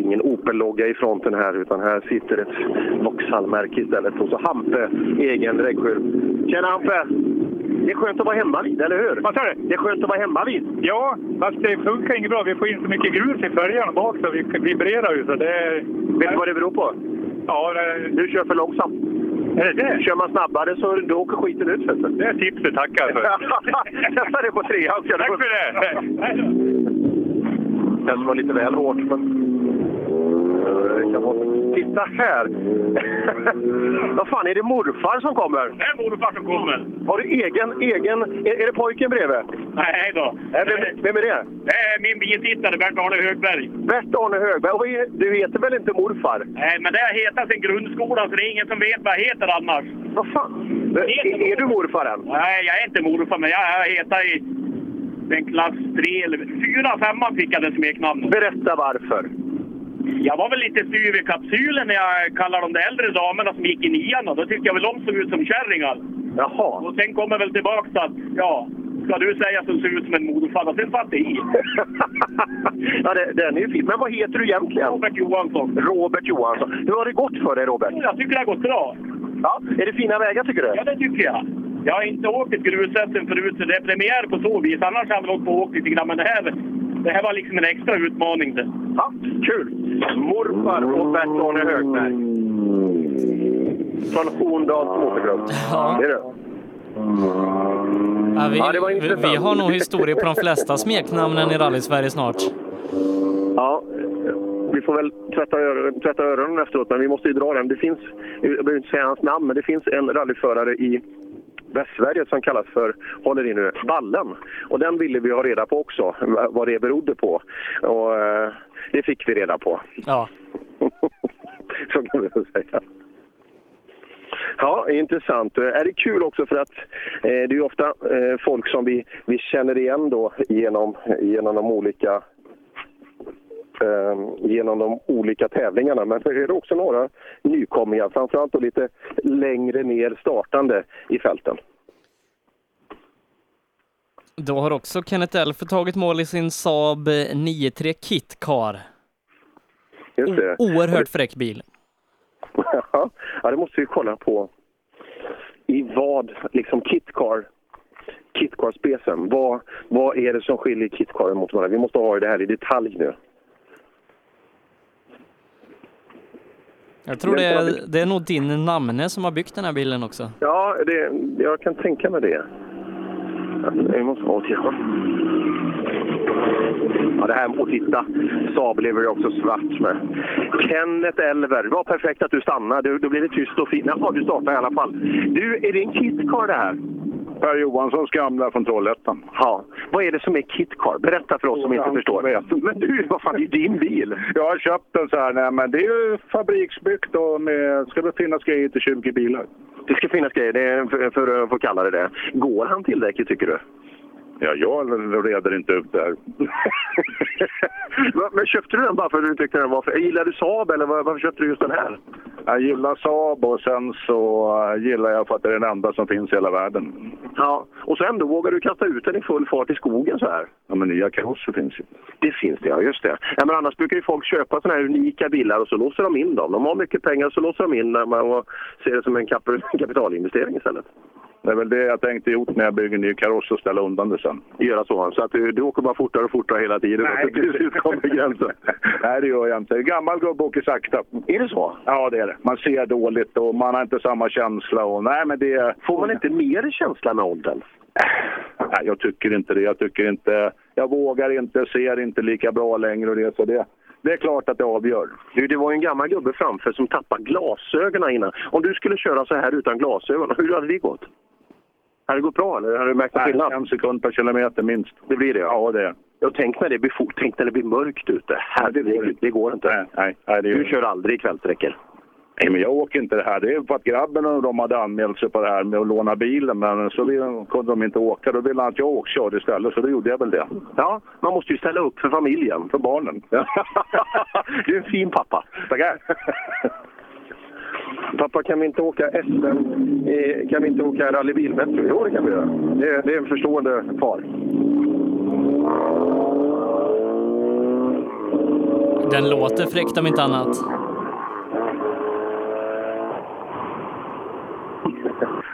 Ingen Opel-logga i fronten här utan här sitter ett Vauxhall-märke istället. Och så Hampe, egen reggskylt. Tjena Hampe! Det är skönt att vara hemma vid, eller hur? Vad sa du? Det är skönt att vara hemma vid. Ja, fast det funkar inget bra. Vi får in så mycket grus i fälgarna bak så vi vibrerar ju. Så det... Vet du vad det beror på? Ja, det... Du kör för långsamt. Är det det? Kör man snabbare så då åker skiten ut. Det är tipset, tackar för. Testa det på trean. Tack för det! kanske var lite väl hårt, men... Titta här! Vad fan, är det morfar som kommer? Det är morfar som kommer. Har du egen... egen är, är det pojken bredvid? Nej då. Vem, vem är det? Det är min bitittare Bert-Arne Högberg. Bert-Arne Högberg. Och är- Du heter väl inte morfar? Nej, men det har hetat sedan grundskolan så det är ingen som vet vad jag heter annars. Vad fan? Är, är du morfar än? Nej, jag är inte morfar, men jag, heter i den klass 3 eller 4, 5 fick jag det smeknamnet. Berätta varför. Jag var väl lite styv i kapsylen när jag kallade de där äldre damerna som gick i nian. och Då tyckte jag väl de såg ut som kärringar. Jaha. Och sen kommer väl tillbaka att, ja, ska du säga som ser ut som en? Och sen satt det i. ja, det, den är ju fin. Men vad heter du egentligen? Robert Johansson. Robert Johansson. Hur har det gått för dig, Robert? Jag tycker det har gått bra. Ja, är det fina vägar, tycker du? Ja, det tycker jag. Jag har inte åkt ett grussätten förut, så det är premiär på så vis. Annars hade jag åkt på åkt lite grann, men det här, det här var liksom en extra utmaning. Det. Ja, kul! Morfar och Bert-Arne Högberg. Från Horndals motorklubb. Ja. Det är det. Ja, vi, Ja, det var vi, vi har nog historia på de flesta smeknamnen i rally-Sverige snart. Ja, vi får väl tvätta, öron, tvätta öronen efteråt, men vi måste ju dra den. Det finns, jag behöver inte säga hans namn, men det finns en rallyförare i Västsverige som kallas för, håller i nu, Ballen. Och den ville vi ha reda på också, vad det berodde på. Och eh, det fick vi reda på. Ja. Så kan vi väl säga. Ja, intressant. Eh, Är det kul också för att eh, det är ju ofta eh, folk som vi, vi känner igen då genom, genom de olika genom de olika tävlingarna. Men det är också några nykomlingar, framförallt då lite längre ner startande i fälten. Då har också Kenneth Elfer tagit mål i sin Saab 9-3 Kit Car. Just det. Oerhört fräck bil. Ja, det måste vi kolla på. I vad, liksom KitKar, KitKar-specen, vad, vad är det som skiljer KitKar mot varandra? Vi måste ha det här i detalj nu. Jag tror det är, det är nog din namne som har byggt den här bilen också. Ja, det, jag kan tänka mig det. Vi måste ha till. Ja, det här, och titta, Saab lever också svart med. Kenneth Elver, det var perfekt att du stannade. Du, då blev det tyst och fint. Ja, du startar i alla fall. Du, är det en KitKar det här? Per Johanssons gamla från Trollhättan. Ja. Vad är det som är KitKar? Berätta för oss som inte förstår. Men du, vad fan, det är din bil! Jag har köpt den så här, nej, men det är ju fabriksbyggt och med, ska det finnas grejer till 20 bilar. Det ska finnas grejer, det är för, för att få kalla det det. Går han tillräckligt tycker du? Ja, jag reder inte ut det här. Men- köpte du den bara för att du tyckte den var... För, gillar du Saab eller var- varför köpte du just den här? Jag gillar Saab och sen så gillar jag för att det är den enda som finns i hela världen. Ja, och så ändå vågar du kasta ut den i full fart i skogen så här. Ja, men nya karosser finns ju. Det finns det, ja just det. Ja, men annars brukar ju folk köpa såna här unika bilar och så låser de in dem. De har mycket pengar så låser de in dem och ser det som en kap- kapitalinvestering istället. Det är väl det jag tänkte gjort när jag bygger ny kaross och ställa undan det sen. Göra så, så att du, du åker bara fortare och fortare hela tiden. Nej. och till slut kommer gränsen. Nej, det gör jag inte. Gammal gubbe åker sakta. Är det så? Ja, det är det. Man ser dåligt och man har inte samma känsla. Och, nej, men det... Får man inte mer känsla med åldern? Nej, jag tycker inte det. Jag tycker inte... Jag vågar inte, ser inte lika bra längre och det. Så det, det är klart att det avgör. Du, det var ju en gammal gubbe framför som tappade glasögonen innan. Om du skulle köra så här utan glasögon, hur hade det gått? Hade det gått bra eller hade du märkt någon skillnad? en sekund per kilometer minst. Det blir det? Ja, det är Jag tänk när det blir fort, tänk när det blir mörkt ute. Herregud, det går inte. Nej, nej, nej, det Du det. kör aldrig kvällsträckor? Nej, men jag åker inte det här. Det är för att grabben och de hade anmält sig på det här med att låna bilen. Men så vill, kunde de inte åka. Då ville han att jag åkte körde istället. Så då gjorde jag väl det. Ja, man måste ju ställa upp för familjen. För barnen. du är en fin pappa. Tackar. Pappa, kan vi inte åka SM? Kan vi inte åka rallybilmässor? Jo, det kan vi göra. Det, det är en förstående far. Den låter fräckt om inte annat.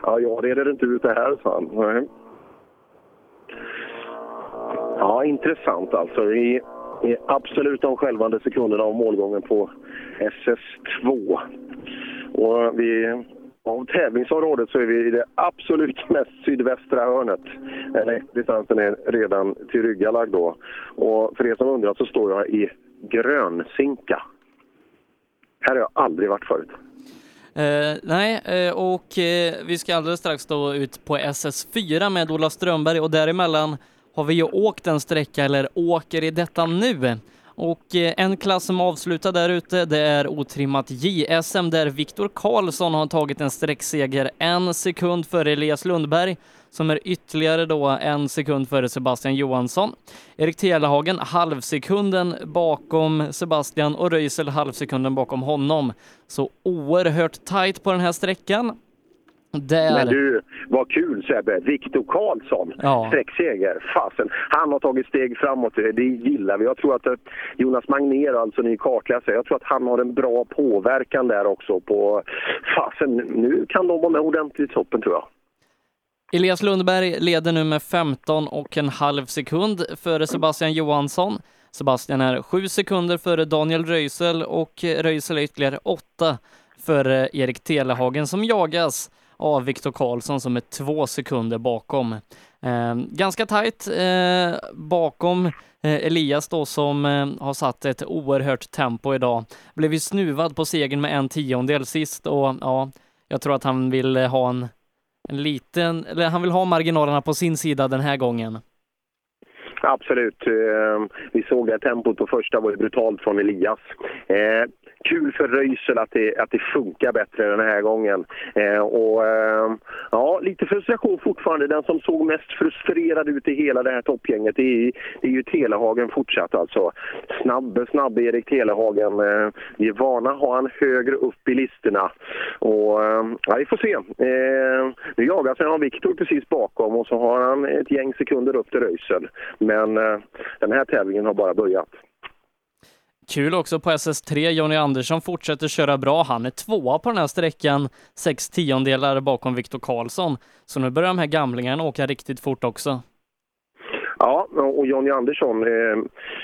Ja, jag reder inte ut det här, sa Ja, intressant alltså. I i absolut de skälvande sekunderna av målgången på SS2. Och vi, av tävlingsområdet så är vi i det absolut mest sydvästra hörnet. Nej, distansen är redan tillryggalagd då. Och för er som undrar så står jag i Grönsinka. Här har jag aldrig varit förut. Eh, nej, eh, och eh, vi ska alldeles strax då ut på SS4 med Ola Strömberg och däremellan har vi ju åkt en sträcka, eller åker i detta nu. Och eh, en klass som avslutar där ute, det är otrimmat JSM där Viktor Karlsson har tagit en sträckseger en sekund före Elias Lundberg som är ytterligare då en sekund före Sebastian Johansson. Erik Telehagen halvsekunden bakom Sebastian och Röisel halvsekunden bakom honom. Så oerhört tajt på den här sträckan. Där. Men du, vad kul Sebbe! Viktor Karlsson, Ja. sträckseger. Fasen, han har tagit steg framåt, det gillar vi. Jag tror att eh, Jonas Magnér, alltså ny kartläsare, jag tror att han har en bra påverkan där också på... Fasen, nu kan de vara med ordentligt i toppen tror jag. Elias Lundberg leder nu med 15 och en halv sekund före Sebastian Johansson. Sebastian är sju sekunder före Daniel Röisel och Röisel är ytterligare åtta före Erik Telehagen som jagas av Viktor Karlsson som är två sekunder bakom. Eh, ganska tajt eh, bakom eh, Elias då som eh, har satt ett oerhört tempo idag. Blev ju snuvad på segern med en tiondel sist och ja, jag tror att han vill ha en en liten, eller han vill ha marginalerna på sin sida den här gången. Absolut. Eh, Vi såg det tempot på första var ju brutalt från Elias. Eh, Kul för Röisel att det, att det funkar bättre den här gången. Eh, och, eh, ja, lite frustration fortfarande. Den som såg mest frustrerad ut i hela det här toppgänget det är, det är ju Telehagen fortsatt alltså. Snabb, snabb Erik Telehagen. Eh, vi är vana att ha han högre upp i listorna. Och, eh, ja, vi får se. Eh, nu jagas han av Viktor precis bakom och så har han ett gäng sekunder upp till Röisel. Men eh, den här tävlingen har bara börjat. Kul också på SS3, Jonny Andersson fortsätter köra bra. Han är tvåa på den här sträckan, sex tiondelar bakom Viktor Karlsson. Så nu börjar de här gamlingarna åka riktigt fort också. Ja, och Jonny Andersson, eh,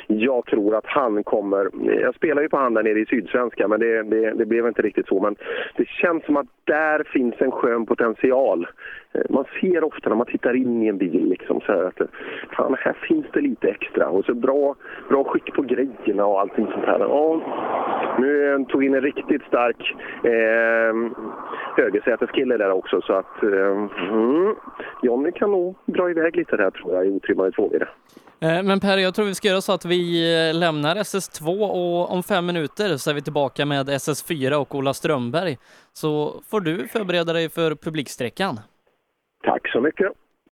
jag tror att han kommer... Jag spelar ju på han där nere i Sydsvenska, men det, det, det blev inte riktigt så. Men det känns som att där finns en skön potential. Eh, man ser ofta när man tittar in i en bil liksom så här att eh, fan, här finns det lite extra. Och så bra, bra skick på grejerna och allting sånt här. Ja, nu tog tog in en riktigt stark eh, högersäteskille där också. Så att mm, eh, Jonny kan nog dra iväg lite där tror jag i otrimmade tvåor. Eh, Men Per, jag tror vi ska göra så att vi eh, lämnar SS2 och om fem minuter så är vi tillbaka med SS4 och Ola Strömberg. Så får du förbereda dig för publiksträckan. Tack så mycket.